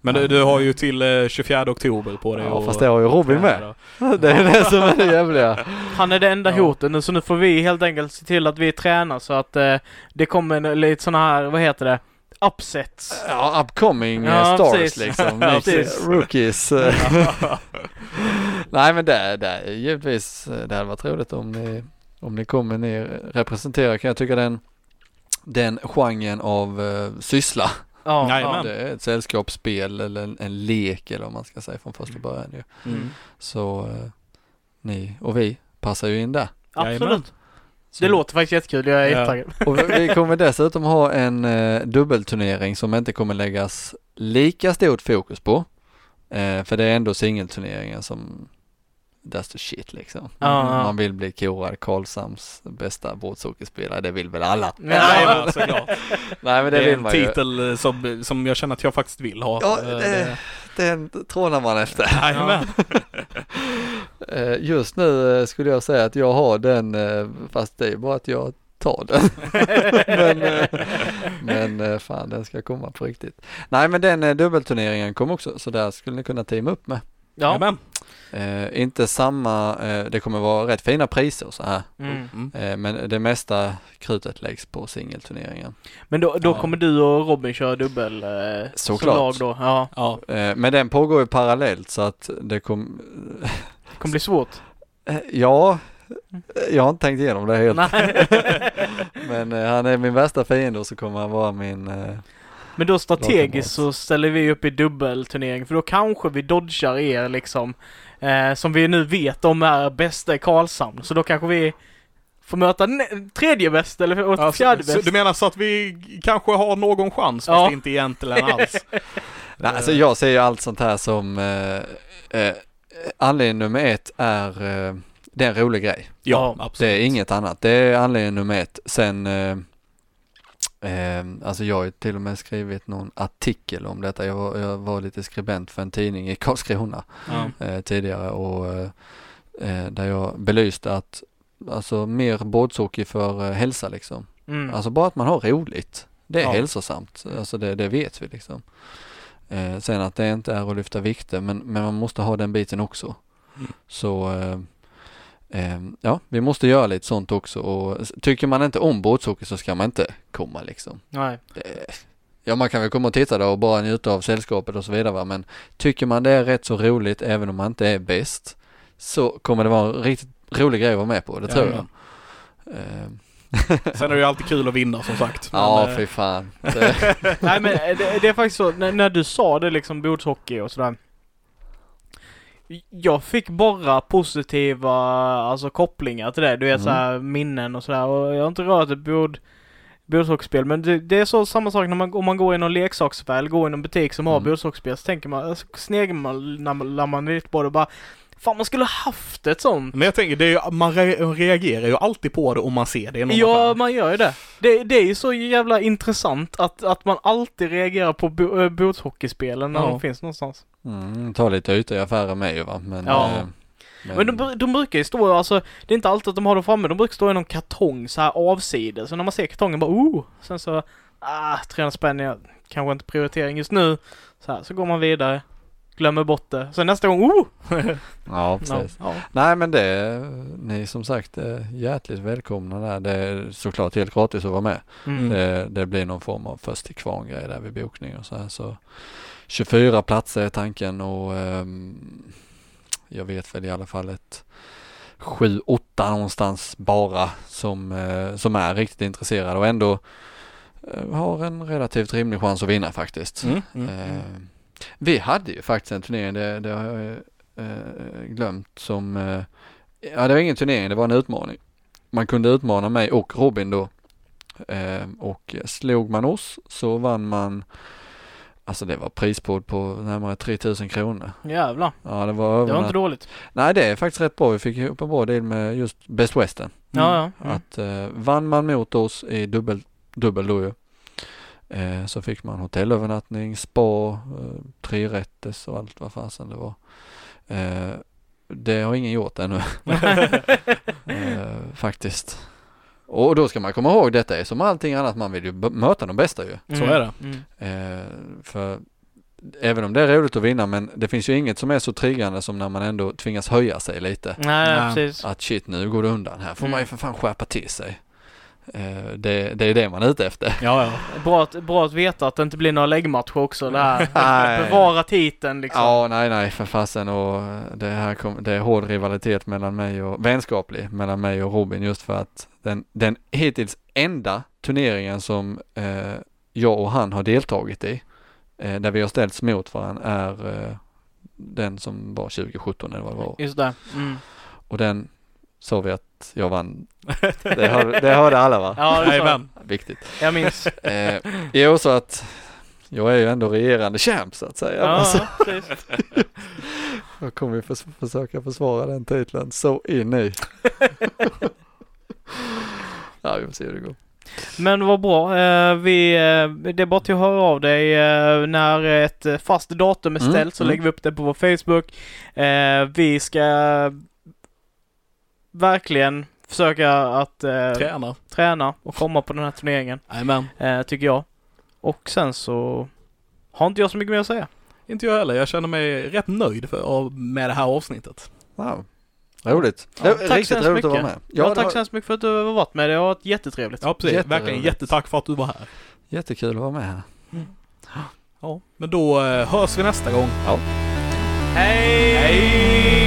[SPEAKER 3] Men du, du har ju till eh, 24 oktober på dig
[SPEAKER 4] Ja,
[SPEAKER 3] och-
[SPEAKER 4] fast det har ju Robin med. Det är det som är det jävliga.
[SPEAKER 2] han är det enda
[SPEAKER 3] Ja.
[SPEAKER 2] hotet nu, så nu får vi helt enkelt se till att vi tränar så att eh, det kommer lite såna här, vad heter det? Upsets.
[SPEAKER 4] Ja, upcoming
[SPEAKER 2] Ja,
[SPEAKER 4] eh, stars
[SPEAKER 2] precis.
[SPEAKER 4] liksom.
[SPEAKER 2] Ja,
[SPEAKER 4] rookies. Nej men det, det är givetvis, eh, det hade varit roligt om ni, om ni kommer ner representerar kan jag tycka den, den genren av uh, syssla.
[SPEAKER 2] Ja,
[SPEAKER 3] Jajamän.
[SPEAKER 4] Det är ett sällskapsspel eller en, en lek eller vad man ska säga från första början ju.
[SPEAKER 3] Mm.
[SPEAKER 4] Så eh, ni och vi passar ju in där.
[SPEAKER 2] absolut.
[SPEAKER 4] Så-
[SPEAKER 2] Det låter faktiskt jättekul, jag är
[SPEAKER 3] Ja.
[SPEAKER 2] jättetaggad.
[SPEAKER 4] Och vi- kommer dessutom ha en eh, dubbelturnering som inte kommer läggas lika stort fokus på. Eh, för det är ändå singelturneringen som That's the shit liksom.
[SPEAKER 2] Ja, ja.
[SPEAKER 4] Man vill bli korad Karlshamns bästa båtsockerspelare, det vill väl alla?
[SPEAKER 3] Jajamän, såklart.
[SPEAKER 4] Nej men
[SPEAKER 3] Det
[SPEAKER 4] det,
[SPEAKER 3] är
[SPEAKER 4] vill
[SPEAKER 3] en
[SPEAKER 4] man ju.
[SPEAKER 3] titel eh, som, som jag känner att jag faktiskt vill ha.
[SPEAKER 4] Ja,
[SPEAKER 3] Eh,
[SPEAKER 4] det- Den trånar man efter.
[SPEAKER 3] Jajamän.
[SPEAKER 4] Eh, Just nu eh, skulle jag säga att jag har den, eh, fast det är bara att jag tar den. men men fan den ska komma på riktigt. Nej men den dubbelturneringen kom också så där skulle ni kunna teama upp med.
[SPEAKER 2] Ja.
[SPEAKER 3] Jajamän.
[SPEAKER 4] Eh, inte samma, eh, det kommer vara rätt fina priser så här.
[SPEAKER 2] Mm.
[SPEAKER 3] Mm.
[SPEAKER 4] Eh, men det mesta krutet läggs på singelturneringen.
[SPEAKER 2] Men då, då
[SPEAKER 3] Ja.
[SPEAKER 2] kommer du och Robin köra dubbel eh, som
[SPEAKER 4] Såklart.
[SPEAKER 2] lag då? Ja.
[SPEAKER 3] Ja.
[SPEAKER 4] Eh, men den pågår ju parallellt så att det kom,
[SPEAKER 2] Det kommer bli svårt.
[SPEAKER 4] eh, ja, jag har inte tänkt igenom det helt.
[SPEAKER 2] Nej.
[SPEAKER 4] Men eh, han är min värsta fiende och så kommer han vara min, eh,
[SPEAKER 2] Men då strategiskt så ställer vi upp i dubbelturnering för då kanske vi dodgar er liksom. Eh, som vi nu vet de är bästa i Karlshamn. Så då kanske vi får möta tredje bäst eller
[SPEAKER 3] Alltså,
[SPEAKER 2] fjärde bäst.
[SPEAKER 3] du menar så att vi kanske har någon chans fast
[SPEAKER 2] Ja.
[SPEAKER 3] inte egentligen alls?
[SPEAKER 4] nej alltså jag ser ju allt sånt här som, eh, eh, anledning nummer ett är, eh, det är en rolig grej.
[SPEAKER 2] Ja,
[SPEAKER 3] absolut.
[SPEAKER 4] Det är inget annat. Det är anledning nummer ett. Sen, eh, alltså jag har till och med skrivit någon artikel om detta. Jag var, jag var lite skribent för en tidning i Karlskrona
[SPEAKER 3] Ja.
[SPEAKER 4] eh, tidigare och eh, eh, där jag belyste att alltså mer båthockey för eh, hälsa liksom.
[SPEAKER 2] Mm.
[SPEAKER 4] Alltså bara att man har roligt. Det är
[SPEAKER 3] Ja.
[SPEAKER 4] hälsosamt. Alltså det, det vet vi liksom. Eh, sen att det inte är att lyfta vikter men, men man måste ha den biten också.
[SPEAKER 3] Mm.
[SPEAKER 4] Så ja, vi måste göra lite sånt också och tycker man inte om båthockey så ska man inte komma liksom.
[SPEAKER 2] Nej.
[SPEAKER 4] Ja, man kan väl komma och titta då och bara njuta av sällskapet och så vidare va? men tycker man det är rätt så roligt även om man inte är bäst så kommer det vara en riktigt rolig grej att vara med på, det tror jag.
[SPEAKER 3] Jajamän.
[SPEAKER 4] Eh,
[SPEAKER 3] Sen är det ju alltid kul att vinna som sagt. Men,
[SPEAKER 4] ja,
[SPEAKER 3] eh,
[SPEAKER 4] fy fan. Det,
[SPEAKER 2] Nej men det, det är faktiskt så, när, när du sa det liksom bordshockey och sådär. Jag fick bara positiva alltså kopplingar till det. Du vet
[SPEAKER 4] Mm.
[SPEAKER 2] såhär minnen och sådär. Och jag har inte rört ett bord, bordshockeyspel. Men det, det är så samma sak när man, om man går i någon leksaksaffär, går i någon butik som har
[SPEAKER 4] Mm.
[SPEAKER 2] bordshockeyspel. Så tänker man, så sneglar man lite på det och bara Fan man skulle haft ett sånt.
[SPEAKER 3] Men jag tänker, det är ju, man re- reagerar ju alltid på det om man ser det i någon
[SPEAKER 2] Ja,
[SPEAKER 3] affär.
[SPEAKER 2] man gör ju det. det. Det är ju så jävla intressant att, att man alltid reagerar på bo- äh, bordshockeyspelen när
[SPEAKER 3] Ja.
[SPEAKER 2] de finns någonstans.
[SPEAKER 4] Mm, tar lite yta i affären med ju va. Men,
[SPEAKER 2] Ja.
[SPEAKER 4] eh,
[SPEAKER 2] Men de, bru- de brukar ju stå, alltså, det är inte alltid att de har dem framme, de brukar stå i någon kartong så här avsides. Så när man ser kartongen bara oh! Sen så, ah, 300 spänn, jag kanske inte prioritering just nu. Så här, så går man vidare. Glömmer bort det. Sen nästa gång, oh!
[SPEAKER 4] ja, precis.
[SPEAKER 2] ja.
[SPEAKER 4] Nej men det, är- ni är som sagt är hjärtligt välkomna där. Det är såklart helt gratis att vara med.
[SPEAKER 2] Mm.
[SPEAKER 4] Det, det blir någon form av först till kvarn grej där vid bokning och så här. Så 24 platser är tanken och ehm, jag vet väl i alla fall ett 7-8 någonstans bara som, eh, som är riktigt intresserade och ändå eh, har en relativt rimlig chans att vinna faktiskt.
[SPEAKER 3] Mm, mm.
[SPEAKER 4] Eh, vi hade ju faktiskt en turnering, det, det har jag eh, glömt som, ja det var ingen turnering, det var en utmaning. Man kunde utmana mig och Robin då. Eh, och slog man oss så vann man, alltså det var prispåd på närmare 3000 kronor.
[SPEAKER 2] Jävlar.
[SPEAKER 4] Ja det var
[SPEAKER 2] Det var
[SPEAKER 4] över
[SPEAKER 2] inte dåligt.
[SPEAKER 4] Nej det är faktiskt rätt bra, vi fick ihop en bra deal med just Best Western.
[SPEAKER 2] Ja, ja. Mm.
[SPEAKER 4] Att eh, vann man mot oss i dubbel, dubbel då ju. Eh, så fick man hotellövernattning, spa, eh, tre rätters och allt vad fasen det var. Eh, det har ingen gjort ännu eh, faktiskt. Och då ska man komma ihåg detta är som allting annat, man vill ju möta de bästa ju.
[SPEAKER 2] Mm.
[SPEAKER 3] Så är det.
[SPEAKER 2] Mm.
[SPEAKER 4] Eh, för även om det är roligt att vinna men det finns ju inget som är så triggande som när man ändå tvingas höja sig lite.
[SPEAKER 2] Nej,
[SPEAKER 3] Nej.
[SPEAKER 2] precis.
[SPEAKER 4] Att shit nu går det undan här får man ju
[SPEAKER 2] Mm.
[SPEAKER 4] för fan skärpa till sig. Eh, det, det är det man är ute efter.
[SPEAKER 3] Ja, ja.
[SPEAKER 2] Bra att, bra att veta att det inte blir några läggmatcher också. Det här.
[SPEAKER 4] Nej.
[SPEAKER 2] Bevara titeln liksom.
[SPEAKER 4] Ja, nej, nej, för fasen och det här kom, det är hård rivalitet mellan mig och, vänskaplig mellan mig och Robin just för att den, den hittills enda turneringen som eh, jag och han har deltagit i, eh, där vi har ställts mot varandra är eh, den som var 2017 eller vad det var.
[SPEAKER 2] Just det. Mm.
[SPEAKER 4] Och den sa vi att jag vann. Det, hör, det hörde alla va?
[SPEAKER 2] Ja, det
[SPEAKER 3] Jajamän.
[SPEAKER 4] Viktigt.
[SPEAKER 2] jag minns.
[SPEAKER 4] Eh, jo, så att jag är ju ändå regerande champ så att säga.
[SPEAKER 2] Ja,
[SPEAKER 4] Alltså,
[SPEAKER 2] precis.
[SPEAKER 4] jag kommer ju förs- försöka försvara den titeln så in i. ja, vi får se hur det går.
[SPEAKER 2] Men vad bra. Eh, vi, eh, det är bara till att höra av dig eh, när ett fast datum är
[SPEAKER 4] Mm,
[SPEAKER 2] ställt så
[SPEAKER 4] mm.
[SPEAKER 2] lägger vi upp det på vår Facebook. Vi ska verkligen försöka att
[SPEAKER 3] Tränar.
[SPEAKER 2] träna och komma på den här turneringen, eh, tycker jag. Och sen så har inte jag så mycket mer att säga.
[SPEAKER 3] Inte jag heller. Jag känner mig rätt nöjd för, med det här avsnittet.
[SPEAKER 4] Wow. Roligt.
[SPEAKER 2] Ja,
[SPEAKER 4] Ja,
[SPEAKER 2] tack så
[SPEAKER 4] Riktigt roligt att vara
[SPEAKER 2] mycket.
[SPEAKER 4] med.
[SPEAKER 2] Ja,
[SPEAKER 4] det
[SPEAKER 2] tack
[SPEAKER 4] var
[SPEAKER 2] så hemskt mycket för att du har varit med. Det har varit jättetrevligt.
[SPEAKER 3] Ja, precis.
[SPEAKER 4] Jätteroligt.
[SPEAKER 3] Verkligen jättetack för att du var här.
[SPEAKER 4] Jättekul att vara med här.
[SPEAKER 3] Ja, men då eh, hörs vi nästa gång.
[SPEAKER 2] Hej!